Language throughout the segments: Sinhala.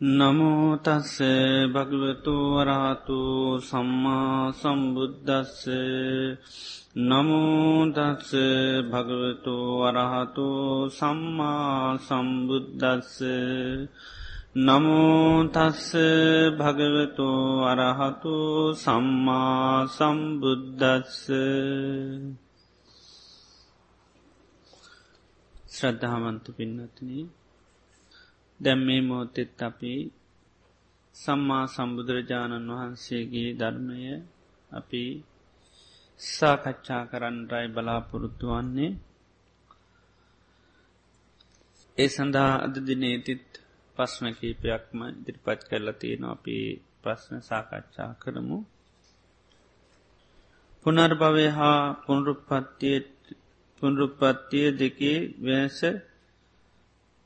නමෝතස්ස භගවතු වරහතු සම්මා සම්බුද්ධස්ස නමෝදස්ස භගවතු වරහතු සම්මා සම්බුද්ධස්ස නමෝතස්ස භගවතු වරහතු සම්මා සම්බුද්ධස්ස ශ්‍රද්ධාමන්ත පින්නත්නී දැම් මේ මෝතෙත් අපි සම්මා සම්බුදුරජාණන් වහන්සේගේ ධර්මය අපි සාකච්ඡා කරන්නරයි බලාපොරොත්තු වන්නේ. ඒ සඳහා අද දිනේතිත් පස්්න කීපයක්ම ඉදිරිපත් කරලා තියෙන අපි ප්‍රශ්න සාකච්ඡා කරමු. පුනර්භවය හා පුනරුපත්තිය දෙකේ වෙනස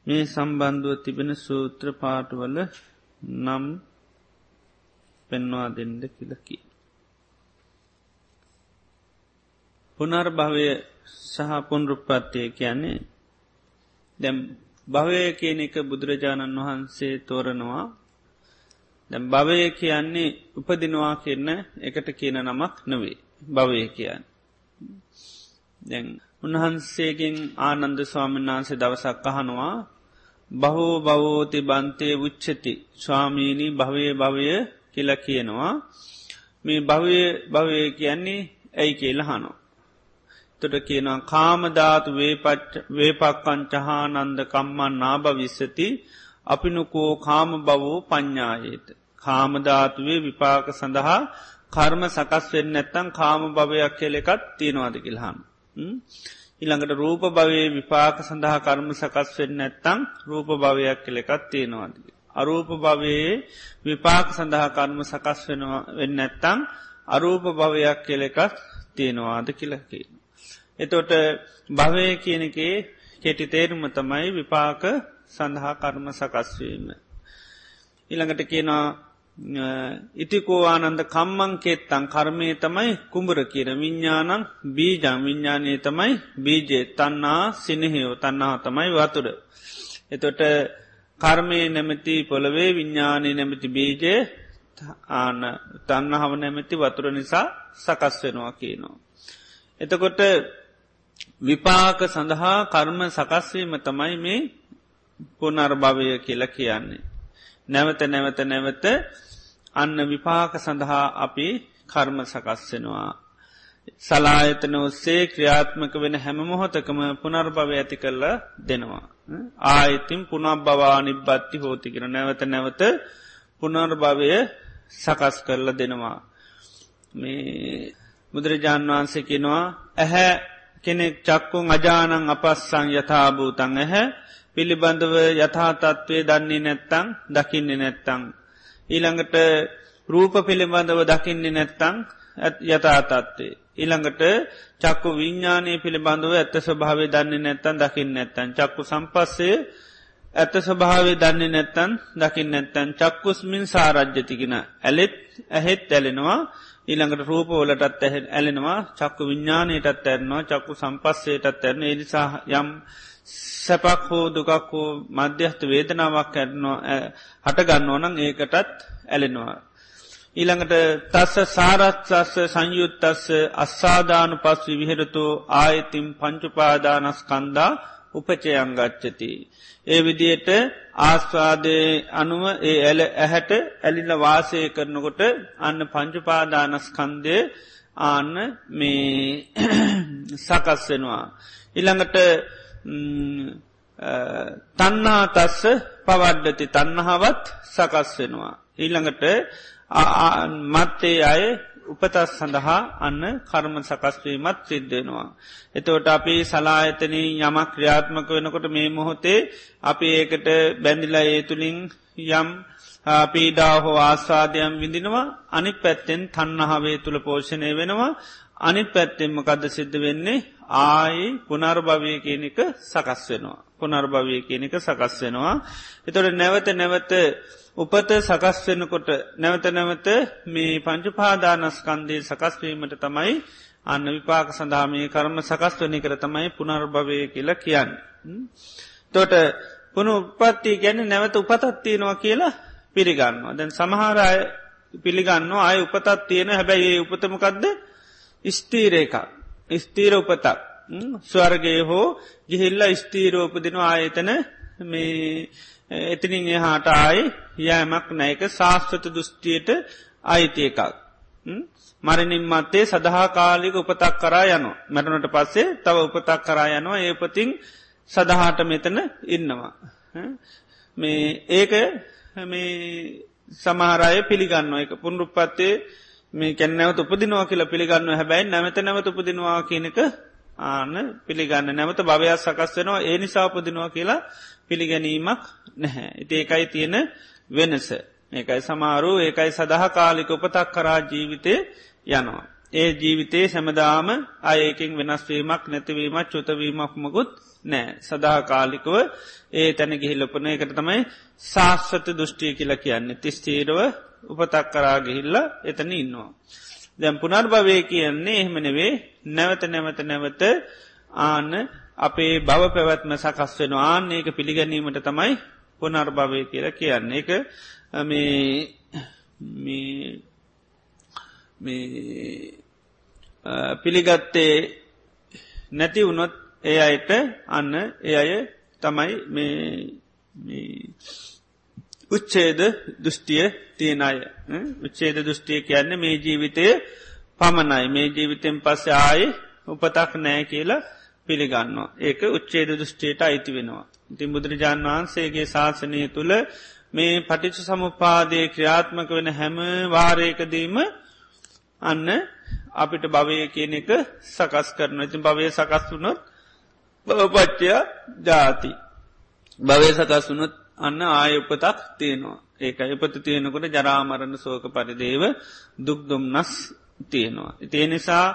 මේ සම්බන්ධුව තිබෙන සූත්‍ර පාටවල නම් පෙන්වා දෙන්ඩ කියලකි. පුනර් භවය සහ පුන්රුපත්තිය කියන්නේ දැම් භවය කියන එක බුදුරජාණන් වහන්සේ තෝරනවා දැම් භවය කියන්නේ උපදිනවා කියන්න එකට කියන නමක් නොවේ භවය කියන්න. දැන් උන්වහන්සේගෙන් ආනන්ද ස්වාමීන් වහන්සේ දවසක් අහනවා බහෝ බවෝති බන්තය උච්චති ස්වාමීණී භවය භවය කියල කියනවා මේ භවය භවය කියන්නේ ඇයි කියලහනෝ. තොට කියනවා කාමධාතු වේපක්කංචහා නන්ද කම්මන් නාභවිස්සති අපිනුකෝ කාම බවෝ පඤ්ඥායේත. කාමධාතුවේ විපාක සඳහා කර්ම සකස් වෙන්න ඇත්තන් කාම භවයක් කෙලෙකත් තියෙනවාද කිල්හම්. ඉළඟට රූප භවයේ විපාක සඳහා කර්ම සකස් වෙන්න ඇත්තං රූප භවයක් කෙලෙකත් තියෙනවාද. අරූප භවයේ විපාක සඳහා කර්ම සකස් වෙන්න ඇත්තං අරූප භවයක් කෙලෙකත් තියෙනවාද කියලකි. එතොට භවය කියනකේ කෙටි තේරුම තමයි විපාක සඳහා කර්ම සකස්වීම. ඉළඟට කියනවා ඉතිකෝ ආනන්ද කම්මං කෙත්තං කර්මය තමයි කුඹර කියර විඤ්ඥානං බීජං විඤ්ඥානය තමයි බීජේ තන්නා සිනහයෝ තන්නා තමයි වතුර. එතොට කර්මය නැමැති පොළවේ විඤ්ඥානය නැමැති බීජය ආන තන්න හව නැමැති වතුර නිසා සකස් වෙනවා කියනවා. එතකොට විපාක සඳහා කර්ම සකස්වීම තමයි මේ පුනර්භවය කියලා කියන්නේ. නැවත නැවත නැවත අන්න විපාක සඳහා අපි කර්ම සකස්වෙනවා. සලායතන ඔස්සේ ක්‍රියාත්මක වෙන හැම මොහොතකම පුනර්භව ඇති කරල දෙනවා. ආයතින් පුනක් බවා නිබ්බත්ති හෝතිකෙන නැවත නැවත පුනර්භවය සකස් කරල දෙනවා. මේ බුදුරජාණන් වහන්සේ කෙනවා ඇහැ කෙනෙක් චක්කුන් අජානං අපස්සං යථභූතන් ඇහැ පිළිබඳව යථාතත්ත්වය දන්නේ නැත්තං දකින්නේ නැත්තං ඊළඟට රූප පිළිබඳව දකින්නේ නැත්තං යථතත්වේ. ඊළඟට චක්කු විඤ්ඥානය පිළිබඳව ඇත්ත ස්වභාවේ දන්නේ නැත්තන් දකින්න නැත්තන් චක්කු සම්පස්සේ ඇත ස්වභාවේ දන්නේ නැත්තන් දකින්න නැත්තන් චක්කුස්මින් සාරජ්‍යතිගෙන ඇලෙත් ඇහෙත් ඇලෙනවා. ඊළඟට රූපවලටත් ඇහ ඇලෙනවා. චක්කු විඤ්ඥානයටත් ඇරනවා. චක්කු සම්පස්සේටත් ඇරන එනිසා යම් සැපක් හෝ දුකක් හෝ මධ්‍යස්ත වේදනාවක් ඇරනවා හටගන්න ඕනං ඒකටත් ඇලෙනවා. ඊළඟට තස්ස සාරත්සස්ස සංයුත්තස්ස අස්සාධානු පස් විවිහෙරතු ආයතිම් පංචුපාදානස් කන්දා උපචයංගච්චති. ඒ විදියට ආස්වාදය අනුව ඒ ඇල ඇහැට ඇලිල වාසය කරනකොට අන්න පංචුපාදානස්කන්දය ආන්න මේ සකස් වෙනවා. ඉළඟට තන්නා තස්ස පවඩ්ඩති තන්නහාවත් සකස් වෙනවා. ඊළඟට මත්තේ අය උපතස් සඳහා අන්න කර්ම සකස්වීමත් සිද්ධෙනවා. එතවට අපි සලායතන යමක් ක්‍රියාත්මක වෙනකොට මේ මොහොතේ අපි ඒකට බැඳිලා ඒ තුළින් යම් පීඩා හෝ ආස්වාදයම් විඳිනවා අනි පැත්තෙන් තන්නහාවේ තුළ පෝෂණය වෙනවා අනිත් පැත්තෙන්ම කද සිද්ධ වෙන්නේ ආයි පුනර්භවය කියන එක සකස් වෙනවා. පුනර්භවය කියන එක සකස් වෙනවා. එතොට නැවත නැවත උපත සකස් වෙනකොට නැවත නැවත මේ පංචුපාදානස්කන්දේ සකස්වීමට තමයි අන්න විපාක සඳහාමී කර්ම සකස් වනි කර තමයි පුනර්භවය කියලා කියන්න. තොට පුුණු උපත්ති ගැන නැවත උපතත්තියෙනවා කියලා පිළිගන්නවා. දැන් සමහරය පිළිගන්න අය උපතත් තියෙන හැබැයි ඒ උපතමකක්ද ස්තීර එකක් ස්තීර උපතක් ස්වර්ගේ හෝ ගිහිල්ල ස්තීරෝපදින ආයතන මේ එතිනින් එහාට ආයි යෑමක් නෑක ශාස්ත්‍රත දෘෂ්ටියට අයිති එකක්. මරණින් මත්තේ සඳහා කාලික උපතක් කරා යනවා. මැටනට පස්සේ තව උපතක් කරා යනවා. ඒපතින් සඳහාට මෙතන ඉන්නවා. මේ ඒක මේ සමහරය පිළිගන්න එක පුන්රුපත්තේ මේ කැන්නවත උපදිනවා කියලා පිළිගන්න හැබැයි නැමත නැවත උපදිනවා කියනක ආන පිළිගන්න නැමත භවයක් සකස් වෙනවා ඒ නිසා උපදිනවා කියලා පිළිගැනීමක් නැහැ. ඉති ඒකයි තියෙන වෙනස. ඒකයි සමාරු ඒකයි සඳහ කාලික උපතක් කරා ජීවිතය යනවා. ඒ ජීවිතයේ සැමදාම අයකින් වෙනස්වීමක් නැතිවීමත් චුතවීමක් මකුත් නෑ. සදාකාලිකව ඒ තැන ගිහිල්ලපන එකට තමයි ශාස්වත දෘෂ්ටිය කියලා කියන්නේ. තිස්තීරව උපතක් කරා ගිහිල්ල එතන ඉන්නවා. දැම් පුනර්භවය කියන්නේ එහෙමනවේ නැවත නැවත නැවත ආන්න අපේ බව පැවැත්ම සකස් වෙන ආන්න ඒක පිළිගැනීමට තමයි පුනර්භවය කියලා කියන්නේ. එක පිළිගත්තේ නැති වුණොත් ඒ අයට අන්න ඒ අය තමයි මේ උච්චේද දෘෂ්ටිය තියෙන අය උච්චේද දෘෂ්ටිය කියන්න මේ ජීවිතය පමණයි මේ ජීවිතෙන් පස්ස ආය උපතක් නෑ කියලා පිළිගන්නවා. ඒක උච්චේද දෘෂ්ටියට අයිති වෙනවා. ඉතින් බුදුරජාණන් වහන්සේගේ ශාසනය තුළ මේ පටිච සමුපාදය ක්‍රියාත්මක වෙන හැම වාරයකදීම අන්න අපිට භවය කියන එක සකස් කරන ඉතින් භවය සකස් වුණොත් බවපච්චය ජාති. භවය සකස් වුණොත් අන්න ආය උපතක් තියෙනවා. ඒක එපත තියෙනකොට ජරාමරණ සෝක පරිදේව දුක්දුම්නස් තියෙනවා. ඉතිේ නිසා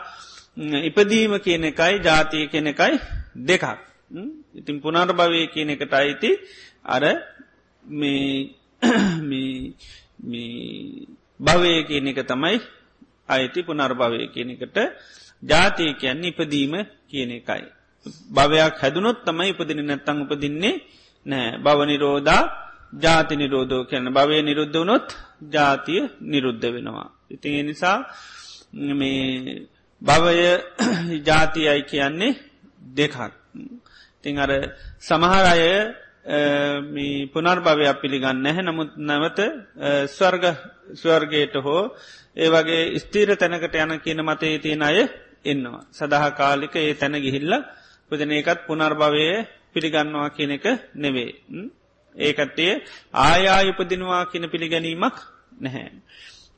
ඉපදීම කියන එකයි ජාතිය කියන එකයි දෙකක්. ඉතින් පුනර් භවය කියන එකට අයිති අර භවය කියන එක තමයි අයිති පුනර්භවය කියන එකට ජාතිය කියන්නේ ඉපදීම කියන එකයි. භවයක් හැදුනොත් තමයි ඉපදින නැත්තං උපදින්නේ නෑ භවනිරෝධා ජාති නිරෝධෝ කරන භවය නිරුද්ධ වනොත් ජාතිය නිරුද්ධ වෙනවා. ඉතින් නිසා මේ භවය ජාතියයි කියන්නේ දෙකක්. තිං අර සමහර අය පුනර් භවයක් පිළිගන්න නැහැ නමුත් නැවත ස්වර්ග ස්වර්ගයට හෝ ඒ වගේ ස්තීර තැනකට යන කියන මතේ තියෙන අය එන්නවා. සඳහා කාලික ඒ තැන ගිහිල්ල පුදන එකත් පුනර්භවය පිළිගන්නවා කියන එක නෙවේ. ඒකටේ ආයායුපදිනවා කියන පිළිගැනීමක් නැහැ.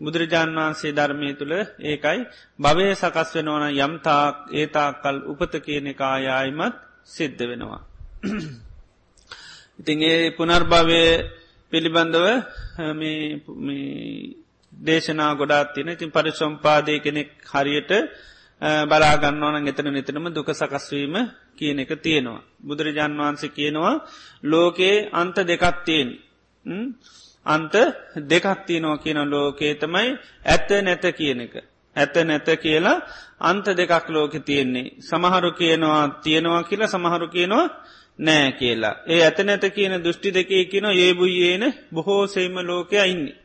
බුදුරජාණන් වහන්සේ ධර්මය තුළ ඒකයි භවය සකස් වෙනවන යම්තාක් ඒතාකල් උපත කියන කායායිමත් සිද්ධ වෙනවා. ඉතින් ඒ පුනර්භවය පිළිබඳව දේශනා ගොඩාත් තින ඉතින් පරිසම්පාදය කෙනෙක් හරියට බලාගන්නවන එතන නිතනම දුක සකස්වීම කියන එක තියෙනවා. බුදුරජාන් වහන්සේ කියනවා ලෝකයේ අන්ත දෙකත්තියෙන් අන්ත දෙකත්තියනවා කියන ලෝකේ තමයි ඇත්ත නැත කියන එක. ඇත නැත කියලා අන්ත දෙකක් ලෝක තියෙන්නේ. සමහරු කියනවා තියෙනවා කියලා සමහරු කියනවා නෑ කියලා. ඒ ඇත නැත කියන දෘෂ්ටි දෙකේ කියන ඒබුයේන බොහෝ සේම ලෝකය ඉන්නේ.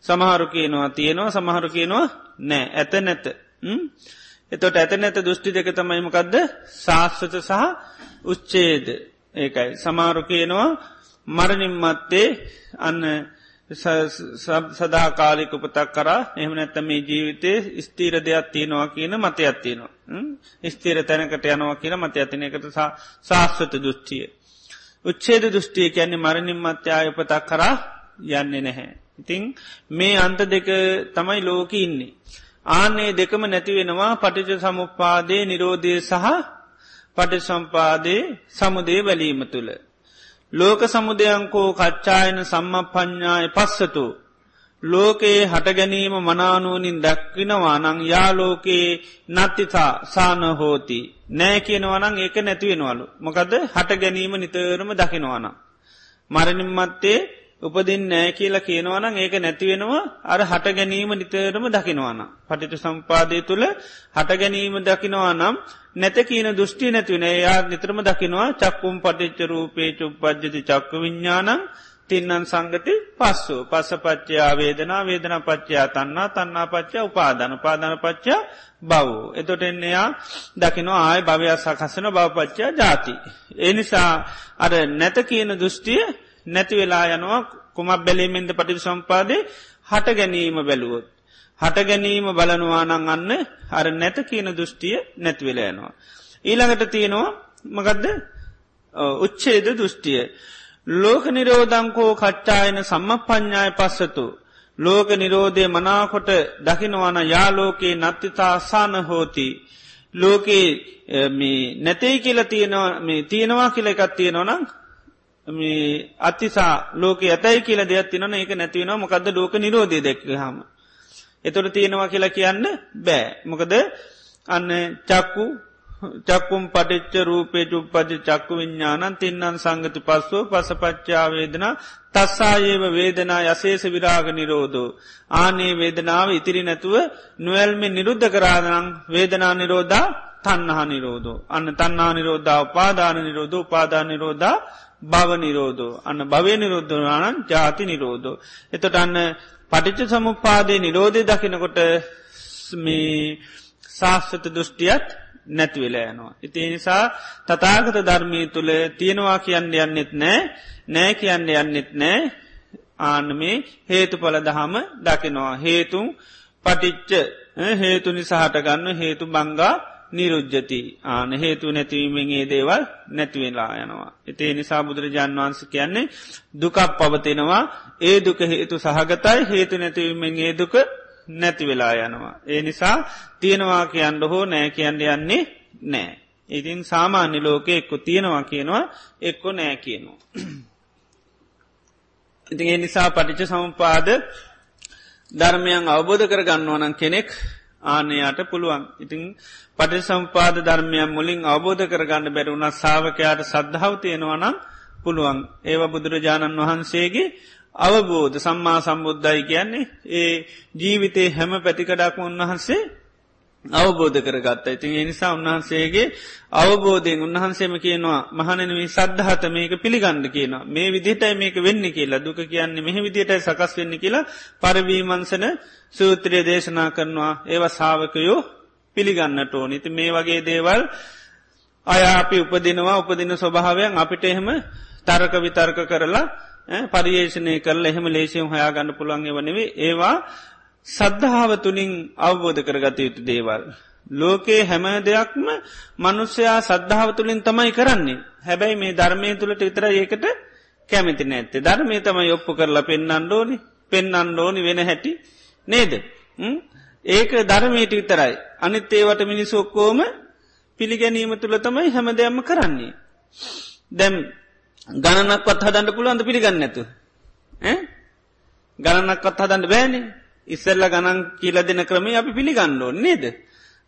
සමහරු කියනවා තියෙනවා සමහරු කියනවා නෑ ඇත නැත. එතොට ඇත නැත දෘෂ්ටි දෙක තමයිමකක්ද ශාස්වත සහ උච්චේද ඒකයි. සමාරු කියනවා මරණින් මත්තේ අන්න සදාකාලික උපතක් කරා එහම නැත්තම මේ ජීවිතය ස්තීර දෙයක් තියෙනවා කියන මතය අත්තියනවා. ස්තීර තැනකට යනවා කියන මත ඇතින එකට ශාස්වත දෘෂ්ටිය. උච්චේද දෘෂ්ටිය කියන්නේ මරණින් මත්‍යා උපතක් කරා යන්නේ නැහැ. ඉතිං මේ අන්ත දෙක තමයි ලෝක ඉන්නේ. ආනේ දෙකම නැතිවෙනවා පටිච සමුපාදේ නිරෝධය සහ පටිසම්පාදේ සමුදේ වැලීම තුළ. ලෝක සමුදයංකෝ කච්චායන සම්ම ප්ඥාය පස්සතු. ලෝකයේ හටගැනීම මනානුවනින් දැක්විනවා නං යාලෝකයේ නත්තිතා සාන හෝති. නෑ කියනවනං ඒක නැතිවෙනවලු. මොකද හට ගැනීම නිතරම දකිනවාන. මරණින් මත්තේ උපදින් නෑ කියලා කියනවනම් ඒක නැතිවෙනවා අර හට ගැනීම නිතරම දකිනවාන. පටිට සම්පාදය තුළ හට ගැනීම දකිනවා නම් නැත කියන දෘෂ්ටි නැතිවන යා නිතරම දකිනවා චක්කුම් පටිච්ච රූපේ චුප්පද්ජති චක්ක විඤ්ඥානං තින්නන් සංගති පස්සු පස්ස පච්චයා වේදනා වේදන පච්චයා තන්නා තන්නා පච්චා උපාධන පාධන පච්චා බව්. එතොට එන්නයා දකිනවා ආය භවයක් සකසන බවපච්චා ජාති. එනිසා අර නැත කියන දෘෂ්ටිය නැති වෙලා යනවා කුමක් බැලීමෙන්ද පටිි සම්පාදේ හට ගැනීම බැලුවොත්. හට ගැනීම බලනවානං අන්න අර නැත කියන දෘෂ්ටිය නැත්වෙලයනවා. ඊළඟට තියෙනවා මකදද උච්චේද දෘෂ්ටිය. ලෝක නිරෝධංකෝ කච්චායන සම්ම ප්ඥාය පස්සතු. ලෝක නිරෝධය මනාකොට දකිනවන යාලෝකයේ නත්තිතාසාන හෝති. ලෝකයේ නැතේ කියල තියෙනවා කියල එකත් තියෙනවනම් මේ අත්තිසා ලෝක ඇතයි කියල දෙයක් තිනන එක නැතිවෙන මොකද ලෝක නිරෝධය දැක්ක හම. එතොට තියෙනවා කියලා කියන්න බෑ. මොකද අන්න චක්කු චක්කුම් පටිච්ච රූපේ චුප්පජ චක්කු විඤ්ඥානන් තින්නන් සංගති පස්සෝ පසපච්චාවේදන තස්සායේව වේදනා යසේස විරාග නිරෝධෝ. ආනේ වේදනාව ඉතිරි නැතුව නුවල්මෙ නිරුද්ධ කරාදනං වේදනා නිරෝධා තන්නහා නිරෝධෝ. අන්න තන්නා නිරෝධා උපාදාන නිරෝධ උපාදාන නිරෝධා භව නිරෝධෝ. අන්න භවය නිරුද්ධනානන් ජාති නිරෝධෝ. එතොට අන්න පටිච්ච සමුපාදය නිරෝධය දකිනකොට මේ ශාස්්‍රත දෘෂ්ටියත් නැතිවෙලා යනවා. ඉති නිසා තතාගත ධර්මී තුළ තියෙනවා කියන්න යන්නෙත් නෑ නෑ කියන්න යන්නෙත් නෑ ආනමේ හේතු පල දහම දකිනවා. හේතුම් පටිච්ච හේතු නිසාහට ගන්න හේතු බංගා නිරුද්ධති ආන හේතු නැතිවීමගේ දේවල් නැතිවෙලා යනවා. එතේ නිසා බුදුරජාන් වන්ස කියන්නේ දුකක් පවතිනවා ඒ දුක හේතු සහගතයි හේතු නැතිවීමගේ දුක නැති වෙලා යනවා. ඒ නිසා තියෙනවා කියන්න හෝ නෑ කියන්න යන්නේ නෑ. ඉතින් සාමාන්‍ය ලෝකෙ එක්කො තියෙනවා කියනවා එක්කො නෑ කියනවා. ඉතින් ඒ නිසා පටිච සමුපාද ධර්මයන් අවබෝධ කර ගන්නවනන් කෙනෙක් ආනයාට පුළුවන්. ඉතිං පටි සම්පාද ධර්මයන් මුලින් අවබෝධ කරගන්න බැරුණ සාාවකයාට සද්ධාව තියෙනවනම් පුළුවන් ඒව බුදුරජාණන් වහන්සේගේ අවබෝධ සම්මා සම්බුද්ධයි කියන්නේ ඒ ජීවිතේ හැම පැතිකඩක්ම උන්වහන්සේ අවබෝධ කරගත්ත. ඉතින් එනිසා උන්වහන්සේගේ අවබෝධයෙන් උන්වහන්සේම කියනවා මහනනවී සද්ධහත මේක පිළිගන්න කියනවා. මේ විදිටයි මේක වෙන්න කියලා. දුක කියන්නේ මෙහ විදිටයි සකස් වෙන්න කියලා පරවීමන්සන සූත්‍රය දේශනා කරනවා. ඒව සාාවකයෝ පිළිගන්නට ඕන. ඉති මේ වගේ දේවල් අය අපි උපදිනවා උපදින ස්වභාවයන් අපිට එහෙම තරක විතර්ක කරලා පරියේෂණය කරල එහෙම ලේසියම් හයාගන්න පුළන්ගේ වනවේ ඒවා සද්ධාව තුළින් අවබෝධ කරගත යුතු දේවල්. ලෝකයේ හැම දෙයක්ම මනුස්්‍යයා සද්ධාව තුළින් තමයි කරන්නේ හැබැයි මේ ධර්මය තුළට විතර ඒකට කැමිති නැත්තේ ධර්මය තමයි ඔප්පු කරලා පෙන්න්න ඕනි පෙන්න්න ඕනි වෙන හැටි නේද. ඒක ධර්මයට විතරයි. අනිත් ඒවට මිනිස් ඔක්කෝම පිළිගැනීම තුළ තමයි හැම දෙයක්ම කරන්නේ. දැම් ගණනක්වත් හදන්න පුළුවන්ද පිළිගන්න ඇතු. ගණනක්වත් හදන්න බෑනේ ඉස්සල්ල ගණන් කියල දෙන ක්‍රමේ අපි පිළිගන්න ඕ නේද.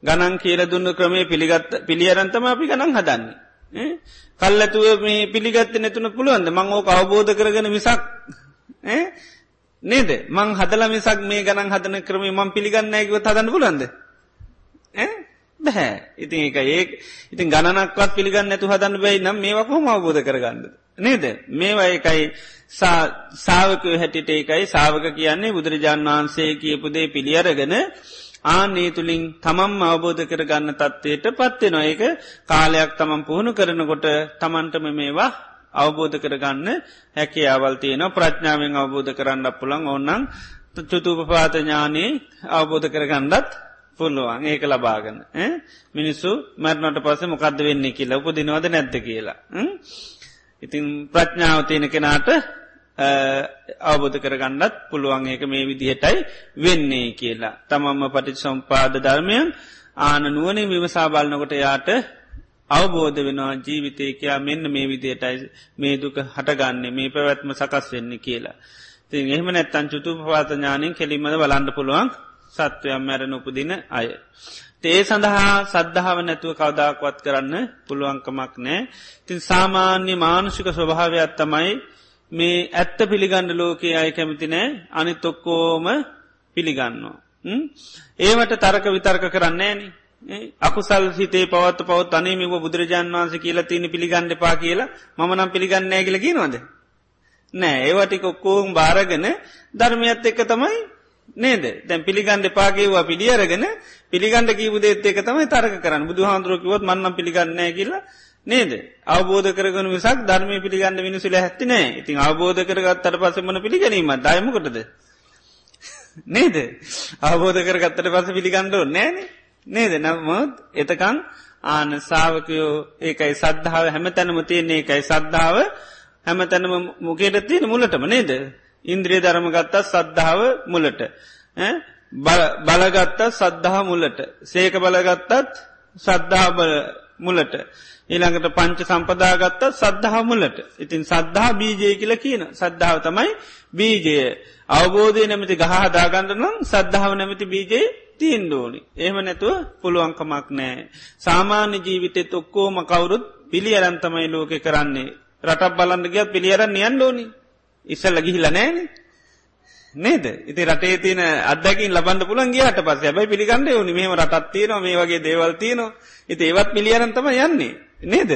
ගණන් කියල දුන්න ක්‍රමේ පිළිගත් පිළියරන්තම අපි ගණන් හදන්නේ. කල්ලතුව මේ පිළිගත්ත නැතුන පුළුවන්ද? මං ඕක අවබෝධ කරගෙන මිසක් නේද? මං හදල මිසක් මේ ගණන් හදන ක්‍රම මං පිළිගන්න ඇකිව හදන්න පුලන්ද බැහැ ඉතින් එක ඒ ඉතින් ගණනක්වත් පිළිගන්න නැතු හදන්න බැයි නම් මේවකොම අවබෝධ කරගන්න නේද? මේවා එකයි සාාවකය හැටිට ඒකයි සාාවක කියන්නේ බුදුරජාණන් වහන්සේ කියපුදේ පිළියරගෙන ආනේ තුළින් තමම් අවබෝධ කරගන්න තත්ත්වයට පත්වෙනවා ඒක කාලයක් තමන් පුහුණු කරනකොට තමන්ටම මේවා අවබෝධ කරගන්න හැකි අවල් තියෙන ප්‍රඥාවෙන් අවබෝධ කරන්න පුළන් ඔන්නන් චුතුපපාත ඥානී අවබෝධ කරගන්නත් පුළුවන්. ඒක ලබාගන්න මිනිස්සු මැරණට පස මොකක්ද වෙන්නේ කියලා උපදිනවද නැද්ද කියලා ඉතින් ප්‍රඥාව තියෙන කෙනාට අවබෝධ කරගන්නත් පුළුවන් ඒක මේ විදිහටයි වෙන්නේ කියලා තමම්ම පටිච සම්පාද ධර්මයන් ආන නුවනින් විමසා බලන්නකොට යාට අවබෝධ වෙනවා ජීවිතයකයා මෙන්න මේ විදියටයි මේ දුක හටගන්නේ මේ පැවැත්ම සකස් වෙන්න කියලා. තින් එහෙම නැත්තන් චුතු පවාතඥානින් කෙලිමද බලන්ඩ පුළුවන් සත්වයම් මැරණ උපදින අය. ඒ සඳහා සද්ධාව නැතුව කවදාක්වත් කරන්න පුළුවන්කමක් නෑ. තින් සාමාන්‍ය මානුෂික ස්වභාවයක් තමයි මේ ඇත්ත පිළිගණ්ඩ ලෝකයේ අය කැමති නෑ අනි තොක්කෝම පිළිගන්නවා. ඒවට තරක විතර්ක කරන්නේ නෑන අකුසල් හිතේ පවත් පවත් අනේමිව බුදුරජාන් වන්ස කියලා තියන පිළිගණ්ඩ පා කියලා මනම් පිළිගන්නෑ කියල කියනවද. නෑ ඒවටික ඔක්කෝම් භාරගෙන ධර්මයත් එක්ක තමයි නේද? දැන් පිළිගන්ඩ පාගේවා පිළියරගෙන පිළිගන්ඩ කීපුදේත් එක තමයි තරක කරන්න. බුදු හාන්දුරකිවොත් මන්නම් පිළිගන්නෑ කියලා නේද? අවබෝධ කරගන විසක් ධර්මය පිළිගන්න මිනිසුල හැත්තිනෑ ඉතින් අවබෝධ කරගත්තට පසමන පිළිගැනීම දයමකොටද නේද? අවබෝධ කරගත්තට පස පිළිගණ්ඩෝ නෑන නේද? නමුත් එතකං ආන සාාවකයෝ ඒකයි සද්ධාව හැම තැනම තියන්නේ. එකයි සද්ධාව හැම තැනම මොකේට තියෙන මුලටම නේද? ඉන්ද්‍රිය ධර්ම ගත්තත් සද්ධාව මුලට. බලගත්ත සද්ධහ මුලට. සේක බලගත්තත් සද්ධා මුලට. ඊළඟට පංච සම්පදාගත්ත සද්ධහ මුලට. ඉතින් සද්ධහා බීජය කියල කියන සද්ධාව තමයි බීජය. අවබෝධය නැමති ගහදාගන්නනම් සද්ධාව නැමති බීජයේ තිීන් දෝනි එහෙම නැතුව පුළුවන්කමක් නෑ සාමාන්‍ය ජීවිතෙත් ඔක්කෝම කවුරුත් පිළි අරන්තමයි ලෝකෙ කරන්නේ. රටක් බලන්න ගියත් පිළියරන්න යන්න ඕනි. ඉස්සල්ල ගිහිල නෑන නේද? ඉති රටේ තියන අදකින් ලබන්න පුළන් ගියට පස ඇබයි පිළිගන්න ඕනි. මෙම රටත් තියනවා මේ වගේ දේවල් තියනවා. ඉති ඒවත් පිළියරන්තම යන්නේ. නේද?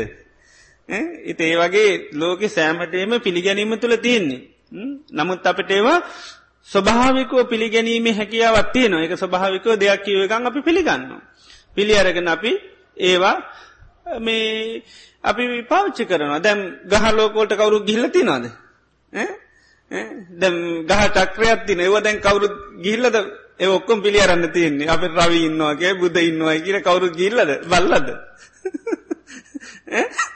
ඉති ඒ වගේ ලෝක සෑමටේම පිළිගැනීම තුළ තියෙන්නේ. නමුත් අපට ඒවා ස්වභාවිකෝ පිළිගැනීම හැකියාවත් තියනවා. එක ස්වභාවිකෝ දෙයක් කියවකන් අපි පිළිගන්න. පිළි අරගෙන අපි ඒවා මේ අපි පාච්චි කරනවා. දැම් ගහලෝකෝට කවුරු ගිල්ලති නොද දැම් ගහ චක්‍රයක් තින ඒව දැන් කවුරු ගිල්ලද ඒ ඔක්කොම් පිළි අරන්න තියන්නේ. අප රවි ඉන්නවාගේ බුද ඉන්නවා කියර කවුරු ගිල්ලද බල්ලද?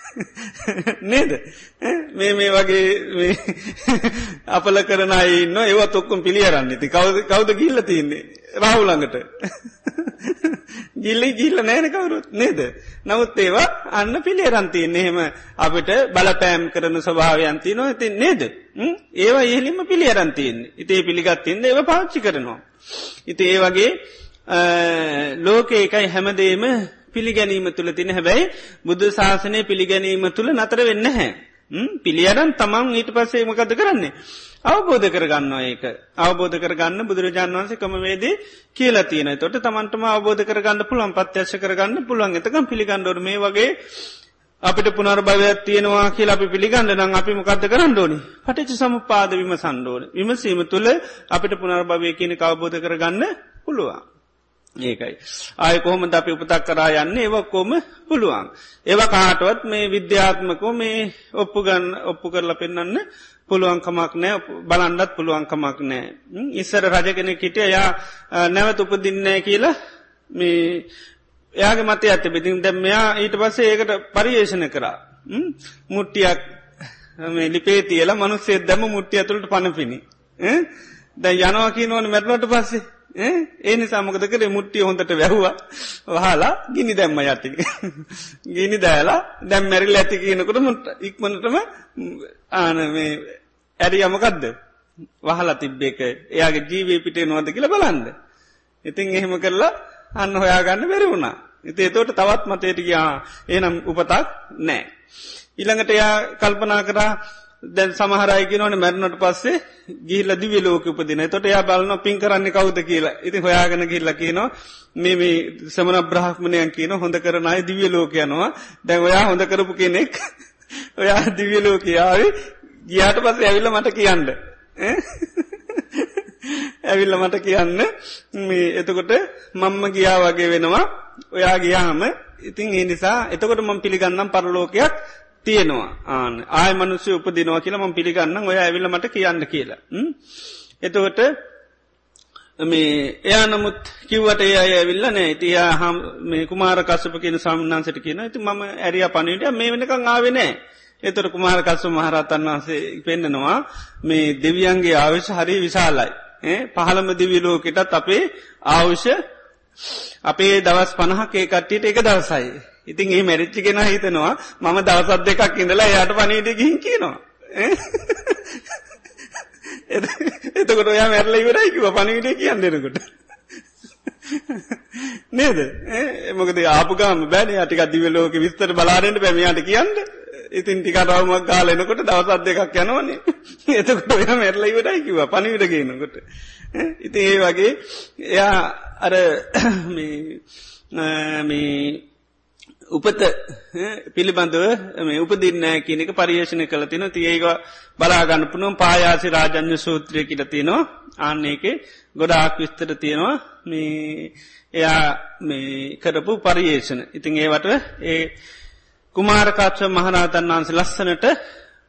නේද? මේ මේ වගේ අපල කරන ඉන්න ඒවත් ඔක්කොම් පිළියරන්න ති කවද කවුද ගිල්ල තියන්නේ? රහුළඟට ගිල්ලි ගිල්ල නෑන කවුරුත්. නේද? නමුත් ඒවා අන්න පිළියරන්තියන්න එහෙම අපිට බලපෑම් කරන ස්වභාවයන්ති නො ඇති නේද? ඒවා ඒලිම පිළියරන්තියන්නේ ඉතේ පිළිගත්තින්න ඒව පාච්චි කරනවා. ඉති ඒ වගේ ලෝක එකයි හැමදේම පිළිගැනීම තුළ තින හැබැයි බුදු ශාසනය පිළිගැනීම තුළ නතර වෙන්න හැ. පිළියරන් තමන් ඊට පස්සේ මකද කරන්නේ. අවබෝධ කරගන්නවා ඒක. අවබෝධ කරගන්න බුදුරජාන් වන්සේ කමවේදේ කියලා තියෙන තොට තමන්ටම අවබෝධ කරගන්න පුළන් පත්්‍යශ කරගන්න පුළුවන්. එතකම් පිළිගන්නඩොර මේ වගේ අපිට පුනර් භවයක් තියෙනවා කියලා අපි පිළිගන්න නම් අපි මොකක්ද කරන්න ඕනි? පටිච සමුපාද විම සන්ඩෝන විමසීම තුළ අපිට පුනර් භවය කියන අවබෝධ කරගන්න පුළුවන්. ඒකයි. ආය කොහොම අපි උපතක් කරා යන්න ඒවක්කෝම පුළුවන්. ඒව කාටවත් මේ විද්‍යාත්මකෝ මේ ඔප්පු ගන්න ඔප්පු කරලා පෙන්න්න පුළුවන්කමක් නෑ බලන්ඩත් පුළුවන්කමක් නෑ. ඉස්සර රජගෙන කිටිය යා නැවත උපදින්නේ කියලා මේ එයාගේ මත ඇත බෙතින් දැම් මෙයා ඊට පස්සේ ඒකට පරියේෂණ කරා. මුට්ටියක් ලිපේ තියලා මනුස්සේ දැම මුට්ටිය ඇතුළට පණපිණි. දැ යනවා කියනවන මැටලට පස්සේ ඒ නිසාමකද කරේ මුට්ටිය හොඳට වැැහවා වහලා ගිනි දැම්ම යති. ගිනි දෑලා දැම් මැරිල් ඇති කියනකොට මුට ඉක්මනටම ආන මේ ඇරි යමකක්ද වහලා තිබ්බේක එයාගේ ජීවී පිටේ නොවද කියල බලන්ද. ඉතින් එහෙම කරලා අන්න හොයාගන්න බැරි වුණා. ඉති එතෝට තවත් මතේට ගයා ඒනම් උපතක් නෑ. ඉළඟට එයා කල්පනා කරා දැන් සමහරයගෙන ඕන මැරණට පස්සේ ගිහිල්ල දිවි ලෝක උපදින තොට යා බලන පින් කරන්න කවුද කියලා. ඉති හොයාගෙන ගිල්ල කියනවා මේ මේ සමන බ්‍රහ්මණයන් කියන හොඳ කරන අයි දිවිය ලෝකයනවා දැන් ඔයා හොඳ කරපු කෙනෙක්. ඔයා දිවිය ලෝකයාව ගියාට පස්ස ඇවිල්ල මට කියන්න. ඇවිල්ල මට කියන්න මේ එතකොට මම්ම ගියා වගේ වෙනවා. ඔයා ගියාහම ඉතින් ඒ නිසා එතකොට මම පිළිගන්නම් පරලෝකයක් තියෙනවා ආන ආය මනුස්්‍ය උපදිනවා කියලා ම පිළිගන්න ඔය ඇවිල්ල මට කියන්න කියලා. එතකොට මේ එයා නමුත් කිව්වට ඒ අය ඇවිල්ල නෑ තියා හම් මේ කුමාර කස්සප කියන සම්න්නන්සට කියන ඇති ම ඇරිය පණිට මේ වෙනකං ආවෙනෑ. එතර කුමාර කස්සු මහරතන් වහන්සේ පෙන්න්නනවා මේ දෙවියන්ගේ ආවශ හරි විශාලයි. පහළම දිවිලෝකෙටත් අපේ ආවුෂ අපේ දවස් පණහකේ කට්ටියට එක දවසයි. ඉතින් ඒ මැරිච්චි කෙන හිතනවා මම දවසත් දෙකක් ඉඳලා යට පනීට ගිහින් කියනවා. එතකොට ඔයා මැරල ඉවරයිකිව පනිවිට කියන්න දෙනකොට. නේද? මොකද ආපුගම බැන අටික දිවලෝක විස්තර බලාරෙන්ට පැමියට කියන්න. ඉතින් ටිකටවමක් ගාලනකොට දවසත් දෙකක් යනවනේ. එතකොට ඔය මැරල ඉවරයි කිව පනිවිට ගන්නකොට ඉතින් ඒ වගේ එයා අර මේ උපත පිළිබඳව මේ උපදින්නෑ කියනක පරියේෂණ කළ තින තියේක බලාගන්න පුනුවම් පායාසි රාජන්‍ය සූත්‍රය කියල තියනවා. ආන්නේක ගොඩාක් විස්තර තියෙනවා. මේ එයා මේ කරපු පරියේෂණ ඉතින් ඒවට ඒ කුමාරකාච්ච මහනාතන් වහන්සේ ලස්සනට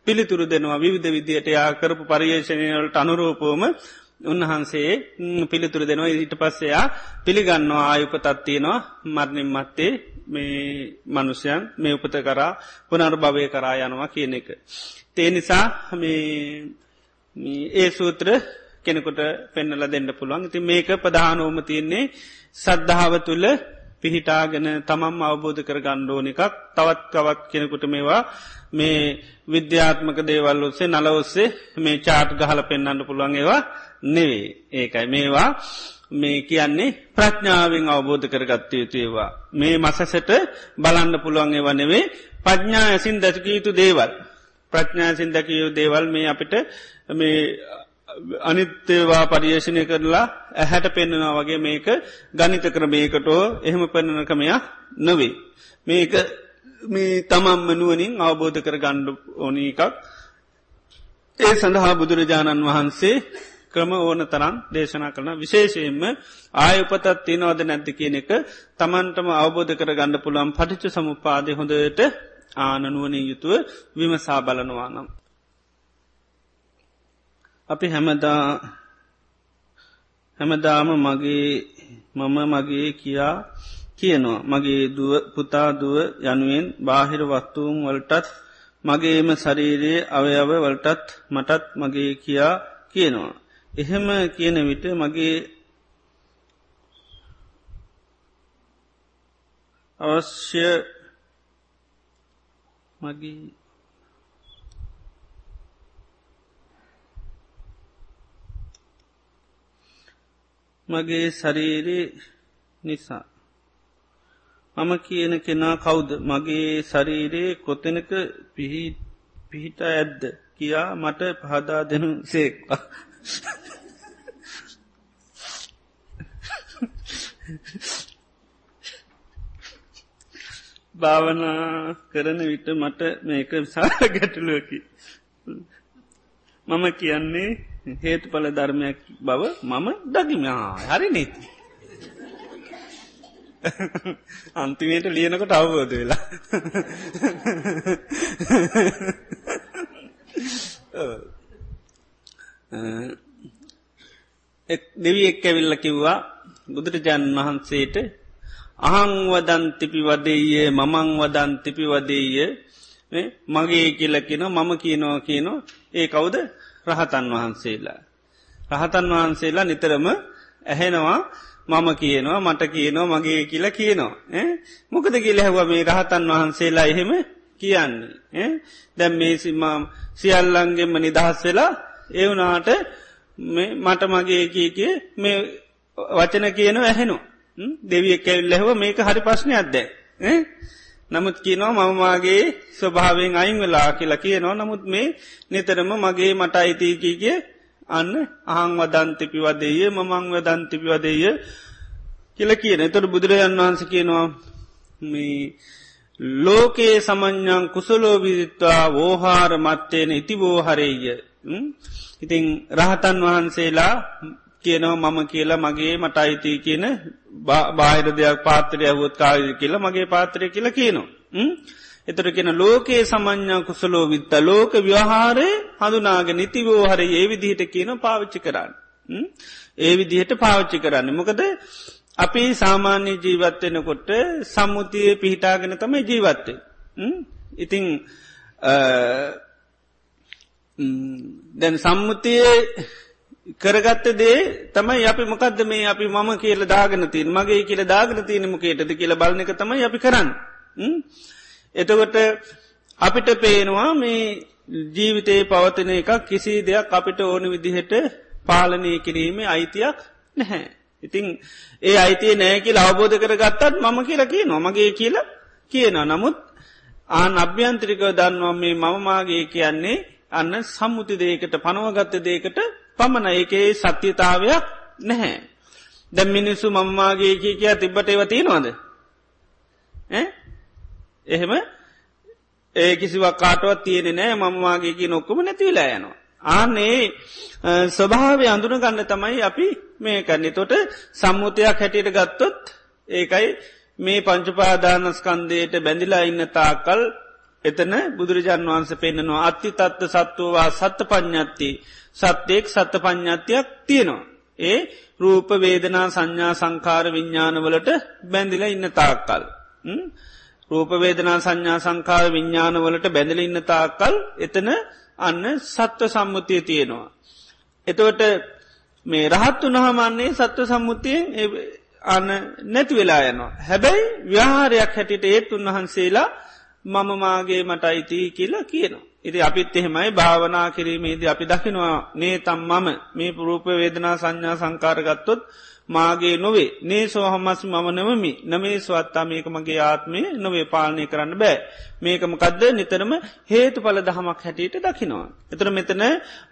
පිළිතුරු දෙනවා. විවිධ විදියට යා කරපු පරියේෂණයවලට අනුරූපෝම උන්වහන්සේ පිළිතුරු දෙනවා. ඊට පස්සයා පිළිගන්නවා. ආයුපතත්තියනවා මරණින් මත්තේ මේ මනුෂ්‍යයන් මේ උපත කරා පුනර් භවය කරා යනවා කියන එක. තේ නිසා ඒ සූත්‍ර කෙනෙකුට පෙන්නල දෙන්න පුළුවන්. ඉති මේක ප්‍රධානෝම තියන්නේ සද්ධාව තුළ පිහිටාගෙන තමම් අවබෝධ කර ගණ්ඩෝන එකක්. තවත් කවත් කෙනෙකුට මේවා මේ විද්‍යාත්මක දේවල් ඔස්සේ නල ඔස්සේ මේ චාට් ගහල පෙන්න්න පුළුවන් ඒවා නෙවේ ඒකයි මේවා මේ කියන්නේ ප්‍රඥාවෙන් අවබෝධ කරගත්ත යුතුේවා. මේ මසසට බලන්න පුළුවන් ඒව නෙවේ පඥ්ඥා ඇසින් දැක යුතු දේවල්. ප්‍රඥාසින් දැකයු දේවල් මේ අපිට මේ අනිත්‍යවා පරියේෂණය කරලා ඇහැට පෙන්න්නනවා වගේ මේක ගනිත ක්‍රමයකටෝ එහෙම පෙන්නනකමයක් නොවේ. මේක මේ තමම් මනුවනින් අවබෝධ කර ගණ්ඩු ඕනී එකක් ඒ සඳහා බුදුරජාණන් වහන්සේ ක්‍රම ඕන තරන් දේශනා කරන විශේෂයෙන්ම ආයුපතත් තියනවද නැති කියන එක තමන්ටම අවබෝධ කර ගණඩ පුළන් පටිච සමුපාදය හොඳට ආනනුවනින් යුතුව විමසා බලනවා නම්. අපි හැමදා හැමදාම මගේ මම මගේ කියා කියනවා මගේ දුව පුතාදුව යනුවෙන් බාහිර වස්තුූන් වලටත් මගේම ශරීරයේ අවයව වලටත් මටත් මගේ කියා කියනවා. එහෙම කියන විට මගේ අවශ්‍ය මගේ මගේ ශරීරී නිසා. මම කියන කෙනා කවුද? මගේ ශරීරයේ කොතනක පිහිට ඇද්ද? කියා මට පහදා දෙනු සේක්වා භාවනා කරන විට මට මේක සාර ගැටලුවකි. මම කියන්නේ හේතු පල ධර්මයක් බව මම දකිමා හරි නීති. අන්තිමයට ලියනකොට අවබෝධ වෙලා. දෙවී එක් ඇවිල්ල කිව්වා බුදුරජාණන් වහන්සේට අහංවදන් තිපි වදේය මමං වදන් තිපි වදේය මගේ කියලකින මම කියනවා කියනවා ඒ කවුද රහතන් වහන්සේලා. රහතන් වහන්සේලා නිතරම ඇහෙනවා මම කියනවා මට කියනවා මගේ කියල කියනවා. මොකද කියල හැව මේ රහතන් වහන්සේලා එහෙම කියන්නේ. දැම් මේ සිම්මා සියල්ලන්ගෙන්ම නිදහස් වෙලා ඒවනාට මට මගේ කියකිය මේ වචන කියන ඇහෙනු. දෙවිය කැවිල්ලහව මේක හරි ප්‍රශ්නය අත්ද. නමුත් කියනවා මමමාගේ ස්වභාවෙන් අයින් වෙලා කියලා කියනවා. නමුත් මේ නිතරම මගේ මට අයිතිකීගේ අන්න අහං වදන්තිපි වදේය මමං වදන්තිපි වදේය කියල කියන එතොට බුදුරජන් වහන්ස කියනවා මේ ලෝකයේ සමඥ්ඥන් කුසලෝවිදිත්වා වෝහාර මත්තයන ඉතිවෝහරේය ඉතිං රහතන් වහන්සේලා කියනවා මම කියලා මගේ මට අයිති කියන බාහිර දෙයක් පාත්‍රය හුවත් කාය කියලා මගේ පාත්‍රය කියලා කියනවා. එතර කියෙන ලෝකයේ සමඥා කුසලෝ විත්ත ලෝක ව්‍යහාරය හඳුනාග නිතිවෝහර ඒ විදිහට කියන පාවිච්චි කරන්න. ඒ විදිහට පාවිච්චි කරන්න. මොකද අපි සාමාන්‍ය ජීවත්වෙනකොට සම්මුතිය පිහිටාගෙන තමයි ජීවත්තේ. ඉතිං දැන් සම්මුතියේ කරගත්ත දේ තමයි අපි මොකක්ද මේ අපි මම කියල දාගන තින් මගේ කියල දාගන තියනමකේටද කියල බලන එක තමයි අපි කරන්න. එතකොට අපිට පේනවා මේ ජීවිතයේ පවතින එකක් කිසි දෙයක් අපිට ඕන විදිහට පාලනය කිරීමේ අයිතියක් නැහැ. ඉතිං ඒ අයිතිය නෑ කියල අවබෝධ කර ගත්තත් මම කියලා කිය නොමගේ කියලා කියන නමුත් ආන අභ්‍යන්ත්‍රිකව දන්නවා මේ මමමාගේ කියන්නේ අන්න සම්මුති දේකට පනුවගත්ත දේකට පමණ ඒකේ සත්‍යතාවයක් නැහැ. දැම් මිනිස්සු මංමාගේ කිය කිය තිබ්බට ඒව තියෙනවාද එහෙම ඒ කිසිවක් කාටවත් තියෙන නෑ මමවාගේකි නොක්කොම නැතිවිලා යනවා. ආනේ ස්වභාවය අඳුන ගන්න තමයි අපි මේ කන්නේ තොට සම්මුතියක් හැටියට ගත්තොත් ඒකයි මේ පංචුපාදානස්කන්දයට බැඳිලා ඉන්න තාකල් එතන බුදුරජාන් වහන්ස පෙන්න්නනවා අත්ති තත්ව සත්වවා සත්ත පඥ්ඥත්ති සත්‍යයෙක් සත්ත පඥ්ඥත්තියක් තියෙනවා. ඒ රූප වේදනා සංඥා සංකාර විඤ්ඥානවලට බැඳිල ඉන්න තාක්කල්. රූපවේදනා සංඥා සංකාර විඤ්ඥානවලට බැඳල ඉන්න තාක්කල් එතන අන්න සත්ව සම්මුතිය තියෙනවා. එතවට මේ රහත් වනහමන්නේ සත්ව සම්මුතියෙන් අන්න නැති වෙලා යනවා. හැබැයි ව්‍යහාරයක් හැටිට ඒත් උන්වහන්සේලා මම මාගේ මට අයිති කියලා කියනවා. ඉති අපිත් එහෙමයි භාවනා කිරීමේදී අපි දකිනවා නේ තම් මම මේ පුරූප වේදනා සංඥා සංකාරගත්තොත් මාගේ නොවේ. නේ සෝහමස් මම නවමි. නමේ ස්වත්තා මේක මගේ ආත්මය. නොවේ පාලනය කරන්න බෑ. මේකමකදද නිතරම හේතු පල දහමක් හැටියට දකිනවා. එතර මෙතන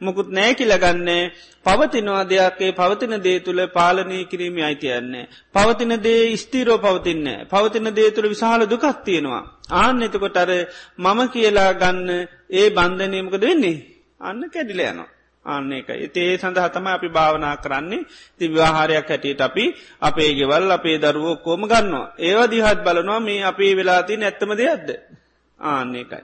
මොකුත් නෑකිලගන්නේ පවතිනවා දෙයක්ේ. පවතින දේ තුළ පාලනය කිරීම අයිතියන්නේ. පවතින දේ ස්තීරෝ පවතින්න පවතින දේ තුළ විශාල දුකත් තියෙනවා. ආන්න එතකොට අර මම කියලා ගන්න ඒ බන්ධනයමකද වෙන්නේ? අන්න කැඩිල යනවා. අන්න එක ඒ සඳහ තම අපි භාවනා කරන්නේ ති ව්‍යහාරයක් හැටියට අපි අපේ ගෙවල් අපේ දරුවෝ කෝම ගන්නවා. ඒවා දිහත් බලනවා මේ අපේ වෙලාති නැත්තම දෙයක්ද. ආන්න එකයි.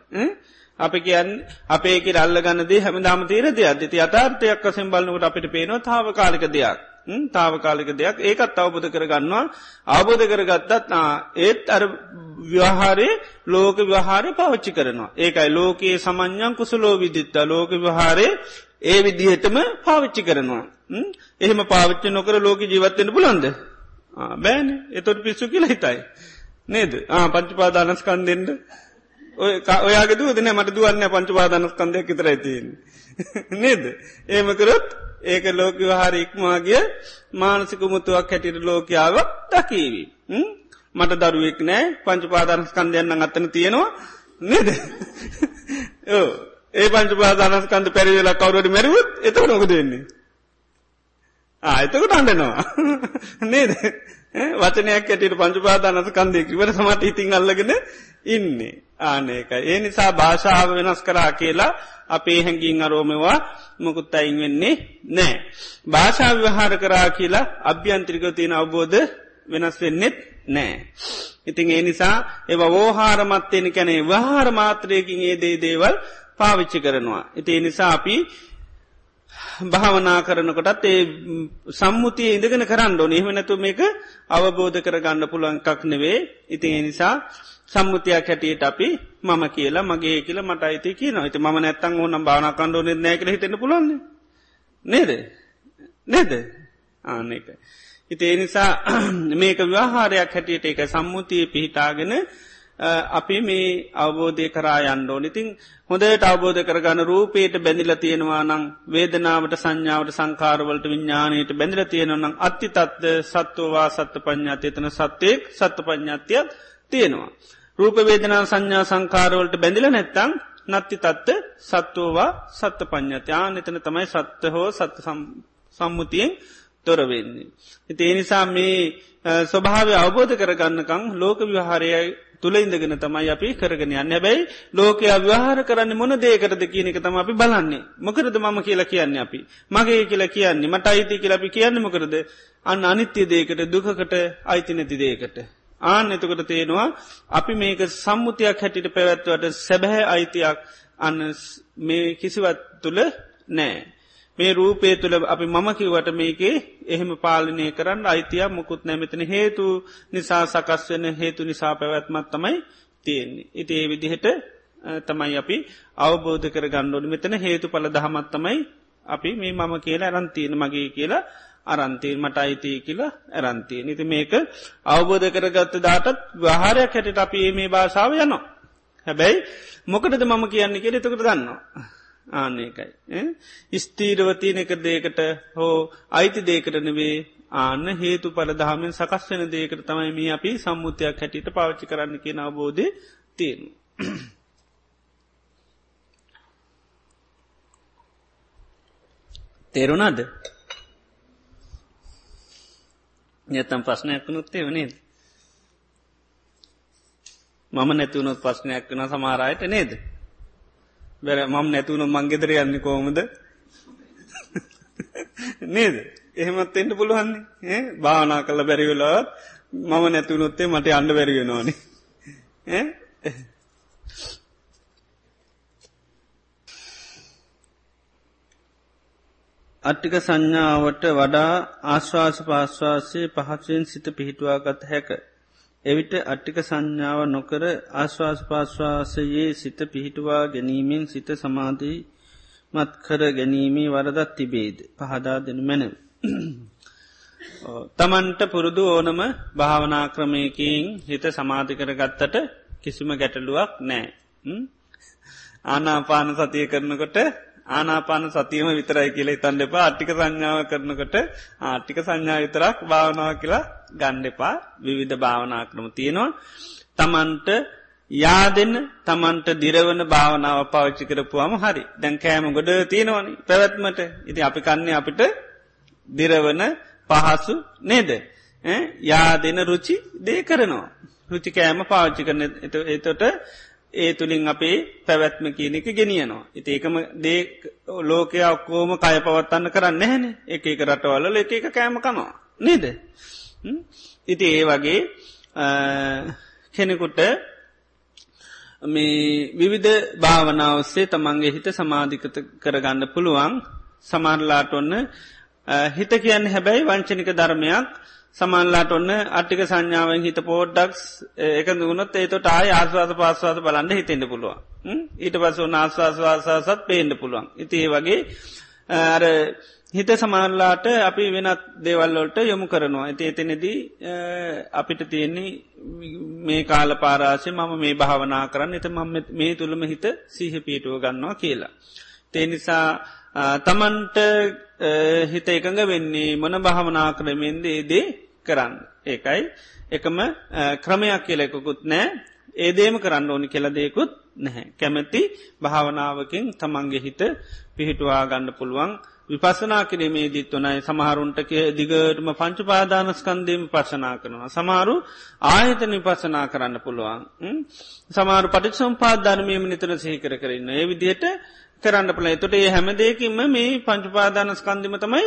අපි කියන් අපේක රල්ල ගන්නදේ හැම දාම තීර දෙයක් ති අතාර්ථයක් කසෙන් බලන්නකට අපිට පේනවා තාව කාලික දෙයක්. තාවකාලික දෙයක් ඒකත් අවබෝධ කරගන්නවා අවබෝධ කරගත්තත් ඒත් අර ව්‍යහාරය ලෝක ව්‍යහාරය පවච්චි කරනවා. ඒකයි ලෝකයේ සමඥ්ඥන් කුසලෝ විදිත්ත ලෝක ව්‍යහාරය ඒ විදිහටම පාවිච්චි කරනවා. එහෙම පාවිච්චි නොකර ලෝක ජීවත්තෙන පුළන්ද. බෑන එතොට පිස්සු කියලා හිතයි. නේද පංචපාදානස්කන්දෙන්ට ඔය ඔයාගේ දුවදන මට දුවන්න පංචපාදානස්කන්දයක් විතර ඇතින්. නේද. ඒමකරොත් ඒක ලෝක වහාර ඉක්මාගේ මානසික මුතුවක් හැටිට ලෝකයාව දකීවි. මට දරුවෙක් නෑ පංචපාදානස්කන්දයන්න අත්තන තියෙනවා නේද. ඒ පංචපාදානස්කන්ද පැරිවෙලා කවරුවට මැරුවත් එතක නොක දෙන්නේ. ආයතකට අන්ඩනවා. නේද. වචනයක් ඇටට පංචපාදානස්කන්දයකිවට සමට ඉතිං අල්ලගෙන ඉන්නේ. ආනකයි. ඒ නිසා භාෂාව වෙනස් කරා කියලා අපේ හැඟින් අරෝමවා මොකුත් අයින් වෙන්නේ නෑ. භාෂාව විහාර කරා කියලා අභ්‍යන්ත්‍රික තියෙන අවබෝධ වෙනස් වෙන්නෙත් නෑ. ඉතින් ඒ නිසා ඒව වෝහාරමත්වයෙන කැනේ වහාර මාත්‍රයකින් ඒ දේ දේවල් පාවිච්චි කරනවා. ඉති නිසා අපි භාවනා කරනකොටත් ඒ සම්මුතිය ඉඳගෙන කරන්න ඕන. එහෙමනැතු මේක අවබෝධ කර ගන්න පුළුවන්කක් නෙවේ ඉතින් නිසා සම්මුතියක් හැටියට අපි මම කියලා මගේ කියලා මට අයිති කියන ඇති ම නැත්තන් ඕනම් භාන කණ්ඩෝ නෑකල හිතෙන පුලන්න නේද? නේද? ආනක ඉති නිසා මේක විවාහාරයක් හැටියට එක සම්මුතිය පිහිටාගෙන අපි මේ අවබෝධය කරා යන්ඩෝ ඉතිං හොඳට අවබෝධ කරගන්න රූපේට බැඳිල තියෙනවා නම් වේදනාවට සංඥාවට සංකාරවලට විඤ්ඥානයට බැඳිල තියෙනවනම් අත්ති තත්ද සත්වවා සත්ත පඥාතය තන සත්‍යයෙක් සත්ත පඥාතියක් තියෙනවා. රූප වේදනා සංඥා සංකාරවලට බැඳිල නැත්තං නත්ති තත්ත සත්වෝවා සත්ත පඥ්ඥතයා නතන තමයි සත්ත හෝ සත්ත සම්මුතියෙන් තොරවෙන්නේ. ඉති එනිසා මේ ස්වභාව අවබෝධ කරගන්නකං ලෝක විහාරයයි තුළ ඉඳගෙන තමයි අපි කරගෙන යන්න. හැබැයි ලෝකය අව්‍යහාර කරන්න මොන දේකරද කියන එක තම අපි බලන්නේ. මොකරද මම කියලා කියන්නේ අපි? මගේ කියලා කියන්නේ මට අයිති කියලපි කියන්න මොකරද අන්න අනිත්‍ය දේකට දුකකට අයිති නැති දේකට ආන එතකට තියෙනවා අපි මේක සම්මුතියක් හැටිට පැවැත්වට සැබැහැ අයිතියක් අන්න මේ කිසිවත් තුළ නෑ. මේ රූපේ තුළ අපි මම කිවට මේකේ එහෙම පාලනය කරන්න අයිතියක් මුකුත් නැමතන හේතු නිසා සකස් වෙන හේතු නිසා පැවැත්මත් තමයි තියෙන්නේ. ඉති ඒ විදිහට තමයි අපි අවබෝධ කර ගණ්ඩෝනි මෙතන හේතු පල දහමත් තමයි අපි මේ මම කියලා ඇරන්තියන මගේ කියලා අරන්තීන් මට අයිතිය කියලා ඇරන්තිය. නිති මේක අවබෝධ කරගත්ත දාටත් වහාරයක් හැට අපි මේ භාෂාව යනවා. හැබැයි මොකටද මම කියන්නේ කියෙ එතකට දන්නවා. ආන්නේකයි. ස්තීරවතියන එක දේකට හෝ අයිති දේකට නෙවේ ආන්න හේතු පල දහමෙන් සකස් වෙන දේකට තමයි මේ අපි සම්මුතියක් හැටියට පාච්චි කරන්න කියෙන අවබෝධය තියෙනු. තේරුණාද යතම් ප්‍රශ්නයක් වනුත්තේ වනේද මම නැතිවුණොත් ප්‍රශ්නයක් වන සමාරයට නේද බැර මම නැතුවුණු මංගෙදර යන්න කෝමද නේද? එහෙමත් එෙන්ට පුළුවන්නේ භාවනා කල බැරිවෙලාත් මම නැතුවනොත්තේ මට අන්ඩ බැරිවෙනවාන අට්ටික සංඥාවට වඩා ආශ්වාස පාශ්වාසය පහසුවෙන් සිත පිහිටුවාගත හැක. එවිට අට්ටික සංඥාව නොකර ආශ්වාස පාශ්වාසයේ සිත පිහිටුවා ගැනීමෙන් සිත සමාධී මත් කර ගැනීමේ වරදත් තිබේද පහදා දෙනු මැනව. තමන්ට පුරුදු ඕනම භාවනා ක්‍රමයකින් හිත සමාධි කර ගත්තට කිසිම ගැටලුවක් නෑ. ආනාපාන සතිය කරනකොට ආනාපාන සතියම විතරයි කියල තන් දෙපා අට්ටික සංඥාව කරනකොට ආටික සංඥා විතරක් භාවනාව කියලා ගණ්ඩෙපා විවිධ භාවනා ක්‍රම තියෙනවා. තමන්ට යාදෙන් තමන්ට දිරවන භාවනාව පාවිච්චි කරපුවාම හරි. දැන් කෑම ගොඩ තියෙනවනි පැවැත්මට. ඉති අපි කන්නේ අපිට දිරවන පහසු නේද? යාදෙන රුචි දේ කරනවා. රුචි කෑම පාවිච්චි කරන එතොට ඒ තුළින් අපේ පැවැත්ම කියන එක ගෙනියනවා. ඉති ඒකම දේ ලෝකය ඔක්කෝම කය පවත්තන්න කරන්න නැහැන එක එක රටවල්ල එක එක කෑම කනවා. නේද. ඉති ඒ වගේ කෙනෙකුට මේ විවිධ භාවනාවස්සේ තමන්ගේ හිත සමාධිකත කරගන්න පුළුවන් සමාරලාට ඔන්න හිත කියන්න හැබැයි වංචනික ධර්මයක් සමන්ලාට ඔන්න අට්ටික සංඥාවෙන් හිත පෝඩ්ඩක්ස් එක දුණොත් ඒතොට ආය ආස්වාද පාස්වාද බලන්න හිතෙන්ට පුළුවන්. ඊට පස ආස්වාස්වාසාසත් පේන්ඩ පුළුවන්. ඉතිඒ වගේ අර හිත සමල්ලාට අපි වෙනත් දේවල්ලොල්ට යොමු කරනවා. ඇති එතනෙදී අපිට තියෙන්නේ මේ කාල පාරාශය මම මේ භාවනා කරන්න එත මම මේ තුළම හිත සීහ පීටුව ගන්නවා කියලා. තේ නිසා තමන්ට හිත එකඟ වෙන්නේ මොන භාවනා කරමෙන්ද? ඒදේ කරන්න. ඒකයි එකම ක්‍රමයක් කියලෙකුකුත් නෑ ඒදේම කරන්න ඕනි කෙලදයකුත් නැහැ. කැමැති භාවනාවකින් තමන්ගේ හිත පිහිටුවා ගන්න පුළුවන් විපසනා කිරීමේ දිත් වනයි සමහරුන්ට දිගටම පංචුපාදානස්කන්දීම පශනා කරනවා. සමාරු ආයතන විපසනා කරන්න පුළුවන්. සමාරු පටික්ෂම් පාධර්මයම නිතර සහිකර කරන්න. ඒ විදියට කරන්න පල තොට ඒ හැමදයකින්ම මේ පංචුපාදානස්කන්දිම තමයි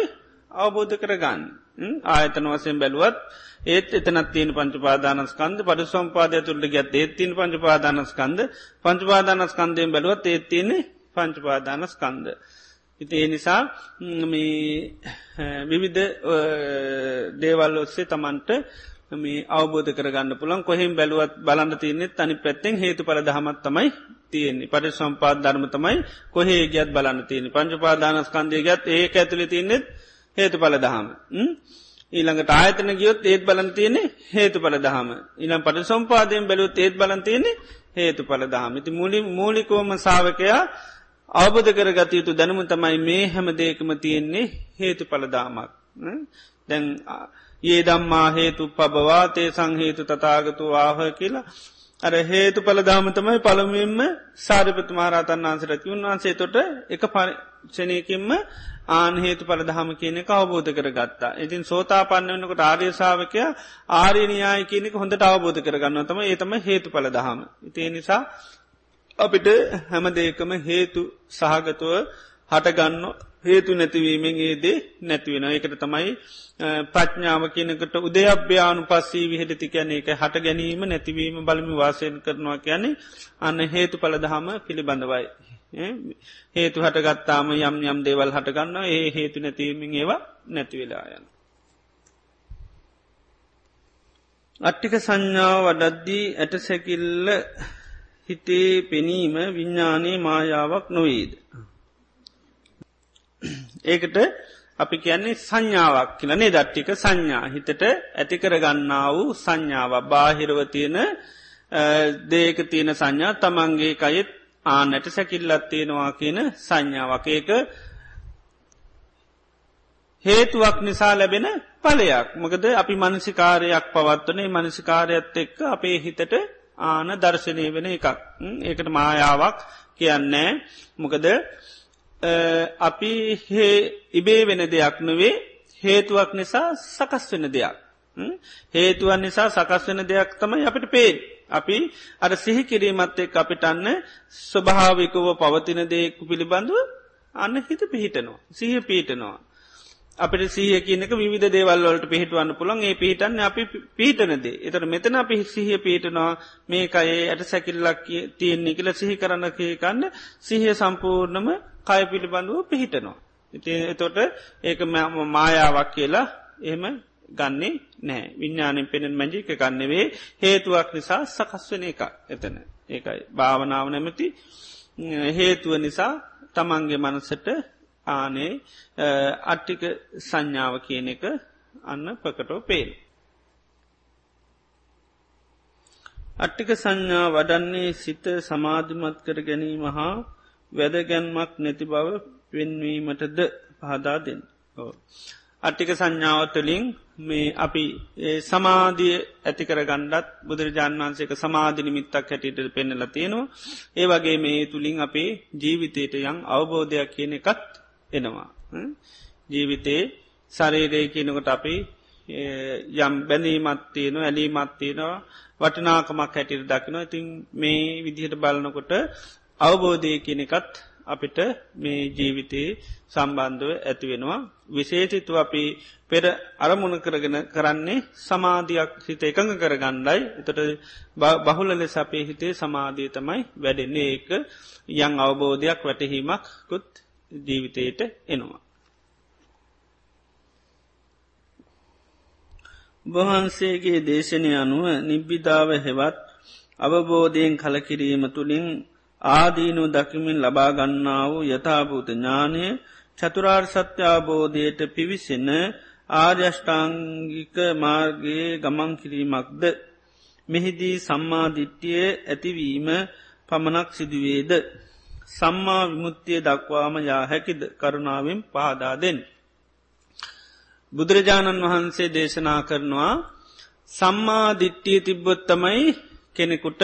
අවබෝධ කරගන්න. ආයතන වසයෙන් බැලුවත් ඒත් එතනත් තියෙන පංචපාදානස්කන්ද පඩ සම්පාදය තුළට ගැත් ඒත්තින් පංචපාදානස්කන්ද පංචපාදානස්කන්දයෙන් බැලුවත් ඒත්තියන්නේ පංචපාදානස්කන්ද. ඉති ඒ නිසා විවිධ දේවල් ඔස්සේ තමන්ට මේ අවබෝධ කරගන්න පුළන් කොහෙම බැලුවත් බලන්න තියනෙත් තනි පැත්තෙන් හේතු පල දහමත් තමයි තියෙන්නේ. පට සම්පාත් ධර්ම තමයි කොහේ ගත් බලන්න තියෙන පංචපාදානස්කන්දය ගත් ඒ ඇතුල තියනෙත් හේතු පල දහම. ඊළඟට ආයතන ගියොත් ඒත් බලන් තියෙන්නේ හේතු පල දහම. ඉනම් පට සම්පාදයෙන් බැලුත් ඒත් බලන් තියෙන්නේ හේතු පල දහම. ති මුලි මූලිකෝම සාාවකයා අවබධ කරගත යුතු දැනුම තමයි මේ හැම දේකම තියෙන්නේ හේතු පලදාමක් දැන් ඒ දම්මා හේතු පබවා තේ සංහේතු තතාගතු ආහ කියලා. අර හේතු පලදාම තමයි පළමුවෙන්ම සාධපත මහරතන් වන්සරති උන්වන්සේ තොට එක පරික්ෂණයකින්ම ආනහේතු පලදහම කියනෙ අවබෝධ කර ගත්තා. ඉතින් සෝතා පන්න වන්නකට ආර්යසාාවකය ආරණයාය කියනෙක හොඳට අවබෝධ කරගන්න තම ඒතම හේතු පලදහම. ඉතිේ නිසා අපිට හැම දෙකම හේතු සහගතුව හටගන්න හේතු නැතිවීමෙන් ඒදේ නැතිවෙන එකට තමයි ප්‍රඥාව කියනකට උදයභ්‍යානු පස්සී විහෙදති කියන එක හට ගැනීම නැතිවීම බලමි වාසයෙන් කරනවා කියන්නේ අන්න හේතු පලදහම පිළිබඳවයි. හේතු හටගත්තාම යම් යම් දේවල් හටගන්න ඒ හේතු නැතිවීමෙන් ඒවා නැතිවෙලායන්. අට්ටික සංඥාව වඩද්දී ඇට සැකිල්ල හිතේ පෙනීම විඤ්ඥානයේ මායාවක් නොවේද. ඒකට අපි කියන්නේ සංඥාවක් කියලනේ දට්ටික සංඥා හිතට ඇතිකර ගන්නා වූ සංඥාව බාහිරව තියෙන දේක තියෙන සංඥා තමන්ගේ කයෙත් ආනැට සැකිල්ලත් තියෙනවා කියන සංඥාවක් ඒක හේතුවක් නිසා ලැබෙන පලයක් මොකද අපි මනසිකාරයක් පවත්වනේ මනසිකාරයත් එක්ක අපේ හිතට ආන දර්ශනය වෙන එකක් ඒකට මායාවක් කියන්නේ මොකද අපි ඉබේ වෙන දෙයක් නොවේ හේතුවක් නිසා සකස් වෙන දෙයක්. හේතුවන් නිසා සකස් වෙන දෙයක් තමයි අපිට පේෙන්. අපි අර සිහි කිරීමත් එක් අපිටන්න ස්වභාවිකව පවතින දෙයකු පිළිබඳුව අන්න හිත පිහිටනවා. සිහ පීටනවා. අපට සහ කියනක විධ දේවල්වලට පිහිටවන්න පුළන් ඒ පිහිටන්න අපි පීටනදේ එතට මෙතන අපි සිහිය පීටනවා මේ අයේ ඇයට සැකිල්ලක් තියෙන්නේ කියල සිහි කරන්න කියකන්න සිහිය සම්පූර්ණම කය පිළිබඳුව පිහිටනවා. ඉති එතොට ඒක මායාවක් කියලා එහෙම ගන්නේ නෑ විඤ්ඥානින් පෙනෙන් මැජික ගන්නවේ හේතුවක් නිසා සකස්වන එක එතන ඒකයි භාවනාව නැමති හේතුව නිසා තමන්ගේ මනසට ආනේ අට්ටික සංඥාව කියන එක අන්න ප්‍රකටෝ පේල්. අට්ටික සංඥා වඩන්නේ සිත සමාධිමත් කර ගැනීම හා වැදගැන්මක් නැති බව පෙන්වීමටද පහදා දෙන්න. අට්ටික සංඥාවතුලින් මේ අපි සමාධිය ඇතිකර ගණ්ඩත් බුදුරජාණන් වන්සේක සමාධිනිමිත්තක් හැටියට පෙන්නල තියෙනවා. ඒ වගේ මේ තුළින් අපේ ජීවිතයට යං අවබෝධයක් කියන එකත් එනවා. ජීවිතේ සරේරය කියනකොට අපි යම් බැඳීමත්තියන ඇලීමත්තියනවා වටනාකමක් හැටියට දකිනවා ඉතින් මේ විදිහට බලනකොට අවබෝධය කියනෙකත් අපිට මේ ජීවිතයේ සම්බන්ධව ඇතිවෙනවා විශේෂිතුව අපි පෙර අරමුණ කරගෙන කරන්නේ සමාධයක් හිත එකඟ කරගණ්ඩයි එතට බහුල ලෙස අපේ හිතේ සමාධී තමයි වැඩෙන්නේ. ඒක යං අවබෝධයක් වැටහීමක් කුත් ජීවිතයට එනවා. වහන්සේගේ දේශනය අනුව නිබ්බිධාව හෙවත් අවබෝධයෙන් කලකිරීම තුළින් ආදීනු දකිමින් ලබාගන්නා වූ යථභූත ඥානය චතුරාර් සත්‍යාබෝධයට පිවිසෙන ආර්යෂ්ඨාංගික මාර්ගයේ ගමන් කිරීමක්ද? මෙහිදී සම්මාධිට්්‍යය ඇතිවීම පමණක් සිදුවේද? සම්මා විමුත්තිය දක්වාම යා හැකිද? කරුණාවෙන් පහදාදෙන්. බුදුරජාණන් වහන්සේ දේශනා කරනවා සම්මා දිට්ටිය තිබ්බොත්තමයි කෙනෙකුට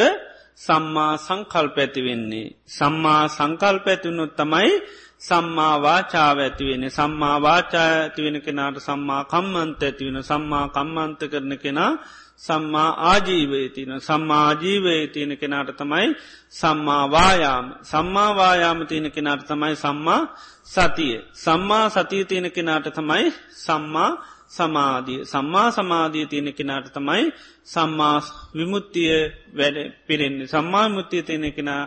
සම්මා සංකල්ප ඇතිවෙන්නේ. සම්මා සංකල්ප ඇතිවුණොත් තමයි සම්මා වාචාව ඇතිවෙන සම්මා වාචා ඇතිවෙන කෙනාට සම්මා කම්මන්ත ඇතිවෙන සම්මා කම්මන්ත කරන කෙනා සම්මා ආජීවය තියන සම්මාජීවය තියෙන කෙනාට තමයි සම්මාවායාම සම්මාවායාම තියෙන කෙනාට තමයි සම්මා සතිය. සම්මා සතිය තියෙන කෙනාට තමයි සම්මා සමාධිය සම්මා සමාධිය තියෙන කෙනාට තමයි සම්මා විමුත්තිය වැඩ පිරෙන්නේ සම්මා මුත්තිය තියෙන කෙනා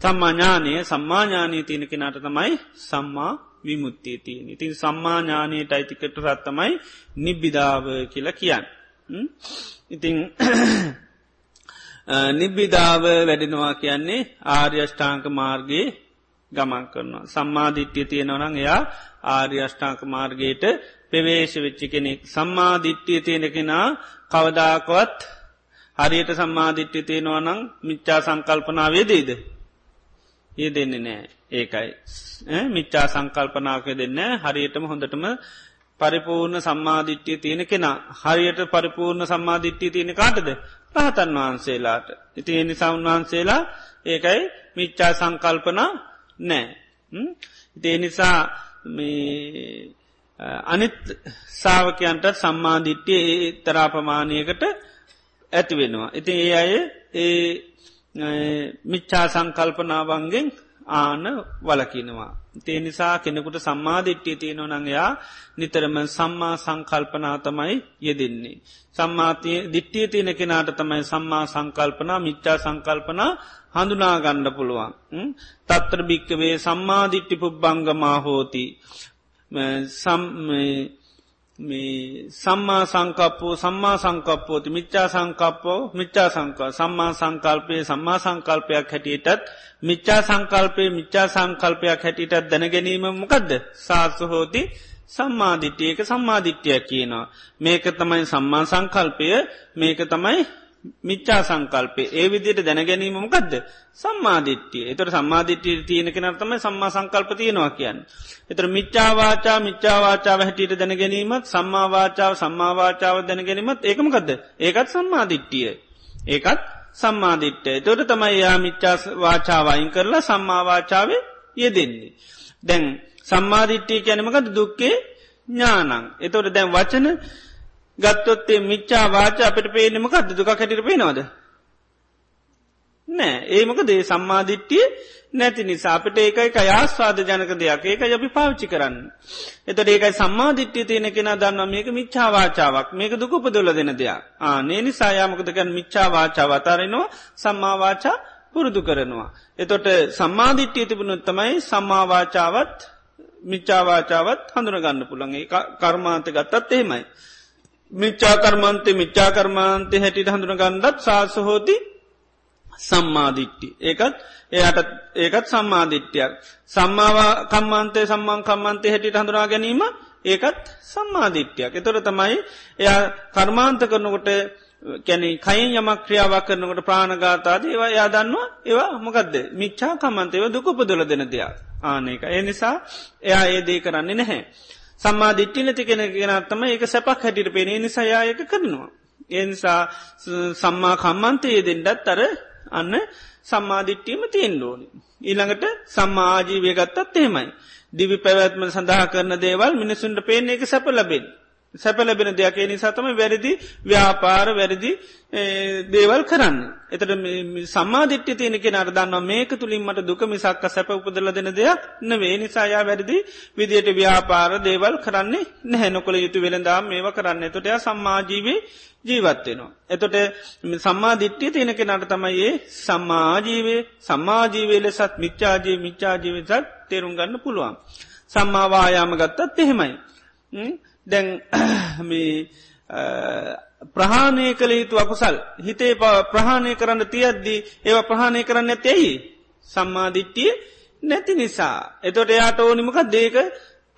සම්මාඥානය සම්මාඥානී තියෙන කෙනාට තමයි සම්මා විමුත්තිය තියෙන ඉතින් සම්මාඥානයට අයිතිකට රත්තමයි නිබ්බිධාව කියලා කියන්න. ඉතිං නිබ්බිධාව වැඩෙනවා කියන්නේ ආර්යෂ්ඨාංක මාර්ගයේ ගමන් කරනවා. සම්මාධිට්්‍යය තියෙනවනං එයා ආර්යෂ්ඨාංක මාර්ගයට පෙවේශ වෙච්චි කෙනෙක්. සම්මාධිට්්‍යය තියෙන කෙනා කවදාකොවත් හරියට සම්මාධිට්්‍ය තියෙනවනං මිච්චා සංකල්පනාවේ දේද. ඒ දෙන්නේ නෑ ඒකයි. මිච්චා සංකල්පනාක දෙන්න හරියටම හොඳටම පරිපූර්ණ සම්මාධිට්්‍යය තියෙන කෙනා හරියට පරිපූර්ණ සම්මාධිට්්‍යය තියෙන කාටද රහතන් වහන්සේලාට. ඉති එනිසා උන්වහන්සේලා ඒකයි මිච්චා සංකල්පනා නෑ. ඉතිේ නිසා අනිත් සාාවකයන්ට සම්මාධිට්්‍යය ඒ තරාපමානයකට ඇති වෙනවා. ඉතින් ඒ අය ඒ මිච්චා සංකල්පනාවන්ගෙන් ආන වලකිනවා. තේ නිසා කෙනෙකුට සම්මාධිට්්‍යය තියෙනව නඟයා නිතරම සම්මා සංකල්පනා තමයි යෙදෙන්නේ. සම්මාතිය දිට්ටිය තියෙන කෙනාට තමයි සම්මා සංකල්පනා මිච්චා සංකල්පනා හඳුනා ගණ්ඩ පුළුවන්. තත්ත්‍ර භික්කවේ සම්මාධිට්ටි පුබ්බංගමා හෝති. සම්මා සංකප්පෝ සම්මා සංකප්පෝති මිච්චා සංකප්පෝ මිච්චා සංක සම්මා සංකල්පය සම්මා සංකල්පයක් හැටියටත් මිච්චා සංකල්පය මිච්චා සංකල්පයක් හැටියටත් දැනගැනීම මොකදද? සාසහෝති සම්මාධිට්්‍යයක සම්මාධිට්්‍යයක් කියනවා. මේක තමයි සම්මා සංකල්පය. මේක තමයි මිච්චා සංකල්පේ. ඒ විදියට දැනගැනීමමකක්ද සම්මාධිට්්‍යය එතට සම්මාධිට්්‍යය තියෙන කෙනර්තම සම්මා සංකල්ප තියෙනවා කියන්න. එතර මිච්චාවාචා මිච්චාවාචාව හැටියට දැනගැනීමත් සම්මාවාචාව සම්මාවාචාව දැනගැනීමත් ඒකමකක්ද ඒකත් සම්මාධිට්්‍යය ඒකත් සම්මාධිට්්‍යය තොට තමයි යා මිච්චා වාචාවයින් කරලා සම්මාවාචාවේ යෙදෙන්නේ. දැන් සම්මාධිට්්‍යය කැනමකට දුක්කේ ඥානං. එතොට දැන් වචන ගත්තොත්තේ මිච්චා වාච අපට පේනමකක්ද දුක කැටිට පේනවාද. නෑ ඒමක දේ සම්මාධිට්ටිය නැති නිසා අපට ඒකයි අයාස්වාද ජනක දෙයක් ඒක යබි පාවිච්චි කරන්න. එතට ඒකයි සම්මාධිට්්‍යය තියෙන කෙන දන්න මේක මිච්චාවාචාවක් මේක දුකපදොල දෙන දෙයක් ආනේ නිසායාමකදකන් මිච්චාවාචාව අතාරෙනවා සම්මාවාචා පුරුදු කරනවා. එතොට සම්මාධිට්්‍යය තිබුණුත් තමයි සම්මාවාචාවත් මිච්චාවාචාවත් හඳුනගන්න පුළන්ගේ කර්මාන්ත ගත්තත් එහෙමයි. මිච්චාකර්මන්තේ මිච්චාකර්මාන්තය හැටිට හඳුන ගන්නඩත් සාසහෝති සම්මාධිට්ටි. ඒකත් එයට ඒකත් සම්මාධිට්්‍යයක්. සම්මාවා කම්මන්තේ සම්මාන් කම්මන්තය හැටිට හඳුනා ගැනීම ඒකත් සම්මාධිට්්‍යයක්. එතොර තමයි එයා කර්මාන්ත කරනකොට කැනෙ කයින් යමක් ක්‍රියාවක් කරනකට ප්‍රාණගාතාද ඒවා යාදන්නවා ඒවා මොකක්ද මිච්චා කමන්තයව දුකපදොල දෙන දෙයක් ආනක. ඒ නිසා එයා ඒදේ කරන්නේ නැහැ. සම්මා දිට්ටි නැති කෙන ගෙනත්තම ඒක සැපක් හැටිට පෙනේ නිසායායක කරනවා. එනිසා සම්මා කම්මන්තයේ දෙෙන්ඩත් අර අන්න සම්මාධිට්ටීම තියෙන් ඕනි. ඊළඟට සම්මාජීවය ගත්තත් එහෙමයි. දිවි පැවැත්ම සඳහා කරන දේවල් මිනිසුන්ට පේන එක සැප ලබෙන්. සැපලබෙන දෙයක් නිසාතම වැරදි ව්‍යාපාර වැරදි දේවල් කරන්න. එතට සම්මාධිට්්‍ය තියෙන කෙනට දන්න මේක තුළින්මට දුක මිසක්ක සැප උපදල දෙන දෙයක් නවේ නිසායා වැරදි විදියට ව්‍යාපාර දේවල් කරන්නේ නැහැනොකළ යුතු වෙළඳම් මේව කරන්න එතොටය සම්මාජීවේ ජීවත්වෙනවා. එතොට සම්මාධිට්්‍යය තියෙන කෙනට තමයිඒ සම්මාජීවේ සම්මාජීවේ ලෙසත් මිච්චාජී මිච්චාජීවිසත් තේරුම් ගන්න පුළුවන්. සම්මාවායාම ගත්තත් එහෙමයි. දැන් ප්‍රහාණය කළ යුතු අකුසල් හිතේ ප්‍රහාණය කරන්න තියද්දී ඒව ප්‍රහාණය කරන්න ඇතැයි සම්මාධිට්ටිය නැති නිසා. එතොට එයාට ඕනිමක දේක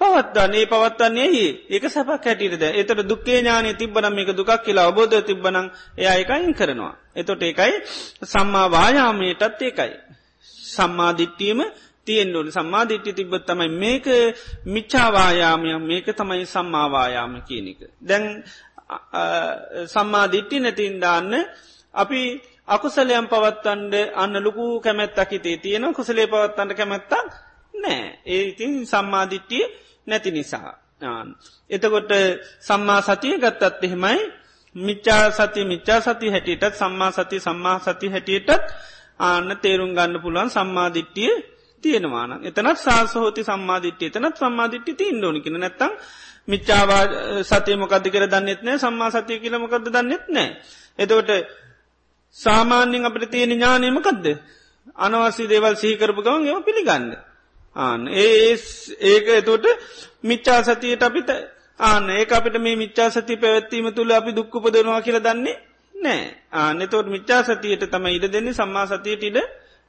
පවත්වන්නේ පවත්වන්නේ ඒක සැපක් හැටියද එතට දුක්කේ ඥානය තිබ්බනම් මේක දුකක් කියලා අබෝධ තිබ්බනං එයා එකයින් කරනවා. එතොට එකයි සම්මා වායාමයටත් ඒකයි. සම්මාධිට්ටියම තියෙන්ඩුවන සම්මාධිට්්‍ය තිබ්බත් තමයි මේක මිච්චාවායාමයක් මේක තමයි සම්මාවායාම කියනක. දැන් සම්මාධිට්ටි නැතින්දාන්න අපි අකුසලයම් පවත්තන්ඩ අන්න ලොකු කැමැත්තක් හිතේ තියෙන කුසලේ පවත්තන්ට කැමැත්තක් නෑ ඒ ඉතින් සම්මාධිට්ටිය නැති නිසා. එතකොට සම්මා සතිය ගත්තත් එහෙමයි මිච්චා සති මිච්චා සති හැටියටත් සම්මා සති සම්මා සති හැටියටත් ආන්න තේරුම් ගන්න පුළුවන් සම්මාධිට්ටිය තියෙනවාන එතනත් සාසහෝති සම්මාධිට්්‍ය එතනත් සම්මාධිට්්‍ය තින් ෝනිකෙන නැත්තම් මිච්චාවා සතය මොකද කර දන්නෙත් නෑ සම්මා සතිය කියල මොකද දන්නෙත් නෑ. එතවට සාමාන්‍යෙන් අපට තියෙන ඥානයමකක්ද අනවසි දේවල් සහිකරපු ගවන් එම පිළිගන්න. ආන ඒ ඒක එතෝට මිච්චා සතියට අපිට ආන ඒ අපිට මේ මිච්චා සති පැවැත්වීම තුළ අපි දුක්කපදනවා කියල දන්නේ නෑ ආනෙතවට මිච්චා සතියට තම ඉඩ දෙන්නේ සම්මා සතියට ඉඩ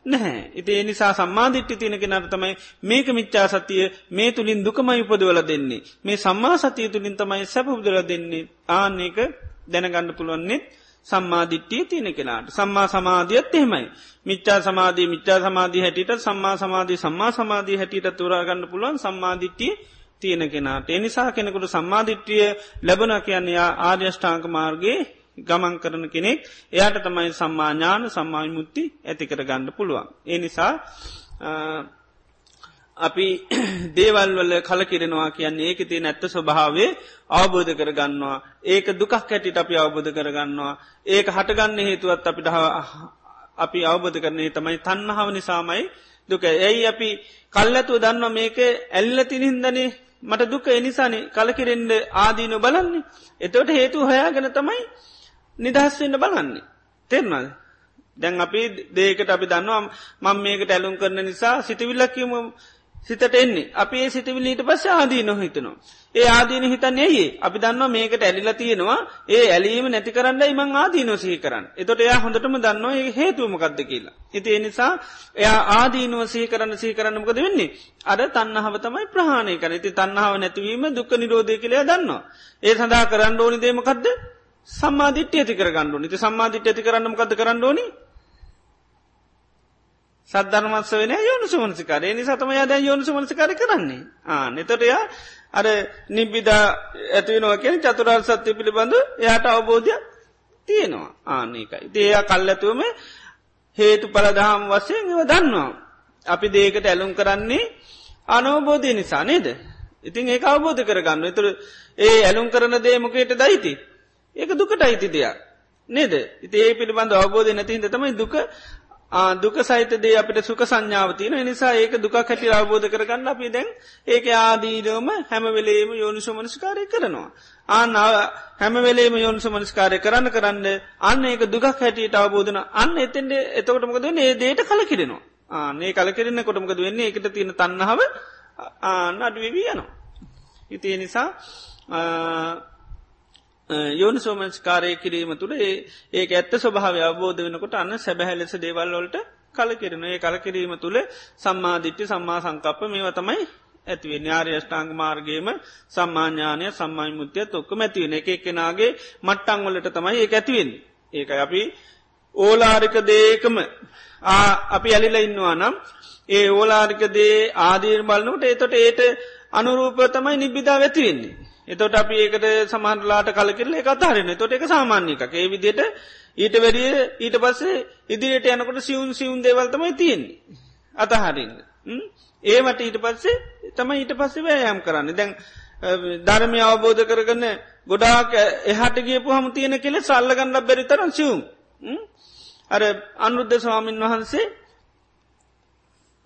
නැහැ. ඉති එනිසා සම්මාධිට්්‍ය තියෙනක නර්තමයි මේක මිච්චා සතිය මේ තුළින් දුකමයි උපදවල දෙන්නේ. මේ සම්මා සතිය තුළින් තමයි සැපුදල දෙන්නේ ආන්නේක දැනගන්න පුළුවන්නෙත් සම්මාධිට්්‍යිය තියෙන කෙනාට සම්මා සමාධියත් එහෙමයි. මිච්චා සමාධී මිච්චා සමාධී හැටියට සම්මා සමාධී සම්මා සමාධී හැටියට තුරාගන්න පුළුවන් සම්මාධිට්්‍යිය තියෙන කෙනාට එනිසා කෙනෙකුට සම්මාධිට්්‍රිය ලැබන කියන්නේ ආර්යෂ්ඨාංක මාර්ගගේ ගමන් කරන කෙනෙක්. එයාට තමයි සම්මාඥාන සම්මාවිමුත්ති ඇතිකර ගණ්ඩ පුළුවන්. ඒ නිසා අපි දේවල්වල කලකිරෙනවා කියන්නේ ඒක තිය නැත්ත ස්වභාවේ අවබෝධ කරගන්නවා. ඒක දුකක් හැටිට අපි අවබෝධ කරගන්නවා. ඒක හටගන්න හේතුවත් අපිට අපි අවබෝධ කරන්නේ තමයි තන්නහාව නිසාමයි දුක. ඇයි අපි කල්ලතුව දන්න මේක ඇල්ල තිනිහින්දනේ මට දුක එනිසානි කලකිරෙන්ඩ ආදීන බලන්නේ එතවට හේතු හයාගෙන තමයි නිදහස්වෙන්න බලන්නේ. තෙරනද. දැන් අපි දේකට අපි දන්නවා මං මේකට ඇලුම් කරන නිසා සිතිවිල්ලක්කීම සිතට එන්නේ අපි ඒ සිතිවිලීට පස්ස ආදී නොහිතනවා. ඒ ආදීන හිතන් ඒයේ අපි දන්නවා මේකට ඇලිලා තියෙනවා ඒ ඇලීම නැති කරන්න ඉමං ආදී නොසහි කරන්න. එතොට එයා හොඳටම දන්නවා ඒ හේතුවමකක්ද කියලා. ඉති එනිසා එයා ආදීනුව සහි කරන්න සහි කරන්නමකද වෙන්නේ. අර තන්නහාව තමයි ප්‍රහණය කන ති තන්නාව නැතිවීම දුක්ක නිරෝධය කළයා දන්නවා. ඒ සඳහා කරන්න ඕනි දේමකක්ද සම්මාධිට්්‍ය ඇති කරගන්නඩු නිති සම්මාධිට්‍ය ඇති කරන්න කද කරන්න ඕනි සද්ධර්මත්ස වෙන යෝනු සුමනසිකාරය නි සතම යාද යෝනු සුමනසිකාර කරන්නේ ආ නතොටයා අර නිබ්බිදා ඇතිවෙනවා කියෙන චතුරල් සත්‍යය පිළිබඳ එයාට අවබෝධය තියෙනවා ආනකයි. දේය කල්ලතුවම හේතු පලදහම් වශයෙන් එව දන්නවා. අපි දේකට ඇලුම් කරන්නේ අනෝබෝධය නිසා නේද. ඉතින් ඒ අවබෝධ කරගන්න එතුර ඒ ඇලුම් කරන දේමකයට දයිති. ඒක දුකට අයිති දෙයක්. නේද ඉති ඒ පිළිබඳ අවබෝධ නැතිහිද තමයි දුක දුක සහිතදේ අපට සුක සංඥාවතින නිසා ඒක දුක හැටි අවබෝධ කරගන්න අපි දැන් ඒක ආදීනෝම හැමවෙලේම යෝනිසු මනස්කාරය කරනවා. අන්න හැමවෙලේම යෝනිසු මනස්කාරය කරන්න කරන්න අන්න ඒක දුක් හැටියට අවබෝධන අන්න එතෙන්ට එතකොටමකද ඒ දේට කල කිරෙනවා. ආනේ කල කිරන්න කොටමකද වෙන්නේ එකට තියෙන තන්නහාව ආන්න අඩුවවී යනවා. ඉතිය නිසා යෝනි සෝමංස්කාරය කිරීම තුළ ඒ ඇත්ත ස්වභාව අවබෝධ වෙනකොට අන්න සැබැහැලෙස දේවල්ලොලට කලකිරෙන ඒ කලකිරීම තුළ සම්මාධිට්්‍ය සම්මා සංකප්ප මේව තමයි ඇතිවේ ඥාරය ෂ්ඨාංග මාර්ගේම සම්මාඥානය සම්මයි මුත්‍යය ඔක්කම ඇතිවෙන එක එක්කෙනගේ මට්ටංවලට තමයි ඒ ඇතිවෙන් ඒක අපි ඕලාරික දේකම අපි ඇලිල ඉන්නවා නම් ඒ ඕලාරික දේ ආදීර බලන්නට ඒතොට ඒට අනුරූප තමයි නිබ්බිධා ඇතිවෙන්නේ එතොට අපි ඒකට සමහන්ලාට කලකිරල එක අතාරෙන තොට එක සාමාන්‍ය එකක්. ඒ විදියට ඊට වැඩිය ඊට පස්සේ ඉදිරියට යනකොට සිවුන් සිවුන් දේවල්තමයි තියෙන්නේ. අතහරින්න. ඒමට ඊට පස්සේ තමයි ඊට පස්සේ වෑයම් කරන්න. දැන් ධර්මය අවබෝධ කරගන්න ගොඩාක් එහට ගියපු හම තියෙන කෙලෙ සල්ලගන්න බැරි තරන් සිවුම් අර අනුද්ධ ස්වාමීන් වහන්සේ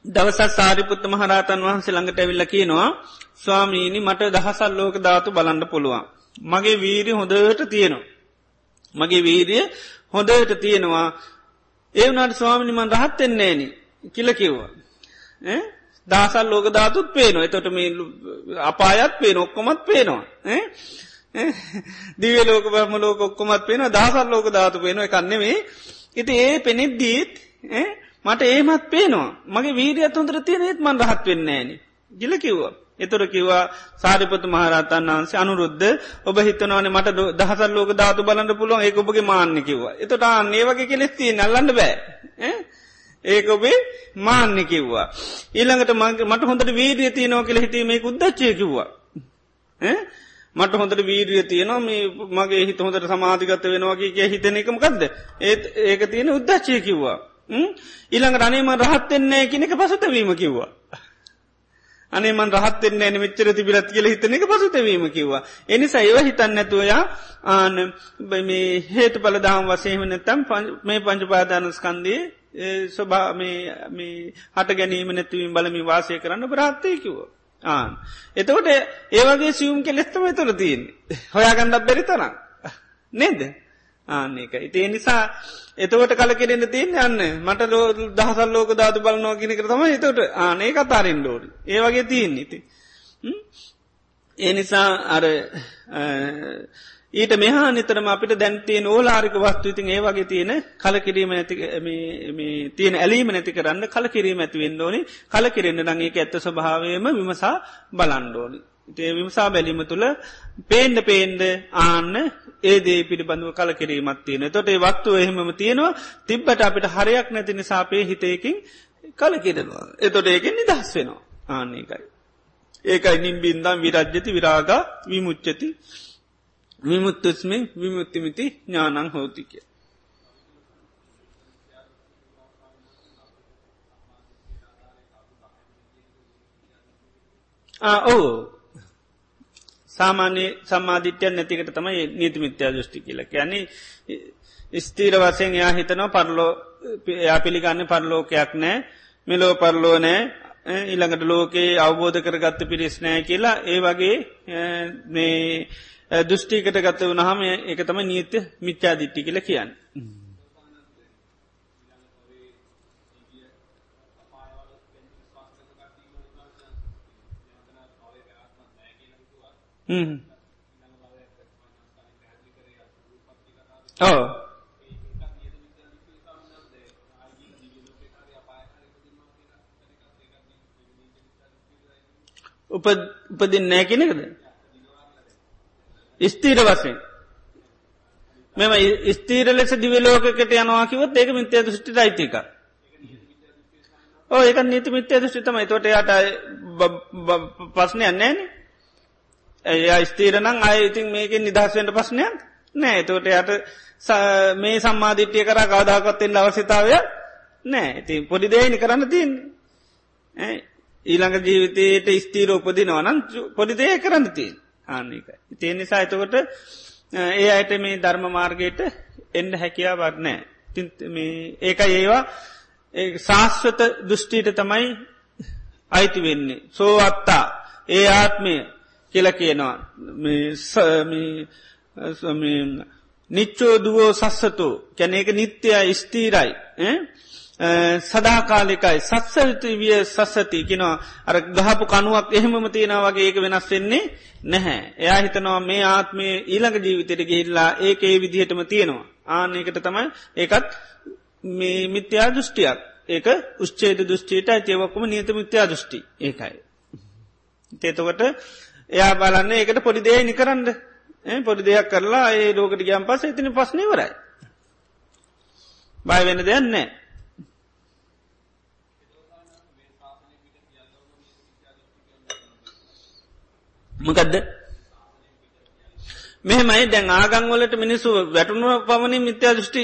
දවසත් සාරිපුත්ත මහරතන් වහන්සේ ළඟට ඇවිල්ල කියනවා ස්වාමීණි මට දහසල් ලෝක ධාතු බලන්න පුළුවන්. මගේ වීරි හොඳට තියෙනවා. මගේ වීරිය හොඳට තියෙනවා. ඒ වනාට ස්වාමිනිමන් රහත්තෙන්නේන කියල කිව්වා. දහසල් ලෝක ධාතුත් පේනවා. එතොට මේ අපායත් පේන ඔක්කොමත් පේනවා. දිව ලෝක බම ලෝක ඔක්කොමත් පේන දහසල් ලෝක ධාතු පේන එකන්නෙමේ ඉති ඒ පෙනෙද්දීත් මට ඒමත් පේනවා මගේ වීරියත් හොඳර තියෙනෙත් මන් රහත් වෙන්නේ ෑන ගිල කිව්වා. එතුර කිව්වා සාරිපතු මහරතන් වන්සේ අනුරුද්ධ ඔබ හිතනවනේ මට දහසල් ලෝක ධාතු බලන්න පුළුවන් ඒ ඔබගේ මාන්න කිව්වා. එතට ඒ වගේ කෙලෙස්ති නල්ලන්න බෑ. ඒක ඔබේ මාන්‍ය කිව්වා. ඊළඟට මට හොඳට වීරිය තියනව කියල හිටීමේ උද්දච්චය කිව්වා. මට හොඳට වීරිය තියනවා මේ මගේ හිත හොඳට සමාධිගත වෙනවාගේ කිය හිතන එකමකක්ද ඒත් ඒක තියෙන උද්දච්චය කිව්වා. ඊළඟ රනේම රහත්වෙන්නේ කෙනෙක පසතවීම කිව්වා. අනේමන් රහත්වෙන්න ඇන මෙච්චර තිබිලත් කියල හිතන එක පසුතවීම කිව්වා. එනිසා ඒව හිතන්න ඇතුවයා ආන මේ හේතු පලදාම් වසයම නැතම් මේ පංචපාදානස්කන්දේ ස්වභා හට ගැනීම නැතිවීම බලමි වාසය කරන්න බ්‍රාත්තය කිව්ව. ආන්. එතකොට ඒවගේ සියුම් කෙලෙස්තම තුර තියෙන් හොයාගණ්ඩක් බැරි තරම්. නේද? ආන්නේක. ඉතිේ නිසා එතවට කල කෙරෙන තියන් යන්න මට ලෝ දහසල් ලෝක ධාතු බලනෝ ගෙනක තම එතට ආනේ කතාරෙන් ඩෝඩ ඒවගේ තියෙන් ඉති. ඒ නිසා අර ඊට මෙහා නිතරම අපිට දැන්තියෙන් ඕලාරික වස්තු ඉතින් ඒ වගේ තියෙන කලකිරීම නැති තියෙන ඇලීම නැති කරන්න කලකිරීම ඇතිවෙන්න ඕනි කලකිරෙන්න්න නගේ ඇත්ත ස්වභාවයම විමසා බලන්ඩෝනි. ඒ විමසා බැලීම තුළ පේන්ඩ පේන්ඩ ආන්න ඒදේ පිළිබඳව කල කිරීමත් තියෙන තොට ඒ වක්තුව එහෙමම තියෙනවා. තිබ්බට අපිට හරයක් නැති නිසාපේ හිතයකින් කල කිරවා එතොට ඒකෙන් නිදහස් වෙනවා. ආන්නේකයි. ඒකයි. නිම්බින්දම් විරජ්ජති විරාගා විමුච්චති විමුත්තුස්මෙන් විමුත්තිමිති ඥානං හෝතිකය. ඕ සාමාන්‍ය සම්මාධිත්‍යයන් නැතිකට තමයි නීතිමිත්‍යා දෘෂ්ටි කියල යන්නේ ස්තීර වසයෙන් යා හිතනවා පරලෝ යා පිළිගන්න පරලෝකයක් නෑ. මෙලෝ පරලෝ නෑ. ඉළඟට ලෝකයේ අවබෝධ කරගත්ත පිරිස් නෑ කියලා ඒ වගේ මේ දෘෂ්ටිකට ගත්ත වනහම එක තම නීත්‍ය මිච්චාදිට්ටි කියල කියන්න. Hmm. Oh. ඕ උපදින් නෑ කෙනෙකද ස්තීර වසෙන් මෙම ස්තීර ලෙස දිවලෝකට යනවාකිවත් ඒක මිත්‍යය දෘෂ්ටි අයිතික ඕ ඒක නීති මිත්‍යය දෘෂ්ටිතමයි තොට යට පස්්නය නෑනේ ඇය ස්තීරනං අය ඉතින් මේකින් නිදහස්වෙන්ට පස්්නයක් නෑ. තෝට යට මේ සම්මාධිට්්‍යය කර කවදාකත්තෙන් අවශ්‍යතාවය නෑ. ඉති පොඩි දේනි කරන්න තියන්නේ. ඊළඟ ජීවිතයට ස්තීර උපදි නොවනන් පොඩි දේ කරන්න තියෙන් ආන්නක ඉතිය නිසා එතකොට ඒ අයට මේ ධර්ම මාර්ගයට එන්න හැකියාවක් නෑ. ඒක ඒවා ශාස්වත දෘෂ්ටිට තමයි අයිති වෙන්නේ. සෝ අත්තා ඒ ආත්මය. කියල කියනවා. නිච්චෝ දුවෝ සස්සතු. කැන ඒක නිත්‍යය ස්තීරයි සදාකාලිකයි. සත්සවිතු විය සස්සති කිනවා අර ගහපු කනුවක් එහෙමම තියෙන වගේ ඒක වෙනස් වෙන්නේ නැහැ. එයා හිතනවා මේ ආත්මය ඊළඟ ජීවිතයට ගිහිල්ලා ඒක ඒ විදිහටම තියෙනවා. ආනකට තමයි ඒකත් මේ මිත්‍යා දෘෂ්ටියක්. ඒක උෂ්චේද දෘෂ්ටියට ඇතියවක්කම නියත මිත්‍යා දෘෂ්ටි. ඒකයි. තේතකොට එයා බලන්න ඒකට පොඩි දේ නිකරන්න පොඩි දෙයක් කරලා ඒ ලෝකට ගියම් පස එතින පස්නවරයි. බය වෙන දෙයන්නේ. මොකදද මෙහෙමයි දැන් ආගංවලට මිනිස්සු වැටුණුව පමණින් මිත්‍යා දෘෂ්ටි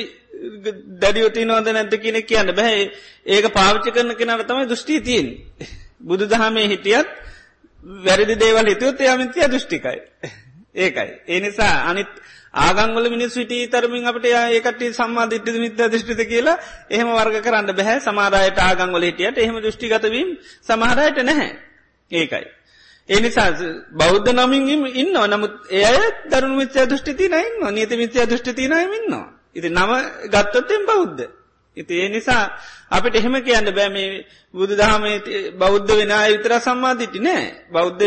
දැඩියෝති නොද නැත කියන කියන්න බැහැ ඒක පාවිච්චි කරන කෙනට තමයි දෘෂ්ටි තියෙන් බුදු දහමේ හිටියත් වැරදි දේවල් හිතුවත් එයා මිත්‍යා දෘෂ්ටිකයි. ඒකයි. ඒ නිසා අනිත් ආගංගල මිනිස් විට තරමින් අපට ඒකට සම්මාධිට්ට මිත්‍ර දෘෂ්ටිත කියලා එහෙම වර්ග කරන්න බැහැ. සමාරයට ආගංගල හිටියට එහෙම දෘෂ්ටිගතවීම සමහරයට නැහැ. ඒකයි. එනිසා බෞද්ධ නමින් ඉන්න නමුත් එය දරුණු මිත්‍යා දෘෂ්ටිති නයින්න නීත මිත්‍යා දෘෂ්ටිති නයමින්නවා. ඉති නම ගත්තොත්තෙන් බෞද්ධ. ඉති ඒ නිසා අපිට එහෙම කියන්න බෑ මේ බුදු දහම බෞද්ධ වෙන විතර සම්මාධිටි නෑ. බෞද්ධ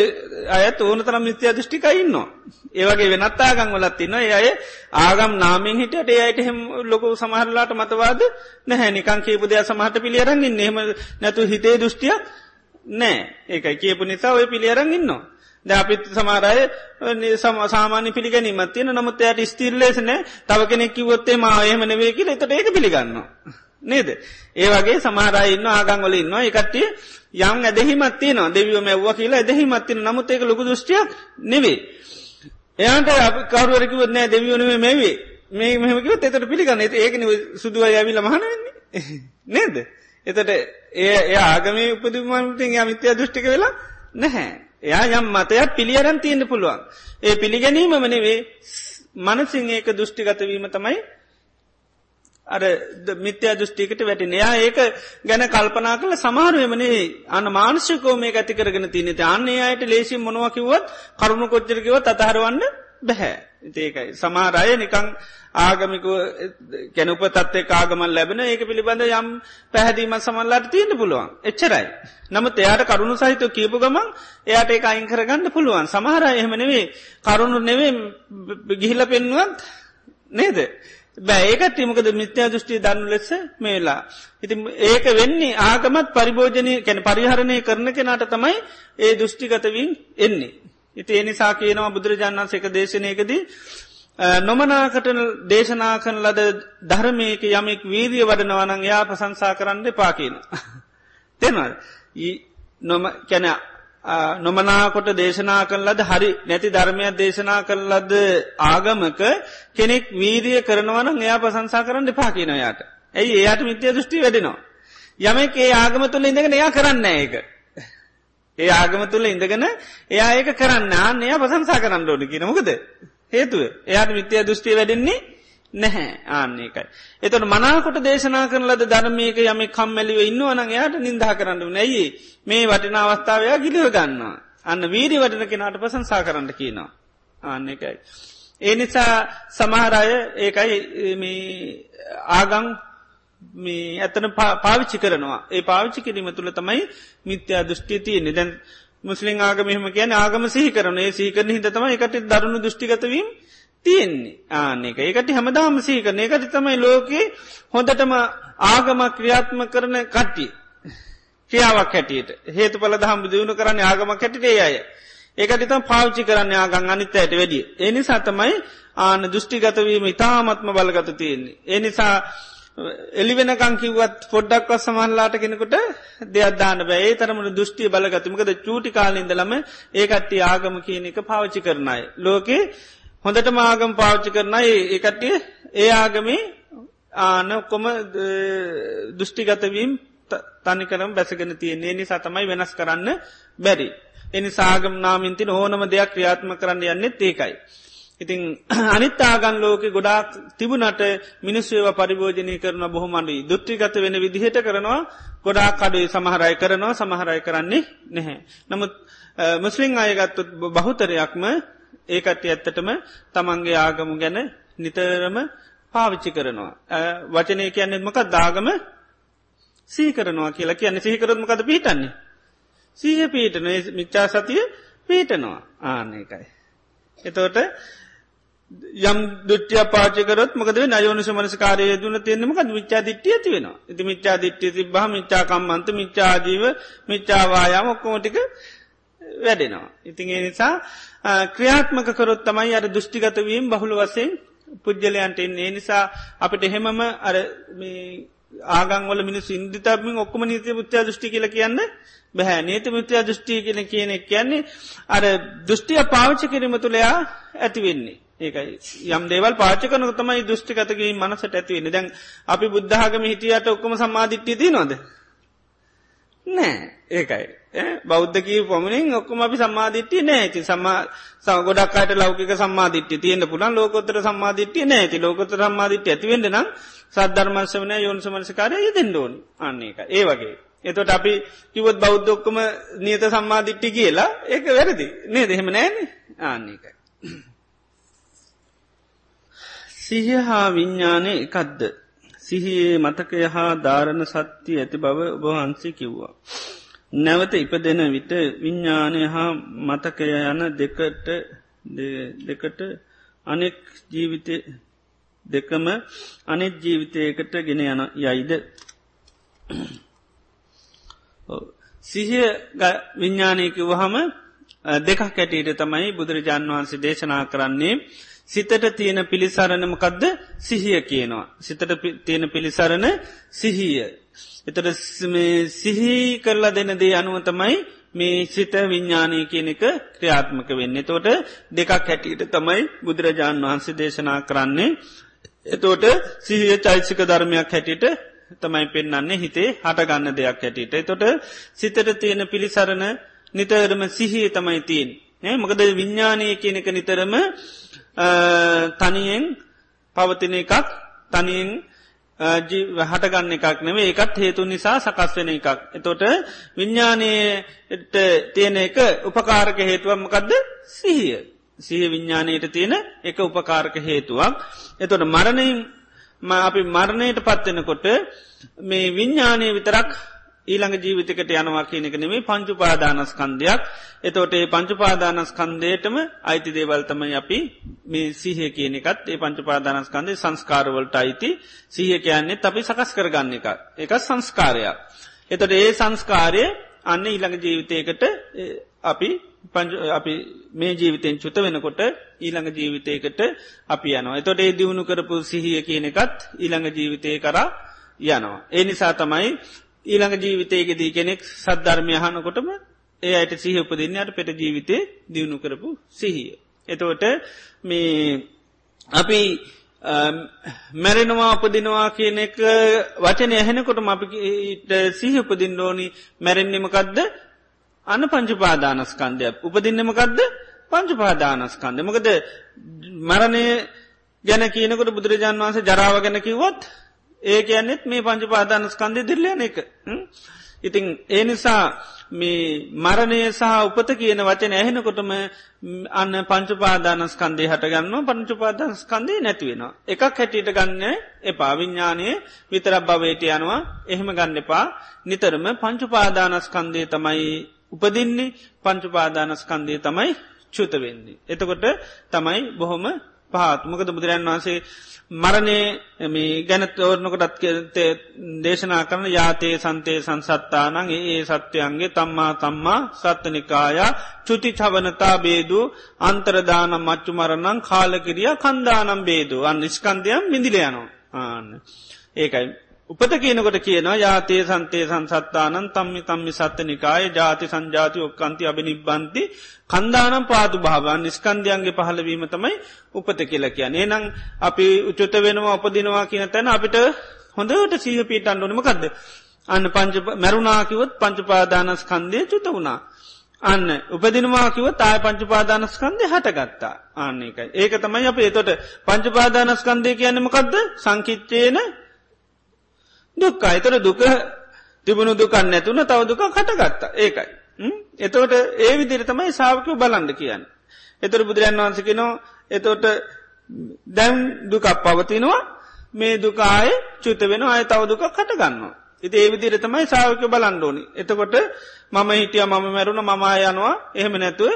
අයත් ඕන තරම් මිත්‍යා දෘෂ්ටිකයින්නවා. ඒවගේ වෙනත් ආගම් වලත් ඉන්න අය ආගම් නාමින් හිටට ඒයට එහෙම ලොකු සමහරලාට මතවාද නැහැ. නිකං කීපු දෙයක් සමහට පිළියරගින් එහෙම නැතු හිතේ දෘෂ්ටියක් නෑ. ඒකයි කියපු නිසා ඔය පිළියරං ඉන්නවා. ද අපිත් සමාරය සාමාන්‍ය පිළිගැනීමත් තියෙන නමුත් එයට ස්තිල්ලේසන තව කෙනෙක් කිවොත්තේ මායමනවේ කියල එතට ඒක පිළිගන්න. නේද. ඒ වගේ සමහරයින්න ආගංවල ඉන්නවා එකට්ටිය යම් ඇදහිමත් තියනවා දෙවියෝ මැව්ව කියලා ඇදහිමත්තින නමුත් ඒක ලොකු දෘෂ්ටියක් නෙවේ. එයාට කවරුවරකිවත් නෑ දෙවියෝනේ මෙවේ මේ මෙහමකිව එතට පිළිගන්න ඒකන සුදුව යවිල මහනවෙන්නේ නේද. එතට ඒ ඒ ආගමේ උපදමන්තින් අමිත්‍යය දෘෂ්ටික වෙලා නැහැ. එයා යම් මතයක් පිළියරන් තියෙන්න්න පුළුවන්. ඒ පිළිගැනීම මනවේ මනසිං ඒක දෘෂ්ටිගතවීම තමයි අර මිත්‍ය දෘෂ්ටිකට වැටෙන එයා ඒක ගැන කල්පනා කළ සමාරුවමනේ අන්න මාංශකෝ මේ ඇති කරගෙන තියනෙත අන්නේ අයට ලේසි මොනවකිවත් කරුණු කොච්චරකිවත් අතහරවන්න බැහැ. ඒකයි සමාරය නිකං ආගමික කැනුප තත්වේ කාගමල් ලැබෙන ඒක පිළිබඳ යම් පැහැදීමත් සමල්ලාට තියෙන පුළුවන් එච්චරයි. නමුත් එයාට කරුණු සහිත කියපු ගමන් එයාට ඒ අයින් කරගන්න පුළුවන් සමහර එහෙම නෙවේ කරුණු නෙවේ ගිහිල පෙන්නුවත් නේද. බෑඒකට තිමකද මිත්‍යා දෘෂ්ටි දන්නු ලෙස මේලා. ඉති ඒක වෙන්නේ ආගමත් පරිභෝජනය කැන පරිහරණය කරන කෙනට තමයි ඒ දෘෂ්ටිගතවින් එන්නේ. ඉති එනිසා කියනවා බුදුරජාණන් සක දේශනයකදී නොමනාකට දේශනා කන ලද ධර්මයක යමෙක් වීරිය වඩනවනං යා ප්‍රසංසා කරන්න පාකින. තෙනවල් නොම කැන නොමනාකොට දේශනා කල්ලද හරි නැති ධර්මයක් දේශනා කල්ලද ආගමක කෙනෙක් වීරිය කරනවන එයා ප්‍රසංසා කරන්න පාකිනයාට. ඇයි එයාට මිත්‍ය දෘෂ්ටි වැඩෙනවා. යමෙක් ඒ ආගම තුළ ඉඳගෙන එයා කරන්න ඒක. ඒ ආගම තුළ ඉඳගෙන එයා ඒක කරන්න ආන්න එයා ප්‍රසංසා කරන්න ඕන කියනමුකද. හේතුව එයාට මිත්‍යය දෘෂ්ටිය වැඩෙන්නේ නැහැ ආන්නේකයි. එතට මනාකොට දේශනා කරන ලද ධර්මයක යම කම්මැලිව ඉන්නවන එයාට නින්දා කරන්න නැයි මේ වටින අවස්ථාවයා ගිලිව ගන්නවා. අන්න වීරි වටන කෙනට ප්‍රසංසා කරන්න කියනවා. ආන්න එකයි. ඒ නිසා සමහරය ඒකයි ආගං මේ ඇතන පාවිච්චි කරනවා. ඒ පාවිච්චි කිරීම තුළ තමයි මිත්‍යා දෘෂ්ටි තියන්නේ. දැන් මුස්ලිම් ආගමහෙම කියන ආගම සිහි කරන ඒ සීකරන හිතතම එකට දරුණු දෘෂ්ටිගතවීම තියෙන්නේ. ආනෙක ඒකට හැමදාම සී කරන. එකට තමයි ලෝකයේ හොඳටම ආගම ක්‍රියාත්ම කරන කට්ටිය. ක්‍රියාවක් හැටියට. හේතු පල දහම් දියුණු කරන්න ආගම කැටිටේ අය. ඒකට තම් පාවිච්චි කරන්න ආගන් අනිත්තයට වැඩිය. එනිසා තමයි ආන දෘෂ්ටිගතවීම ඉතාමත්ම බලගත තියෙන්නේ. එනිසා එලිවෙනකං කිවත් පොඩ්ඩක්ව සමහල්ලාට කෙනෙකුට දෙයක්දාන බෑ තරමට දෘෂ්ටිය බලගතිමකද චූටි කාලින්දලම ඒකට්ටි ආගම කියන එක පාවිච්චි කරනයි. ලෝකේ හොඳට මාගම් පාච්චි කරන ඒකට්ටිය ඒ ආගමේ ආන ඔක්කොම දෘෂ්ටිගතවීම් තනිකරම් බැසගෙන තියන්නේ නිසා තමයි වෙනස් කරන්න බැරි. එනි සාගම් නාමින්තින ඕනම දෙයක් ක්‍රියාත්ම කරන්න යන්නෙත් ඒකයි. ඉතිං අනිත් ආගන් ලෝක ගොඩාක් තිබුණට මිනිස්වේව පරිභෝජනය කරන බොහොමඩි දුෘත්තිගත වෙන විදිහට කරනවා ගොඩා කඩුයි සමහරයි කරනවා සමහරයි කරන්නේ නැහැ. නමුත් මුස්ලිං අයගත්තුත් බහුතරයක්ම ඒකට ඇත්තටම තමන්ගේ ආගමු ගැන නිතරම පාවිච්චි කරනවා. වචනය කියන්නෙත් මොක දාගම සීකරනවා කියලා කියන්න සිහිකරත්මකද පිහිටන්නේ. සීහ පීටන මිච්චා සතිය පීටනවා ආනකයි. එතෝට යම් දුට්‍ය පාචකරත් මකද නයෝනිස මනස්කාරය දුන තියෙනමක මිච්චා දිට්ටිය ඇති වෙන ඉති මිච්චා දිට්ටිය තිබහ මිච්චාකම්මන්ත මිච්චාජීව මිච්චාවායාම ඔක්කෝටික වැඩෙනවා. ඉතින් ඒ නිසා ක්‍රියාත්මක කරොත් තමයි අර දෘෂ්ටිගතවීම් බහුල වසයෙන් පුද්ගලයන්ට එන්නේ. නිසා අපිට එහෙමම අර ආගංවල මිනිස් ඉන්දිතමින් ඔක්කම නීති මුත්‍යා දෘෂ්ටි කියල කියන්න බැහැ නීති මුත්‍යා දෘෂ්ටි කියන කියන කියන්නේ අර දෘෂ්ටිය පාවිච්ච කිරීම තුළයා ඇතිවෙන්නේ. ඒකයි. යම් දේවල් පාචකන තමයි දෘෂ්ටිකතගේ මනසට ඇතිවෙන්නේ දැන් අපි බුද්ධාගම හිටියට ඔක්කම සම්මාධිට්්‍යය ති නොද නෑ. ඒකයි. බෞද්ධකී පොමනින් ඔක්කම අපි සම්මාධිට්්‍යය නෑති සම්මා සගොඩක්කාට ලෞකික සම්මාධිට්්‍ය තියෙන පුළන් ලෝකොතර සම්මාධිට්්‍යය නෑති ලෝකොත සම්මාධිට්්‍ය ඇතිවෙන්න නම් සද්ධර්මංශවන යොන්සමනසිකාරය යෙදෙන්ඩෝන් අන්නේ එක ඒ වගේ. එතොට අපි කිවොත් බෞද්ධොක්කම නියත සම්මාධිට්ටි කියලා ඒක වැරදි. නේ දෙහෙම නෑන? ආන්නේකයි සිහ හා විඤ්ඥානය එකද්ද. සිහියේ මතකය හා ධාරණ සත්‍යය ඇති බව ඔබහන්සේ කිව්වා. නැවත ඉපදෙන විට විඤ්ඥානය හා මතකය යන දෙකට දෙකට අනෙක් ජීවිතය දෙකම අනෙත් ජීවිතයකට ගෙන යන යයිද. සිහිය විඤ්ඥානයක වහම දෙකක් කැටීට තමයි බුදුරජාන් වහන්සේ දේශනා කරන්නේ සිතට තියෙන පිළිසරණමකදද සිහිය කියනවා. සිතට තියෙන පිළිසරණ සිහිය. එතට සිහි කරලා දෙන දේ අනුවතමයි මේ සිත විඤ්ඥානය කියන එක ක්‍රියාත්මක වෙන්න. තෝට දෙකක් හැටියට තමයි බුදුරජාණන් වහන්සේ දේශනා කරන්නේ. එතෝට සිහිය චෛසික ධර්මයක් හැටියට තමයි පෙන්න්නන්නේ හිතේ හටගන්න දෙයක් හැටියට. තොට සිතට තියෙන පිළිසරණ නිතරම සිහිය තමයි තිීන්. මොකද විඤ්ඥානය කියන එක නිතරම තනියෙන් පවතින එකක් තනියෙන් හටගන්න එකක් නෙවේ එකත් හේතු නිසා සකස් වෙන එකක්. එතොට විඤ්ඥානයට තියෙන එක උපකාරක හේතුවමකදද සිහිය. සිහ විඤ්ඥානයට තියෙන එක උපකාරක හේතුවක්. එතොට මරණයෙන් අපි මරණයට පත්වෙනකොට මේ විඤ්ඥානය විතරක් ඊළඟ ජීවිතකට යනවා කියනෙක නෙමේ පංචුපාදානස්කන්දයක් එතෝට ඒ පංචුපාදානස්කන්දයටම අයිති දේවල්තම අපි මේ සීහ කියන එකත් ඒ පංචුපාදානස්කන්දේ සංස්කාරවලට අයිති සීහ කියන්නේ අපි සකස් කරගන්න එක එක සංස්කාරයක්. එතොට ඒ සංස්කාරය අන්න ඊළඟ ජීවිතයකට අපි අපි මේ ජීවිතෙන් චුත වෙනකොට ඊළඟ ජීවිතයකට අපි යනවා. එතොට ඒ දියුණු කරපු සිහිය කියන එකත් ඊළඟ ජීවිතය කරා යනවා. ඒ නිසා තමයි ඊළඟ ජීවිතයකදී කෙනෙක් සද්ධර්මය හනකොටම ඒ අයට සිහ උපදින්නයට පෙට ජීවිතය දියුණු කරපු සිහිය. එතවට මේ අපි මැරෙනවා උපදිනවා කියන එක වචන ඇහෙනකොටම අපිට සිහ උපදින්න ඕනි. මැරෙන්නෙමකක්ද අන්න පංචුපාදානස්කන්දයක් උපදින්නමකක්ද පංචුපාදානස්කන්ද මොකද මරණය ගැන කියනකොට බුදුරජාන් වන්සේ ජරාව ගැන කිවොත් ඒ කියන්නෙත් මේ පංච පාදානස්කන්දය දිල්ලයන එක. ඉතිං ඒ නිසා මේ මරණය සහ උපත කියන වචන ඇහෙනකොටම අන්න පංචුපාදානස්කන්දේ හටගන්න පංචුපාදානස්කන්දේ නැතිවෙනවා. එකක් හැටියට ගන්න එපා විඤ්ඥානය විතරක් භවයට යනවා එහෙම ගන්න එපා නිතරම පංචුපාදානස්කන්දේ තමයි උපදින්නේ පංචුපාදානස්කන්දේ තමයි චුතවෙන්නේ. එතකොට තමයි බොහොම පහත්මකද බුදුරන් වහන්සේ මරණය ගැනත් ඕර්නකොටත් දේශනා කරන යාතේ සන්තේ සංසත්තානං ඒ සත්‍යයන්ගේ තම්මා තම්මා සත්තනිකාය චුති චවනතා බේදු අන්තරදානම් මච්චු මරණං කාලකිරිය කන්දානම් බේදු. අන් නිස්කන්දයම් මිදිලයනවා ආන්න. ඒකයි. උපත කියනකොට කියනවා යාතේ සන්තේ සංසත්තානන් තම්මි තම්මි සත්ත නිකාය ජාති සංජාති ඔක්කන්ති අභි නිබ්බන්ති කන්දානම් පාතු භාවන් නිස්කන්දයන්ගේ පහලවීම තමයි උපත කියලා කිය නේනං අපි උචුත වෙනවා උපදිනවා කියන තැන අපිට හොඳට සීහ පීට අන්ඩුනමකක්ද අන්න පංච මැරුණාකිවත් පංචපාදානස්කන්දය චුත වුණා. අන්න උපදිනවාකිව තාය පංචපාදානස්කන්දය හටගත්තා. ආන්න එකයි ඒක තමයි අප ඒතොට පංචපාදානස්කන්දය කියන්නමකක්ද සංකිච්චේන දුක් අයිතර දුක තිබුණු දුකන්න නැතුන තව දුක කටගත්තා ඒකයි. එතවට ඒ විදිර තමයි සාාවකව බලන්ඩ කියන්න. එතර බුදුරන් වහන්සකනෝ එතෝට දැම් දුකක් පවතිනවා මේ දුකාය චුත වෙන අය තව දුක කටගන්නවා. ඉති ඒ විදිර තමයි සාාවක බලන්ඩෝනි. එතකොට මම හිටිය මම මැරුණ මමා යනවා එහෙම නැතුව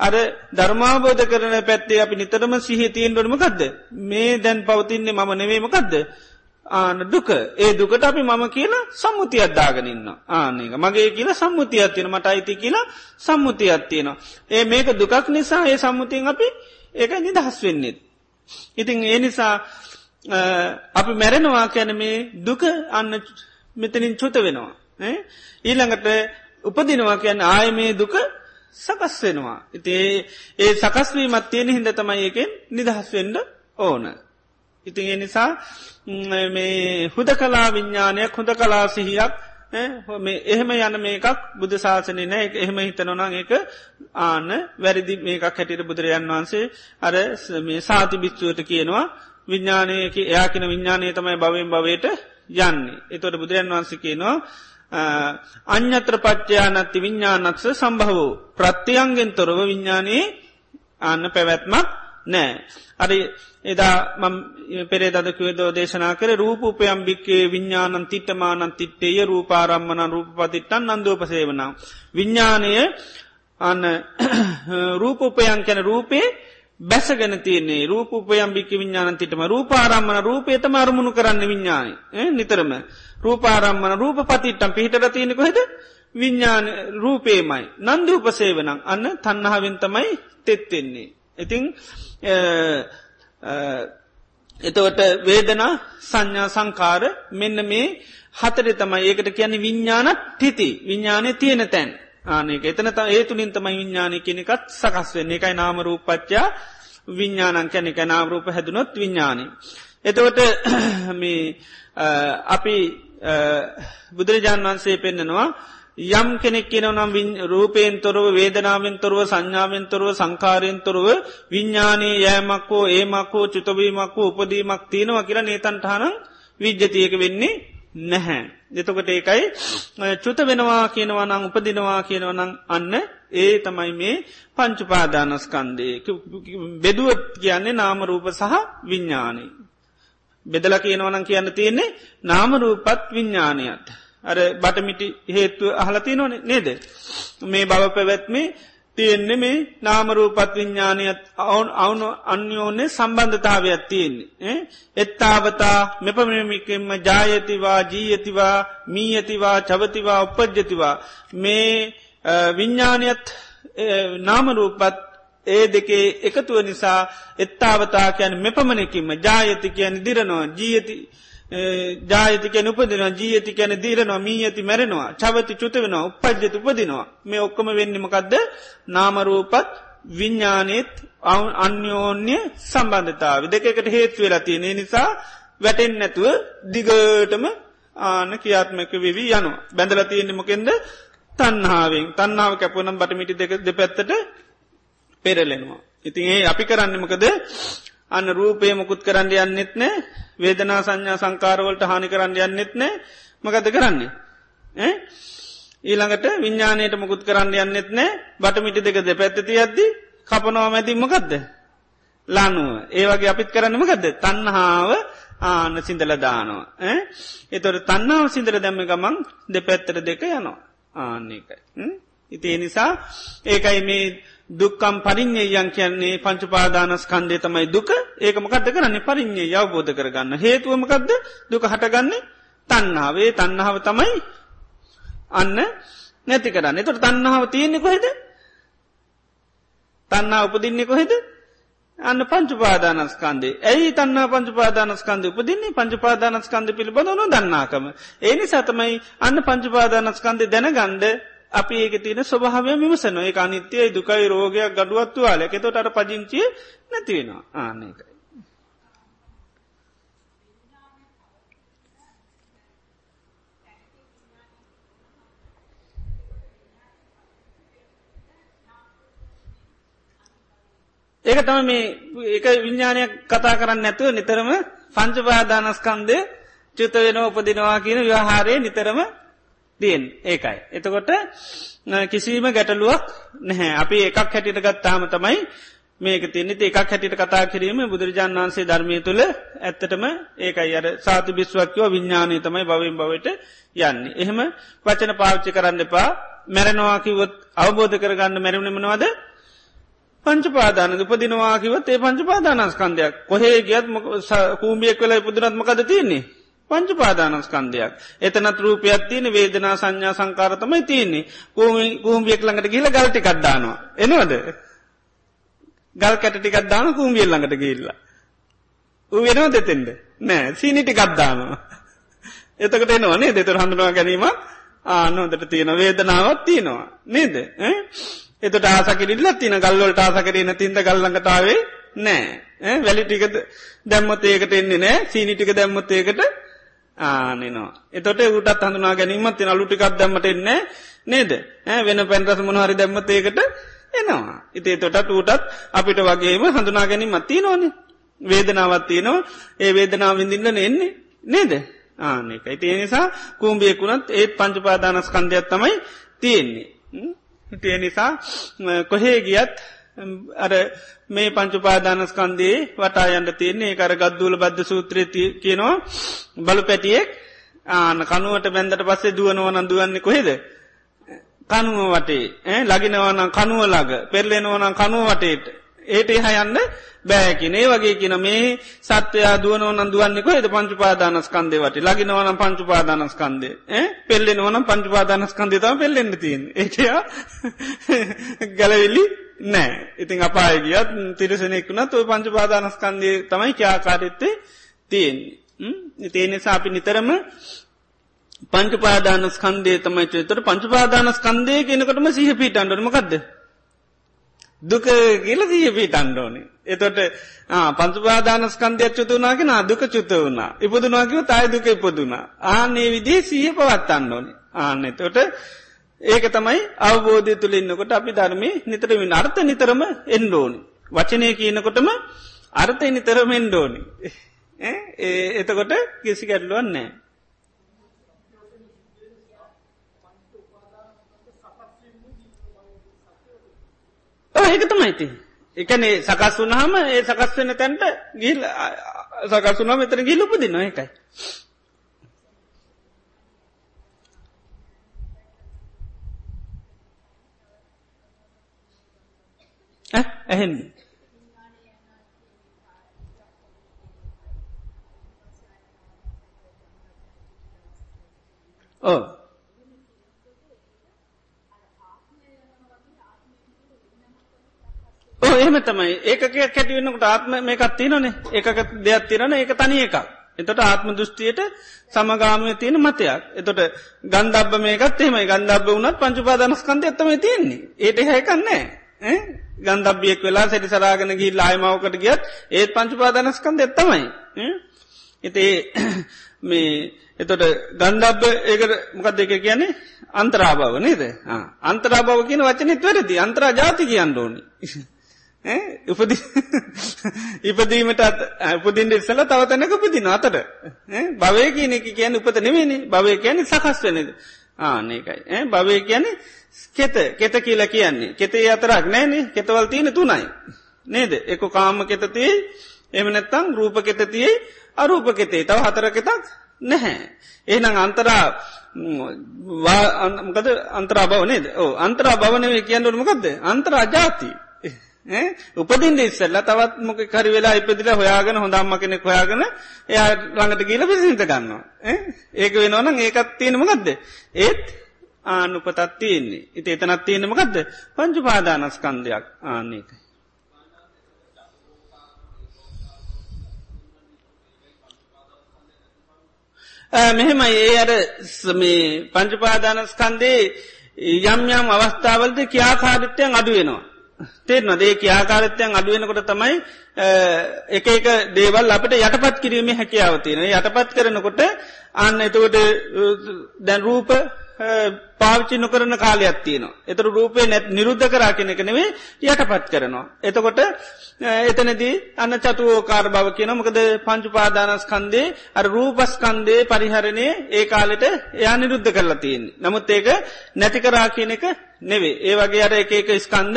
අර ධර්මාබෝධ කරන පැත්තේ අපි නිතරම සිහිතියෙන් ඩොනමකක්ද මේ දැන් පවතින්නේ මම නෙවේමකක්ද ආන දුක. ඒ දුකට අපි මම කියලා සම්මුතියක් දාගනන්න ආනක මගේ කියලා සම්මුතියක් තියෙන මට අයිති කියලා සම්මුතියක් තියෙනවා. ඒ මේක දුකක් නිසා ඒ සම්මුතියෙන් අපි ඒක නිදහස් වෙන්නෙත් ඉතින් ඒ නිසා අපි මැරෙනවා කැන මේ දුක අන්න මෙතනින් චුත වෙනවා. ඊළඟට උපදිනවා කියන්න ආය මේ දුක සකස් වෙනවා. ඉති ඒ සකස්වීමත් තියෙන හිද තමයි එකෙන් නිදහස් වෙන්න ඕන. ඉතින් ඒ නිසා මේ හුද කලා විඤ්ඥානයක් හොඳ කලා සිහියක් එහෙම යන මේකක් බුදු ශාසනය නෑ. එක එහෙම හිතනොනං එක ආන්න වැරදි මේකක් හැටියට බුදුරජන් වහන්සේ අර මේ සාති භිත්තුවට කියනවා. විඤ්ඥානයක එයාකෙන විඤ්ඥානය තමයි භවෙන් භවයට යන්නේ. එතොට බුදුරජන් වහන්සේ කියනවා අන්‍යත්‍ර පච්චයානත්ති විඤ්ඥානක්ෂ සම්භවෝ. ප්‍රත්තියන්ගෙන් තොරව විඤ්ඥානයේ අන්න පැවැත්මක් නෑ. අරි එදා පෙරේ දදකවදෝ දේශනා කර රූපපයම් භික්කේ විඤ්ඥානන් තිට්ටමානන් තිට්ටේය රූපාරම්මන රූපපතිට්ටන් නන්දෝපසේවන. විඤ්ඥානය අන්න රූපපයන් කැන රූපේ බැසගෙන තියන්නේ රූපයම් භික්ක විඤ්ඥාන තිටම රූපාරම්මන රූපේතම අරමුණු කරන්න විඤ්ඥානය නිතරම රූපාරම්මන රූප පතිට්ටම් පිහිටර තියෙනෙකොහෙද විඤ්ඥාන රූපේමයි නන්දූපසේවනං අන්න තන්නහාවෙන් තමයි තෙත්තෙන්නේ. ඉතිං එතවට වේදනා සංඥා සංකාර මෙන්න මේ හතර තමයි. ඒකට කියන්නේ විඤ්ඥානත් තිති. විඤ්ඥානය තියෙන තැන්. ආනක එතන ඒ තුළින් තමයි විඤ්ඥානය කෙනෙකත් සකස් වෙන්න. එකයි නාමරූපච්චා විඤ්ඥානන් කැනෙ එක නාමරූප හැදුනොත් විඤ්ඥානය. එතවට මේ අපි බුදුරජාණන් වන්සේ පෙන්න්නනවා යම් කෙනෙක් කියනවනම් රූපයෙන් තොරව වේදනාවෙන් තොරව සංඥාවෙන් තොරව සංකාරයෙන් තොරව විඤ්ඥානයේ යෑමක්කෝ ඒමක්කෝ චුතවීමක්කෝ උපදීමක් තියෙනවා කියලා නේතන්ටහනම් විද්්‍යතියක වෙන්නේ නැහැ. දෙතකොට ඒකයි චුත වෙනවා කියනවනං උපදිනවා කියනවනං අන්න ඒ තමයි මේ පංචුපාදානස්කන්දය බෙදුවත් කියන්නේ නාමරූප සහ විඤ්ඥානය. බෙදල කියනවනං කියන්න තියෙන්නේ නාමරූපත් විඤ්ඥානයත්. අර බටමිටි හේත්තුව අහලති නොන නේද. මේ බව පැවැත්මේ තියෙන්නේ මේ නාමරූපත් විඤ්ඥානයත් අවුන් අවුනු අන්‍යෝන්නේ සම්බන්ධතාවයක් තියෙන්නේ. එත්තාවතා මෙපමමිකෙන්ම ජායතිවා ජීයතිවා මීයතිවා චවතිවා උපද්ජතිවා මේ විඤ්ඥානයත් නාමරූපත් ඒ දෙකේ එකතුව නිසා එත්තාවතා කියන මෙපමණකින්ම ජායති කියන දිරනවා ජීයති ජාතිකන උපදින ජීඇති කැන දීරනවා මී ඇති මැරෙනවා චවති චුත වෙනවා උපද්ජත උපදිනවා. මේ ඔක්කොම වෙන්නමකක්ද නාමරූපත් විඤ්ඥානයත් අන්‍යෝන්‍ය සම්බන්ධතාව දෙකට හේතු වෙලා තියෙනෙ. නිසා වැටෙන් නැතුව දිගටම ආන කියාත්මක වෙවී යනවා. බැඳල තියෙනෙමකෙන්ද තන්හාාවෙන් තන්නාව කැපුනම් බටමිටි දෙක දෙපැත්තට පෙරලෙනවා. ඉතින් ඒ අපි කරන්නමකද අන්න රූපය මුකුත් කරන්න යන්නෙත් නෑ. වේදනා සංඥා සංකාරවලට හානි කරන්න යන්නෙත් නෑ මකත කරන්නේ. ඊළඟට විඤ්ඥානයට මුකුත් කරන්න යන්නෙත් නෑ බටමිටි දෙක දෙ පැත්තති අද්දි කපනවා මැතිමකක්ද. ලනුව ඒවගේ අපිත් කරන්නමකක්ද තන්නහාාව ආන සිින්දල දානවා. එතොට තන්නාව සිින්දර දැම්ම ගමන් දෙ පැත්තර දෙක යනවා ආන්නේකයි. ඉතිේ නිසා ඒකයි මේ දුක්කම් පරිින්්ඥයන් කියන්නේ පංචුපාදානස්කන්දය තමයි දුක. ඒකමකද කරන්නේ? පරිින්්ඥේ අවබෝධ කරගන්න. හේතුවමකක්ද දුක හටගන්නේ තන්නාවේ තන්නහාව තමයි අන්න නැති කරන්න. එතට තන්නාව තියෙන්නේ කොහෙද? තන්නා උපදින්නේ කොහෙද? අන්න පංචුපාදානස්කන්දේ ඇයි තන්න පංචුපාදානස්කන්ද උපදින්නේ? පංචුපාදානස්කන්ද පිළිබඳ නො දන්නාකම. ඒනි සතමයි අන්න පංචුපාදානස්කන්දය දැනගණ්ඩ අපි ඒක තියන ස්වභාවය විමසන ඒ අනිත්‍යය දුකයි රෝගයක් ගඩුවත්තු වාල එකතොට අර පජංචිය නැතිවෙනවා ආනකයි. ඒක තම මේ එක විඤ්ඥානයක් කතා කරන්න නැතුව නිතරම පංචපාදානස්කන්දය චුත වෙන උපදිනවා කියන ව්‍යහාරය නිතරම තියෙන් ඒකයි. එතකොට කිසිීම ගැටලුවක් නැහැ. අපි එකක් හැටිට ගත්තාම තමයි මේක තියනෙති එකක් හැටිට කතා කිරීම බුදුරජාන් වන්සේ ධර්මය තුළ ඇත්තටම ඒකයි. අර සාතු බිස්වක්කව විඤ්ඥානය තමයි බවින් බවට යන්නේ. එහෙම වචන පාවිච්චි කරන්න එපා. මැරෙනවාකිවොත් අවබෝධ කරගන්න මැරුණෙමනවාද පංචපාදාන උපදිනවා කිවත් ඒ පංචපාදානස්කන්දයක් කොහේ ගියත් කූමියෙක් වෙලා පුදුරත්මකද තියන්නේ? පංචපාදානස්කන්දයක් එතනත් රූපයක් තියෙන වේදනා සංඥා සංකාරතමයි තියන්නේ. කූම්ියෙක් ළඟට කියල ගල්ටි කද්දානවා එනවද? ගල් කැටටි කද්දාන කූම්ියල් ළඟට ගිල්ලා ඌ වෙනවා දෙතෙන්ට නෑ සීනිටි කද්දානවා එතකට එනවනේ දෙතුර හඳුනවා ගැනීම ආනොදට තියෙන වේදනාවත් තියෙනවා. නේද? එතට ආසකිරිල්ල තින ගල්වලට ආසකරන තින්ද ගල්ලඟටාවේ නෑ. වැලි ටිකද දැම්මතේකට එන්නේ නෑ. සීනිටික දැම්මතයකට ආනනවා. එතොට උටත් හඳුනා ගැනීමත් තින අලුටිකක් දැම්මට එන්නේ නේද වෙන පැන්රස මොනහරි දැම්මතයකට එනවා. ඉතේ තොටත් ඌටත් අපිට වගේම හඳුනා ගැනීමත් තිය නොනේ වේදනාවත්තිය නවා ඒ වේදනාව විඳින්න එන්නේ නේද ආනෙක. ඉතිේ නිසා කූම්ියකුණත් ඒත් පංචපාදානස්කන්ධයක් තමයි තියෙන්නේ. තිය නිසා කොහේ ගියත් අර මේ පංචුපාදානස්කන්දේ වටායන්ට තියන්නේ. කර ගද්දුල බද්ධ සූත්‍රය කියනවා බලු පැටියෙක් ආන කනුවට බැන්දට පස්සේ දුවනවන දුවන්නේ කොහෙද. කනුව වටේ. ලගිනවනම් කනුව ලග පෙරලෙනවනම් කනුව වටේට. ඒට හයන්න බෑකි ඒ වගේ කියන මේ සත්වයා දුවනවන දුවන්නේ කොහෙද? පංචුපාදානස්කන්දේ වට. ලගිනවනම් පංචුපාදානස්කන්දේ පෙල්ලෙනවනම් පංචුපාදානස්කන්දේ තම පෙල්ලෙන්න්න තින් ඒකයා ගැලවිල්ලි නෑ. ඉතින් අපාය ගියත් තිරසනෙක්ුණත් ඔය පංචුපාදානස්කන්දය තමයි ක්‍යාකාරත්තේ තියෙන්නේ. ඉතිේනිසා අපි නිතරම පංචපාදානස්කන්දේ තමයි චතර පංචපාදානස්කන්දය කියනකටම සිහ පිට අන්ඩනමකක්ද දුක කියල දිය පිට අන්ඩෝනේ එතොට පංචුපාදානස්කන්ධයක් චුත වනාගෙන දුක චුත වුණා. ඉපදුනාකිව තයි දුක ඉපදුනා ආනේ විදිේ සීහ පවත්තන්න ඕනේ. ආන්න තොට ඒක තමයි අවබෝධය තුළ ඉන්නකොට අපි ධර්මය නිතරමින් අර්ථ නිතරම එන්ඩෝනි වචනය කියනකොටම අර්ථය නිතරම එන්ඩෝනි එතකොට කිසි ගැටලුවන්නෑ ඒක තමයිති එකනේ සකස් වුනහම ඒ සකස් වෙන තැන්ට ගිල් සකස් වුනා මෙතර ගිල් උපදි නො එකයි ඇහෙන්නේ ඕ එහෙම තමයි ඒකක කැටිවෙන්නකට ආත්ම මේකත් තියනනේ එකක දෙයක් තිරන ඒක තනි එකක්. එතට ආත්ම දෘෂ්ටියට සමගාමය තියෙන මතයක්. එතොට ගන්ධබ මේකත් එහෙමයි ගන්ධබ වනත් පංචුපාදනස්කන්ද ඇත්තම තියෙන්නේ. ඒට හැකන්නේ. ගන්ධබියෙක් වෙලා සැටි සරාගෙන ගී ලායමාවකට ගියත් ඒත් පංචුපාදනස්කන්ද ඇත්තමයි. එතේ මේ එතොට ගන්ධබ්බ ඒකට මොකක් දෙක කියන්නේ? අන්තරාභාව නේද? අන්තරාභාව කියන වචනෙත් වැරදි. අන්තරා ජාති කියන්න ඕනි. උපද ඉපදීමට උපදින්ට ඉස්සල තවතැනක උපදින අතට. භවය කියන එක කියන උපත නෙවෙනි භවය කියන සකස් වෙනද ආනකයි භවය කියන්නේ කෙත කෙත කියලා කියන්නේ. කෙතේ අතරක් නෑනේ කෙතවල් තියෙන තුනයි. නේද? එක කාම කෙතතියි එම නැත්තං රූප කෙතතියි අරූප කෙතේ. තව හතර කෙතක් නැහැ. එහනම් අන්තරා වාකද අන්තරා බව නේද? ඕ අන්තරා භවනවේ කියන්නට මොකක්ද අන්තරා ජාතිී. උපදින්ට ඉස්සල්ල තවත් මොක කරි වෙලා ඉපදිල හොයාගෙන හොඳම්ම කෙනෙක් හොයාගෙන එයා ළඟට කියල පිසිහිත ගන්නවා. ඒක වෙනවන ඒකත් තියෙනමගදද. ඒත් ආනුපතත් තියෙන්නේ. ඉති එතනත් තියෙනමකක්ද පංචුපාදානස්කන්ධයක් ආන්නේක. මෙහෙමයි. ඒ අර මේ පංචුපාදානස්කන්දේ යම් යම් අවස්ථාවලද කියාකාරිත්‍යයන් අඩුවෙනවා. තේරන දේ කියාකාරිත්‍යයන් අඩුවෙනකොට තමයි එක එක දේවල් අපට යටපත් කිරීම හැකියාවතියෙන යටපත් කරනකොට අන්න එතකොට දැන් රූප පාවිච්චි නොකරන කාලයක් තියනවා. එතර රූපේ නැත් නිරුද්ධ කරා කෙනෙක නෙවේ යටපත් කරනවා. එතකොට එතනදී අන්න චතුවෝකාර බව කියන මොකද පංචුපාදානස්කන්දේ අ රූපස්කන්දේ පරිහරණය ඒ කාලෙට එයා නිරුද්ධ කරලා තියෙන්. නමුත් ඒක නැති කරා කියන එක නෙවේ. ඒ වගේ අර එක එක ස්කන්ද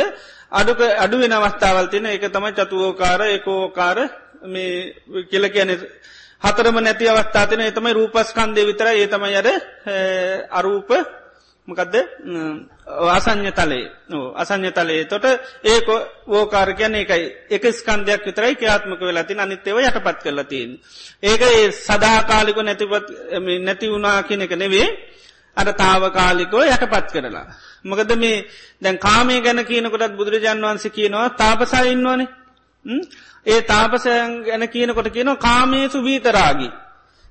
අඩුක අඩුවෙන අවස්ථාවල් තින එක තමයි චතුවෝකාර එකෝකාර මේ කියල කියන හතරම නැති අවස්ථාතින එතමයි රූපස්කන්දය විතර ඒ තමයි අර අරූප. මකදද? අසං්‍ය තලේ අසං්‍ය තලේ තොට ඒක වෝකාර කියන එකයි එක ස්කන්දයක් විතරයි ක්‍යාත්මක වෙලාති අනිත්තේව යටපත් කරලතින්. ඒක සදාකාලික නැතිපත් නැති වුණනා කියන එක නෙවේ අට තාවකාලිකෝ යටපත් කරලා. මොකද මේ දැන් කාමය ගැන කියනකොටත් බුදුරජාන් වන්සේ කියනවා තාපසයින්නවනේ ඒ තාපසයන් ගැන කියනකොට කියනවා කාමේසු වීතරාගි.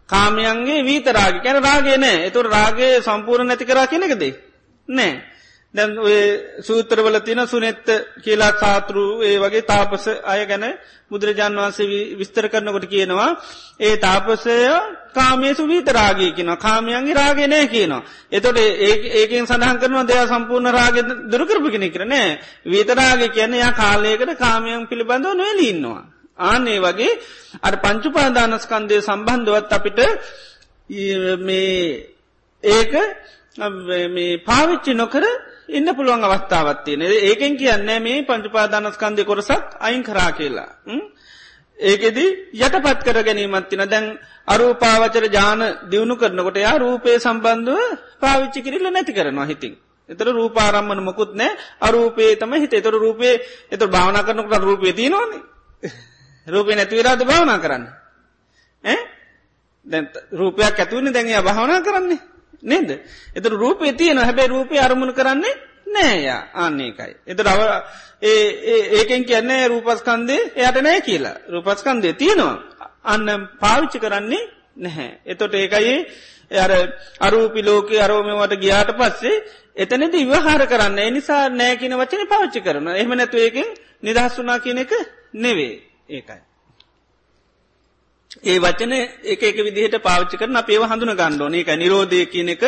කාමයන්ගේ වීතරාගි කැන රාගේ නෑ එතුර රාගේ සම්පූර්ණ නැති කරා කෙනෙකදේ. නෑ. දැන් සූත්‍රවල තින සුනෙත්ත කියලා සාතරු ඒ වගේ තාපස අය ගැන බුදුරජාන් වන්සේ විස්තර කරනකොට කියනවා ඒ තාපසය කාමේසු වීතරාගේ කියන කාමයන්ගේ රාගෙනය කියනවා. එතොට ඒකෙන් සඳහන් කරනවා දෙයා සම්පූර්ණ රාග දුරකරපු කෙනෙ කරනෑ වීතරාගේ කියන යා කාලයකට කාමයන් පිළිබඳව නොවලඉන්නවා. ආනේ වගේ අර පංචුපාදානස්කන්දය සම්බන්ධවත් අපිට මේ ඒක මේ පාවිච්චි නොකර ඉන්න පුළුවන් අවස්ථාවත්තියන ඒකෙන් කියන්නේ මේ පංචුපාදානස්කන්දය කොරසක් අයින් කරා කියලා. ඒකෙදි යටපත් කර ගැනීමත්තින දැන් අරූපාවචර ජාන දියුණු කරනකොට යා රූපය සම්බන්ධව පාවිච්චි කිරිල්ල නැති කරනවා හිතින්. එතර රූපාරම්මන මොකුත් නෑ අරූපේ තම හිත එතර රූපේ එත භාවන කරනකට රූපේ තියනවානේ රූපය නැතිවරාද භාවනා කරන්න. දැ රූපයක් ඇතුවනි දැන්ය භාවනා කරන්නේ. නේද. එතර රූපේ තියන හැබැයි රූපය අරමුණ කරන්නේ නෑයා ආන්නේකයි. එත රව ඒකෙන් කියන්නේ රූපස්කන්දේ එයට නෑ කියලා රූපස්කන්දේ තියෙනවා. අන්න පාවිච්චි කරන්නේ නැහැ. එතොට ඒකයි අර අරූපිලෝක අරෝමවට ගියාට පස්සේ එතනද ඉවහාර කරන්න නිසා නෑකින වචන පාච්චි කරන එහම නැතු ඒකින් නිදහස් වනා කියන එක නෙවේ ඒකයි. ඒ වචන එක එක විදිහට පාච්චි කරන අපේව හඳුන ගණ්ඩෝන එක නිරෝධය කියන එක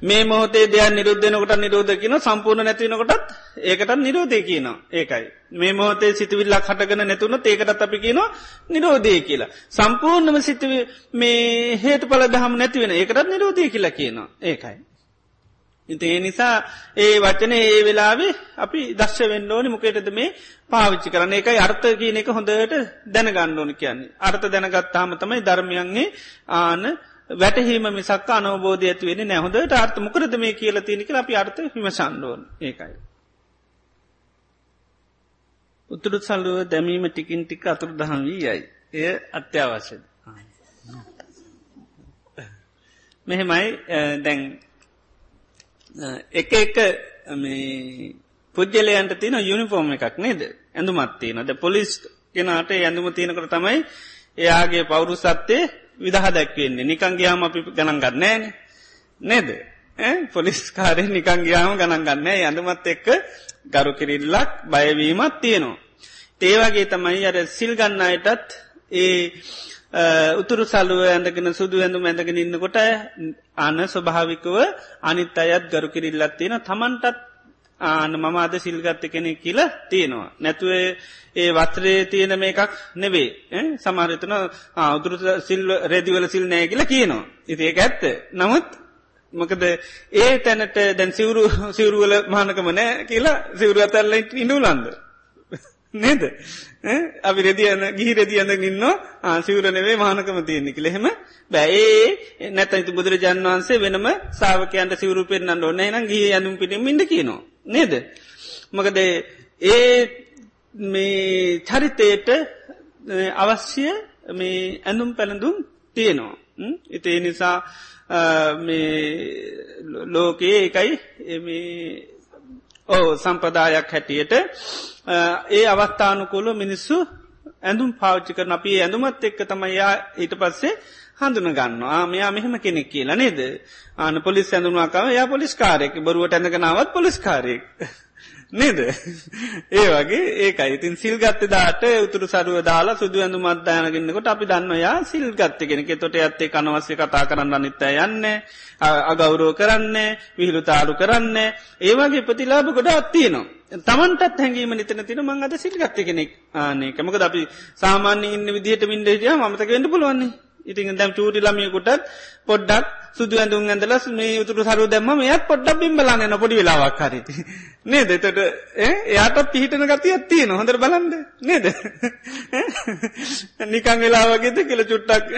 මේ මොහොතේ දෙයක් නිරුද්ධනකොට නිරෝධ කියන සම්පූර්ණ නැතිනකොටත් ඒකටත් නිරෝධය කියන ඒකයි. මේ මොහොතේ සිතුවිල්ලක් හටගන නැතුුණ ඒකටත් අපි කියන නිරෝධය කියලා. සම්පූර්ණම සිතුව මේ හේතු පල දහම නැතිවෙන ඒකටත් නිරෝධය කියලා කියනවා ඒකයි. ඉති ඒ නිසා ඒ වචන ඒ වෙලාවේ අපි දශ්‍ය වෙන්න ඕනි මොකේටද මේ පාවිච්චි කරන එකයි අර්ථ කියන එක හොඳට දැනගන්න ඕනි කියන්නේ. අර්ථ දැනගත්තාම තමයි ධර්මයන්ගේ ආන වැටහීම මිසක් අනවබෝධ ඇතිවෙන නැහොඳට අර්ථ මොකරද මේ කියල තියනික අපි අර්ථ විමසන්ඩෝන් ඒකයි. උතුරු සල්ලුව දැමීම ටිකින් ටික අතුර දහම් වී යයි. එය අත්‍යවශ්‍යද. මෙහෙමයි දැන් එක එක පුද්ගලයන්ට තින යුනිෆෝර්ම් එකක් නේද? ඇඳුමත්තියනද පොලිස් කෙනට ඇඳුම තියනකට තමයි එයාගේ පවුරු සත්තේ විදහ දැක්වෙන්නේ. නිකං ගයාම අපි ගණන් ගන්නෑ නේද? පොලිස් කාරය නිකං ගයාම ගණන් ගන්න. ඇඳුමත් එක්ක ගරු කිරිල්ලක් බයවීමත් තියෙනවා. ඒවාගේ තමයි අර සිල් ගන්නයටත් ඒ උතුරු සල්ලුව ඇඳගෙන සුදු ඇඳුම් ඇඳගෙන ඉන්නකොට අන ස්වභාවිකව අනිත් අයත් ගරු කිරිල්ලත් තියෙන තමන්ටත් ආන මම අද සිල්ගත්ත කෙනෙ කියල තියෙනවා. නැතුවේ ඒ වත්‍රයේ තියෙන මේකක් නෙවේ සමාරතන උතුරු සිල් රෙදිවල සිල් නෑ කියල කියනවා. ඉති ඒක ඇත්ත. නමුත් මොකද ඒ තැනට දැන් සිවරු සිවරුවල මහනකම නෑ කියලා සිවරු අතල්ල ඉඩුලන්ද. නේද? අපි රෙදියන ගිහි රෙදියන්න ඉන්න. ආසිවරනවේ මානකම තියෙනෙ කිලෙහෙම බැඒ නැත ඉතු බුදුරජාන් වන්සේ වෙනම සාාවකයන්ට සිවරු පෙන්න්න ඕන්න නම් ගිය යනුම් පිටිම් ඉඩ කියනවා. නේද? මකද ඒ මේ චරිතයට අවශ්‍ය මේ ඇඳුම් පැළඳුම් තියෙනවා. ඉතේ නිසා ලෝකයේ එකයි ඕ සම්පදායක් හැටියට. ඒ අවස්ථානුකොල මිනිස්සු ඇඳුම් පාච්චි කරන අපි ඇඳුමත් එක්ක තමයියා ඊට පස්සේ හඳුන ගන්න ආමයා මෙහෙම කෙනෙක් කියලා නේද? ආන පොලිස් ඇඳුනාකාව යා පොලිස්කාරයෙක්. බරුවට ඇඳගෙනාවත් පොලිස්කාරයෙක්. නේද? ඒ වගේ ඒකයි. ඉතින් සිල් ගත්ත දාට උතුරු සරුව දාලා සුදු ඇඳු මත්දායනගන්නකොට අපි දන්නවයා සිල් ගත්ත කෙනෙක. තොට ඇත්තේ කනවස්සේ කතා කරන්න අනිත්තා යන්න අගෞරෝ කරන්න විහිළු තාරු කරන්න. ඒවාගේ ප්‍රතිලාබ ගොඩ අත්තියනවා තමන්ටත් හැඟීම නිතන තින මං අද සිල් ගත්ත කෙනෙක් ආනේ කමකද අපි සාමාන්‍ය ඉන්න විදිහට මින්ඩේජය මතකෙන්ට පුළුවන්නේ. ඉතින් දැම් චූටි ළමියකුටත් පොඩ්ඩක් සුදු ඇඳුම් ඇඳලස් මේ උතුරු සරු දැම්ම එයත් පොඩ්ඩක් බිම්බලන්න පොඩි වෙලාවක් හරිති නේද? එතට එයාට පිහිටන ගතියක් තියෙන හොඳර බලන්ද නේද? නිකං වෙලාවගේද කියල චුට්ටක්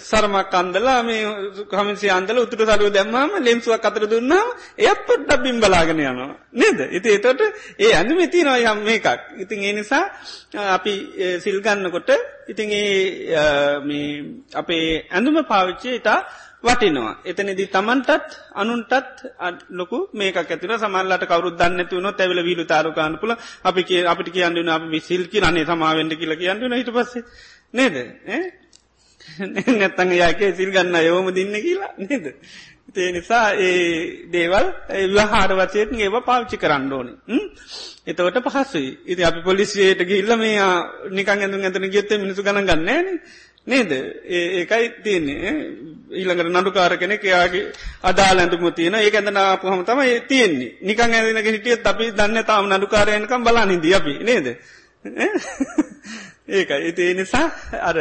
සරමක් අන්දලා මේ කමිසි අන්දල උතුරු සරුව දැම්මම ලෙන්සුවක් අතර දුන්නාම එයත් පොඩ්ඩක් බිම්බලාගෙන යනවා. නේද? ඉති එතට ඒ ඇඳුම තියනවා යම් මේකක්. ඉතින් ඒ නිසා අපි සිල්ගන්නකොට ඉතින් ඒ අපේ ඇඳුම පාවිච්චේ ඉතා වටිනවා. එතනදී තමන්ටත් අනුන්ටත් ලොකු මේක ඇතින සමල්ලට කවරු දන්නතුවන තැවල විලු තාරකාන්න පුල අපි අපිට කියන්නුන අප විසිල්කි අනේ සමාවෙන්ට කියල කියන්නුන හිට පස්ස. නේද? නැත්තඟ යකේ සිල් ගන්න යෝම දින්න කියලා? නේද. ඒ නිසා ඒ දේවල් විහාර වචයටන් ඒව පාවිච්චි කරන්න ඕන. එතවට පහසුයි. ඉති අපි පොලිසියට ගිල්ල මේ නිකන් ඇඳු ඇතන ගියත්ත මිනිසු ගන ගන්නන නේද? ඒකයි තියන්නේ. ඊළඟට නඩුකාර කෙනෙ එයාගේ අදාල ඇඳුම තියෙන ඒ ඇඳන ආපුහම තමයි තියෙන්නේ. නිකං ඇදනක හිටියත් අපි දන්න තාම නඩුකාරයනකම් බලා නිදී අපි නේද? ඒකයි. ඉති නිසා අර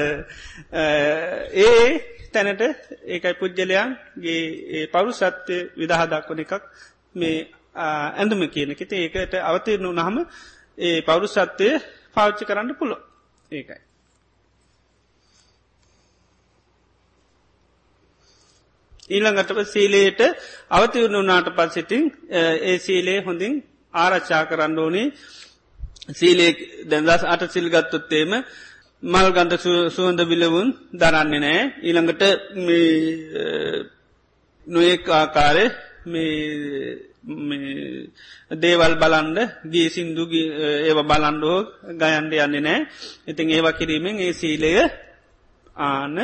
ඒ තැනට ඒකයි පුද්ගලයන්ගේ පවරු සත්‍යය විදහදක්වන එකක් මේ ඇඳුම කියන කිති ඒකට අවතීරණු නහම ඒ පවරු සත්‍යය පාච්චි කරන්න පුළො ඒකයි. ඊළඟටව සීලයට අවතිවුණු නාට පත්සිටිං ඒ සීලේ හොඳින් ආරච්චා කරන්න ඕනේ. සීලේ දැදස් අට සිල්ගත්තොත්තේම මල් ගන්ධ සුවඳ බිලවුන් දරන්නේ නෑ ඊළඟට නොයෙක් ආකාරය දේවල් බලන්ඩ ගේ සින්දු ඒව බලන්ඩෝ ගයන්ඩ යන්නේ නෑ ඉතින් ඒවා කිරීමෙන් ඒ සීලය ආන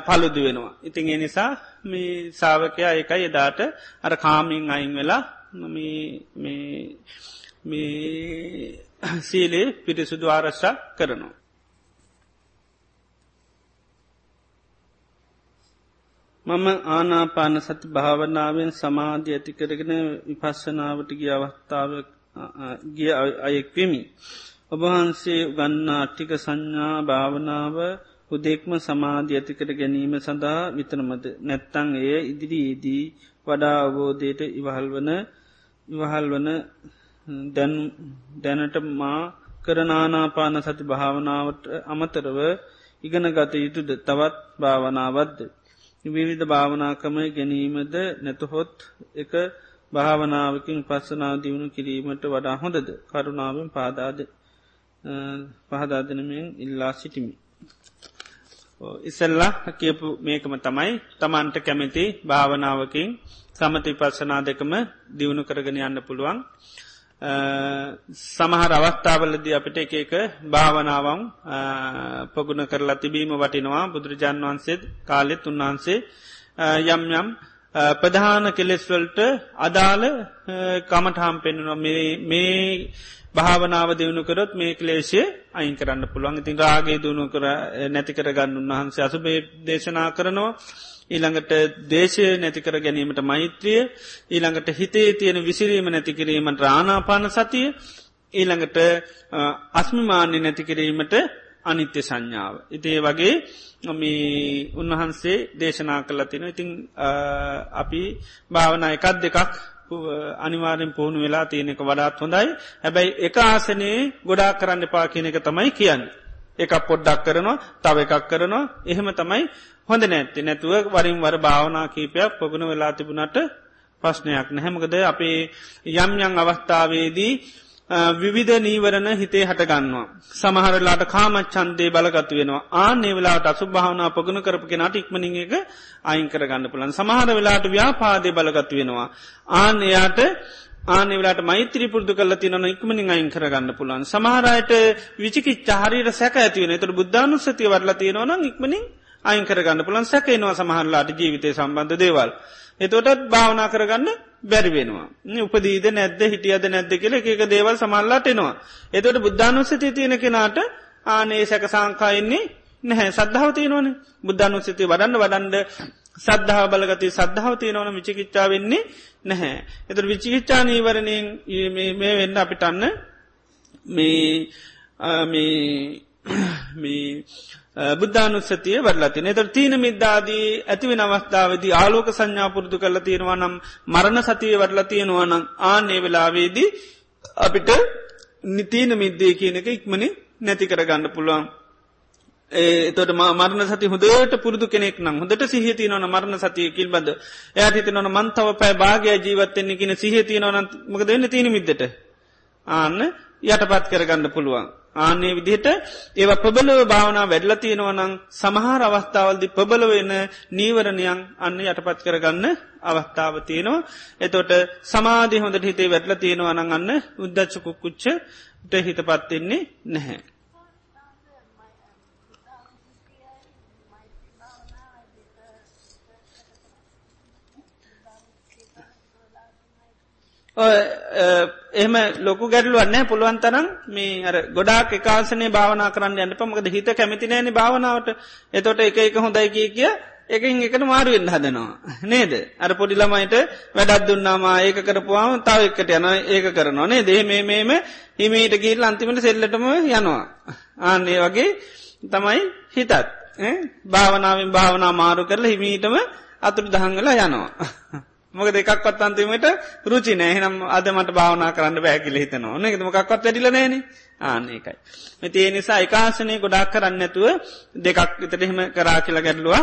පළුදු වෙනවා. ඉතින් ඒ නිසා මේ සාාවකයා එකයි එදාට අර කාමින් අයින් වෙලා සීලේ පිරිසුදු ආරශ්ා කරනවා. මම ආනාපාන සති භාවනාවෙන් සමාධ්‍ය ඇති කරගෙන විපස්සනාවට ගිය අවස්ථාව ගිය අයෙක්වෙමි. ඔබහන්සේ ගන්නා ටික සංඥා භාවනාව හුදෙක්ම සමාධ්‍ය ඇතිකට ගැනීම සඳහා විතරමද නැත්තං එය ඉදිරියේදී වඩා අවබෝධයට ඉවහල් වන ඉවහල් වන දැනට මා කරනානාපාන සති භාවනාවට අමතරව ඉගෙන ගත යුතුද තවත් භාවනාවද්ද. විවිධ භාවනාකම ගැනීමද නැතහොත් එක භාවනාවකින් පස්සනාව දියුණු කිරීමට වඩා හොඳද කරුණාවෙන් පාදාද පහදාදනමෙන් ඉල්ලා සිටිමි. ඉසල්ලා කියපු මේකම තමයි තමන්ට කැමති භාවනාවකින් සමති පස්සනා දෙකම දියුණු කරගෙන යන්න පුළුවන්. සමහර අවස්ථාවලද අපිට එක එක භාවනාවම් පගුණ කරලා තිබීම වටිනවා. බුදුරජාන් වහන්සේත් කාලෙත් උන්වහන්සේ යම් යම් ප්‍රධාන කෙලෙස්වල්ට අදාළ කමටහම් පෙන්නුව මේ භාවනාව දෙවුණු කරොත් මේ කලේශය අයින් කරන්න පුළුවන්. ඉතින් රාගේ දුණු කර නැති කරගන්න උන්වහන්සේ අසුබේ දේශනා කරනවා. ඊළඟට දේශය නැතිකර ගැනීමට මෛත්‍රිය ඊළඟට හිතේ තියෙන විසිරීම නැතිකිරීමට රානාපාන සතිය ඊළඟට අස්මිමාන්‍ය නැතිකිරීමට අනිත්‍ය සංඥාව. ඉතිේ වගේ මේ උන්වහන්සේ දේශනා කල්ලා තින ඉතිං අපි භාවනා එකත් දෙකක් අනිවාරෙන් පුහුණු වෙලා තියෙනෙක වඩාත් හොඳයි. හැබැයි එක ආසනයේ ගොඩා කරන්න පා කියන එක තමයි කියන්න. එක පොඩ්ඩක් කරනවා තව එකක් කරනවා. එහෙම තමයි හොඳ නැත්ති. නැතුව වරින් වර භාවනා කීපයක් පොගුණ වෙලා තිබුණට ප්‍රශ්නයක් නැහැමකද අපේ යම් යං අවස්ථාවේදී විවිධ නීවරණ හිතේ හටගන්නවා. සමහරලාට කාමච්චන්දේ බලගතු වෙනවා ආනේ වෙලාට අසු භාවනා පගුණ කරපක නට ඉක්මනින් එක අයින් කරගන්න පුලන් සමහර වෙලාට ව්‍යාපාදය බලගතු වෙනවා. ආන එයාට ආනෙවලට මෛත්‍රී පුරදු කල තියන ඉක්මනින් අයින් කරගන්න පුලන් සමහරයට විචිකි චාරීර සැක ඇතිවෙන තුර බුද්ධානුස්සතිය වරලා තියෙනවන ඉක්මනින් අයින් කරගන්න පුළන් සැකේනවා සමහරලාට ජීවිතය සම්බන්ධ දේවල්. එතොටත් භාවනා කරගන්න බැරිවෙනවා. උපදීද නැද්ද හිටියද නැද්ද කියල එක දේවල් සමල්ලාට එනවා. එතොට බුද්ධානුස්සති තියෙන කෙනාට ආනේ සැක සංකායන්නේ නැහැ සද්ධාව තියෙනවන බුද්ධානුස්සති වඩන්න වඩන්ඩ සද්ධාව බලගති සද්ධාව තියෙනවන විචිකිච්චා වෙන්නේ නැහැ. එත විචිකිච්චා නීවරණයෙන් මේ වෙන්න අපිටන්න මේ බුද්ධානුස්සතිය වඩලති නතර තීන මිද්දාදී ඇතිවෙන අවස්ථාවදී ආලෝක සංඥාපුරදු කරල තියෙනවා නම් මරණ සතිය වඩලා තියෙනවා නම් ආනේ වෙලාවේදී අපිට නිතීන මිද්දේ කියන එක ඉක්මනි නැති කරගන්න පුළුවන්. ඒතොට මරණ සති හොදට පුරදු කෙනෙක් නම් හොදට සිහති නොන මරණ සතිය කිල් බද එයට හිත නොන මන්තව පෑ භාගය ජීවත්තෙන්නේ කියන සිහති නොන මක දෙන්න තින මිද්දට? ආන්න යටපත් කරගන්න පුළුවන්. ආන්නේ විදිහට ඒව ප්‍රබලව භාවනා වැඩල තියෙනවනං සමහර අවස්ථාවල්දි ප්‍රබල වෙන නීවරණයන් අන්න යටපත් කරගන්න අවස්ථාව තියෙනවා. එතොට සමාධි හොඳට හිතේ වැඩල තියෙනවනං අන්න උද්දච්චකුක්කුච්චට හිත පත්වෙන්නේ නැහැ. එහෙම ලොකු ගැටලුවන්න පුළුවන් තරම් මේ අර ගොඩාක් එකකාසනේ භාවනා කරන්න යන්න පමකද හිත කැමතිනෑන භාවනාවට එතොට එක එක හොඳයි කිය කිය එකින් එකට මාරුවෙන් හදනවා. නේද. අර පොඩිළමයිට වැඩත් දුන්නාමා ඒක කරපුවාම තව එකට යන ඒක කරනවා නේ දේ මේ මේම හිමීට ගීල් අන්තිමට සෙල්ලටම යනවා. ආන්නේ වගේ තමයි හිතත්. භාවනාවෙන් භාවනා මාරු කරලා හිමීටම අතුරු දහංගල යනවා. මොක දෙකක්වත් අන්තිමට රුචි නෑහනම් අදමට භාවනා කරන්න බෑකිල හිතනවා න එකමකක්වත් වැඩිල නෑන ආනකයි. මෙතිේ නිසා එකකාසනය ගොඩක් කරන්න ඇතුව දෙකක් විතරහෙම කරා කියල ගැඩලුව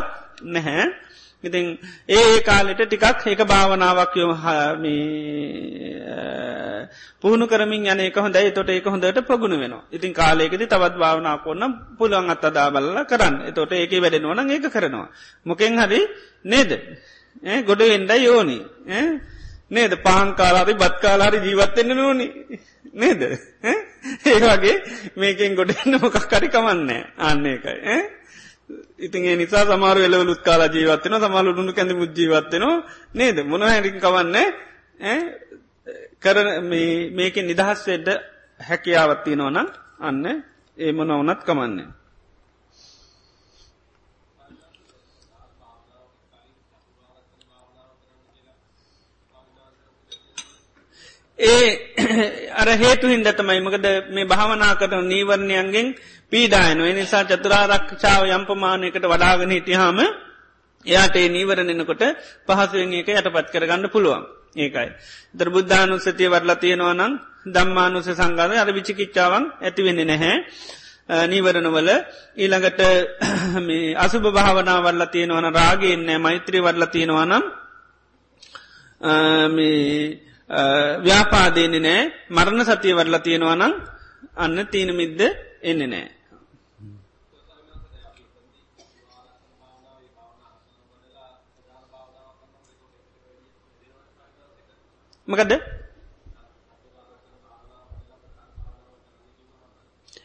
නැහැ. ඉතින් ඒ කාලෙට ටිකක් ඒක භාවනාවක් යො පුහුණු කරමින් යන එක හොඳයි තොට ඒක හොඳට ප්‍රගුණ වෙන ඉතින් කාලෙකෙද තවත් භාවනා කොන්න පුළුවන් අත්තදා බල්ල කරන්න එතොට ඒක වැඩෙනවන ඒක කරනවා. මොකෙන් හරි නේද. ගොඩ එන්ඩ යෝනි නේද? පහන් කාලාරි බත් කාලාරි ජීවත්වෙන්න නෝනි නේද? ඒ වගේ මේකෙන් ගොඩන්න මොකක් කරි කමන්න අන්න එකයි ඉතින් ඒ නිසා සමාර වෙලවලුත් කාලා ජීවත්වන සමාලු ුණු කැඳ මුජීවත්වනවා නේද? මොන හැරි කවන්න කරන මේකෙන් නිදහස් වෙඩ්ඩ හැකියාවත්ති නොනම් අන්න ඒ මොන වනත් කමන්නේ ඒ අර හේතු හින්දතමයි මකද මේ භාවනා කරන නීවරණයන්ගෙන් පීඩායන නිසා චතුරාරක්ෂාව යම්පමානයකට වඩාගෙන හිටියහාම එයාට ඒ නීවරණනකොට පහසුවෙන් එක යටපත් කරගන්න පුළුවන් ඒකයි. දර බුද්ධානුස්සතිය වරලා තියෙනවා නම් දම්මානුස සංගාධ අර විචිකිච්චාවන් ඇතිවෙන්නේ නැහැ. නීවරණවල ඊළඟට අසුභ භාවනා වරලා තියෙනවන රාගයෙන්නේ මෛත්‍රී වරලා තියෙනවානම් ව්‍යාපාදයන්නේ නෑ මරණ සතිය වරලා තියෙනවානම් අන්න තීන මිද්ද එන්න නෑ. මකදද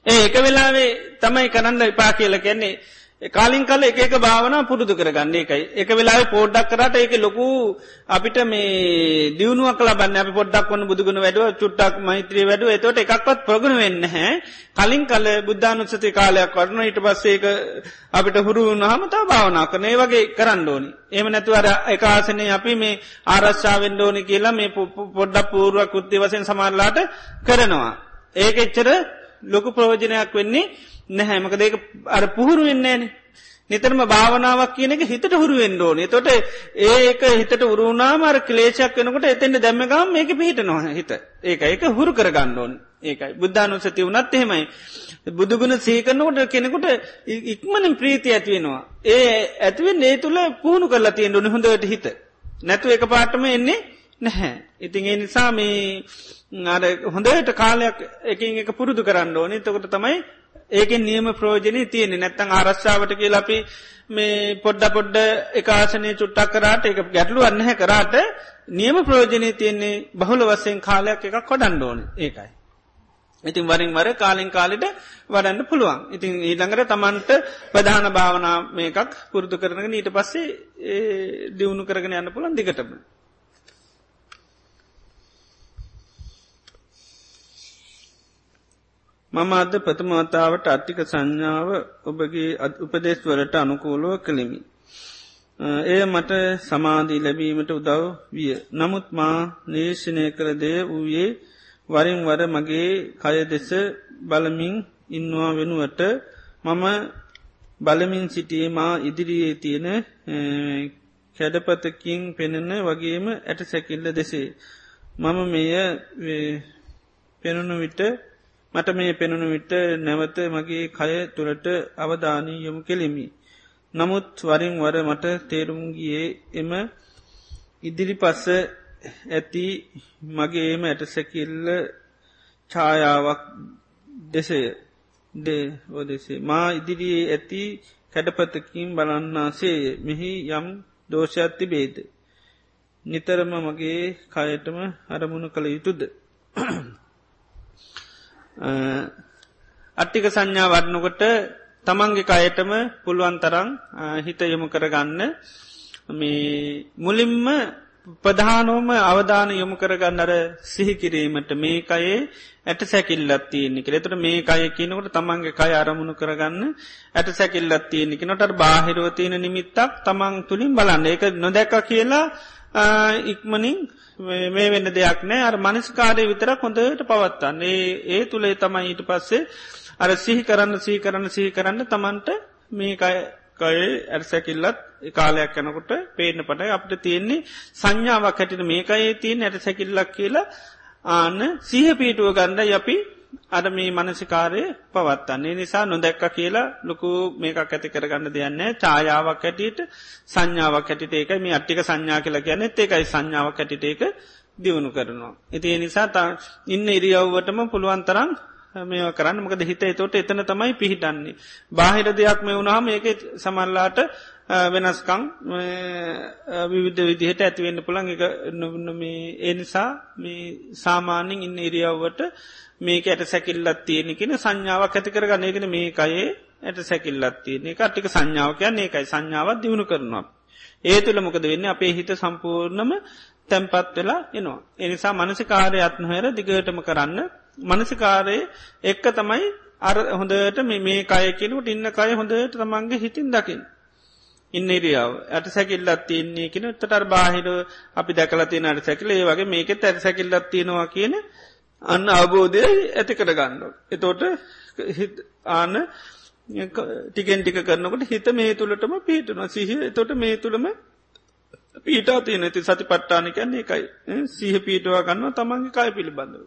ඒ එක වෙලාවේ තමයි කරන්න එපා කියල කියන්නේ කාලින් කල එක භාවන පුරුදු කරගන්න එකයි. එක වෙලා පෝඩ්ඩක් කරට ඒක ලොකු අපිට මේ දියුණුවක් ලබන්න. අප පොඩ්ඩක් වන්න බුදුගුණ වැඩුව චුට්ටක් මෛත්‍රී වැඩුව. එතොට එකක්වත් ප්‍රගුණ වෙන්න හැ කලින් කල බුද්ධානුත්සති කාලයක් වරන ඊට පස්සේක අපිට හුරු නහමතා භාවනා කරන ඒ වගේ කරන්න ඕනි. එම නැතුවර එකආසනය අපි මේ ආරශ්ාවෙන් ඕනි කියලා මේ පොඩ්ඩක් පූරුවක් කෘත්ති වසෙන් සමාරලාට කරනවා. ඒක එච්චර ලොකු ප්‍රෝජනයක් වෙන්නේ නැහැමක දෙක අර පුහුරු වෙන්නේන නිතරම භාවනාවක් කියන එක හිතට හුරුවෙන් ඕනේ. තොට ඒක හිතට උරුණාමර කලේෂක් වෙනකොට එතෙන්ට දැම්මගම් මේක පිහිට නොහ හිත. ඒක ඒක හුරු කරගන්න ඕන්. ඒකයි. බුද්ධානුසති වනත් එහෙමයි. බුදුගුණ සීකරනකොට කෙනෙකුට ඉක්මනින් ප්‍රීති ඇතිවෙනවා ඒ ඇතිවෙන් ඒ තුළ පුහුණු කරලා තියෙන් ොනි හොඳට හිත. නැතු එක පාටම එන්නේ නැහැ. ඉතින් ඒ නිසා මේ අර හොඳට කාලයක් එකින් එක පුරුදු කරන්න ඕනේ. තකොට තමයි ඒකෙන් නියම ප්‍රෝජනය තියෙනෙ නැත්තං ආරශ්ාවට කිය ලපි මේ පොඩ්ඩ පොඩ්ඩ එකආසනය චුට්ටක් කරාට එක ගැටලු අන්නහැ කරාට නියම ප්‍රෝජනය තියන්නේ බහුල වසයෙන් කාලයක් එකක් කොඩන්ඩෝන ඒකයි. ඉතින් වරින් වර කාලින් කාලිට වඩන්න පුළුවන්. ඉතින් ඊළඟට තමන්ට ප්‍රධාන භාවනා මේකක් පුරුදු කරනගෙන ඊට පස්සේ දියුණු කරගෙන යන්න පුළන් දිගටම. මම අද ප්‍රථමවතාවට අත්තික සංඥාව ඔබගේ උපදේශවලට අනුකූලුව කළෙමි. එය මට සමාධී ලැබීමට උදව් විය. නමුත් මා නේශනය කරදය වූයේ වරින් වර මගේ කය දෙස බලමින් ඉන්නවා වෙනුවට මම බලමින් සිටියේ මා ඉදිරියේ තියෙන කැඩපතකින් පෙනෙන වගේම ඇට සැකිල්ල දෙසේ. මම මෙය පෙනුණු විට මට මේ පෙනුණු විට නැවත මගේ කය තුළට අවධානී යොමු කෙළෙමි. නමුත් වරින් වර මට තේරුම්ගියේ එම ඉදිරි පස්ස ඇති මගේම ඇටසැකිල්ල ඡායාවක් දෙසය දේ ඕදෙසේ මා ඉදිරියේ ඇති කැඩපතකින් බලන්නාසේ මෙහි යම් දෝෂයක් තිබේද. නිතරම මගේ කයටම අරමුණු කළ යුතුද. අට්ටික සංඥා වඩනකොට තමන්ගේ කයටම පුළුවන් තරං හිත යොමු කරගන්න. මේ මුලින්ම ප්‍රධානෝම අවධාන යොමු කරගන්න අර සිහිකිරීමට මේ කයේ ඇට සැකිල්ලත් තියෙනෙ කෙළෙතුට මේ කය කියනකොට තමන්ගේ කය අරමුණු කරගන්න ඇට සැකිල්ලත් තියෙනෙකි නොට බාහිරෝතියන නිමිත්තක් තමන් තුළින් බලන්න. ඒක නොදැක කියලා ඉක්මනින් මේ වෙන්න දෙයක් නෑ. අර මනස්කාරය විතර කොඳට පවත්තන්න ඒ ඒ තුළේ තමයි ඊට පස්සේ අර සිහි කරන්න සී කරන්න සහි කරන්න තමන්ට මේ කයේ ඇරසැකිල්ලත් කාලයක් යනකොට පේන පට අපට තියෙන්නේ සංඥාවක් හැටිට මේකයේ තියෙන් ඇට සැකිල්ලක් කියලා ආන්න සීහ පීටුව ගණ්ඩ යපි අර මේ මනසිකාරය පවත්තන්නේ නිසා නොදැක්ක කියලා ලොකු මේකක් ඇති කරගන්න දෙයන්න චායාවක් ඇටියට සංඥාවක් ඇටිට ඒක මේ අට්ටික සංඥා කියලා ගැනෙත් ඒකයි සංඥාවක් ඇටිට ඒක දියුණු කරනවා. ඉති නිසා තා ඉන්න ඉරියව්වටම පුළුවන් තරම් මේ කරන්න මොකද හිත තොට එතන තමයි පිහිටන්නේ. බාහිර දෙයක් මේ වුණහම ඒක සමල්ලාට වෙනස්කං විවිධ විදිහට ඇතිවෙන්න පුළන් එක ඒ නිසා මේ සාමාන්‍යින් ඉන්න ඉරියව්වට මේක ඇට සැකිල්ලත් තියෙන කෙන සංඥාවක් ඇති කරගන්න එකෙන මේ අයේ ඇට සැකිල්ලත් තියෙන එක අටික සංඥාවකයන් ඒකයි සංඥාවත් දියුණු කරනවා. ඒ තුළ මොකද වෙන්න අපේ හිත සම්පූර්ණම තැම්පත් වෙලා එනවා. එනිසා මනසිකාරය අත්නොහැර දිගටම කරන්න මනසිකාරය එක්ක තමයි අර හොඳට මේ කය කෙනුට ඉන්න කය හොඳට තමන්ගේ හිතින් දකිින්. ඉන්නරියාව ඇට සැකිල්ලත් තියන්නේ කෙන තටර් බාහිර අපි දැකලති අට සැකිලේ වගේ මේක ඇත් සැකිල්ලත් තියෙනවා කියන අන්න අවබෝධය ඇති කර ගන්න. එතෝට ආන ටිකෙන් ටික කරනකට හිත මේ තුළටම පිහිටුන සිහ තොට මේ තුළම පීටා තියනති සති පට්ටානිකන්නේ එකයි සහ පීටවා ගන්න තමන්ගේ කය පිළිබඳව.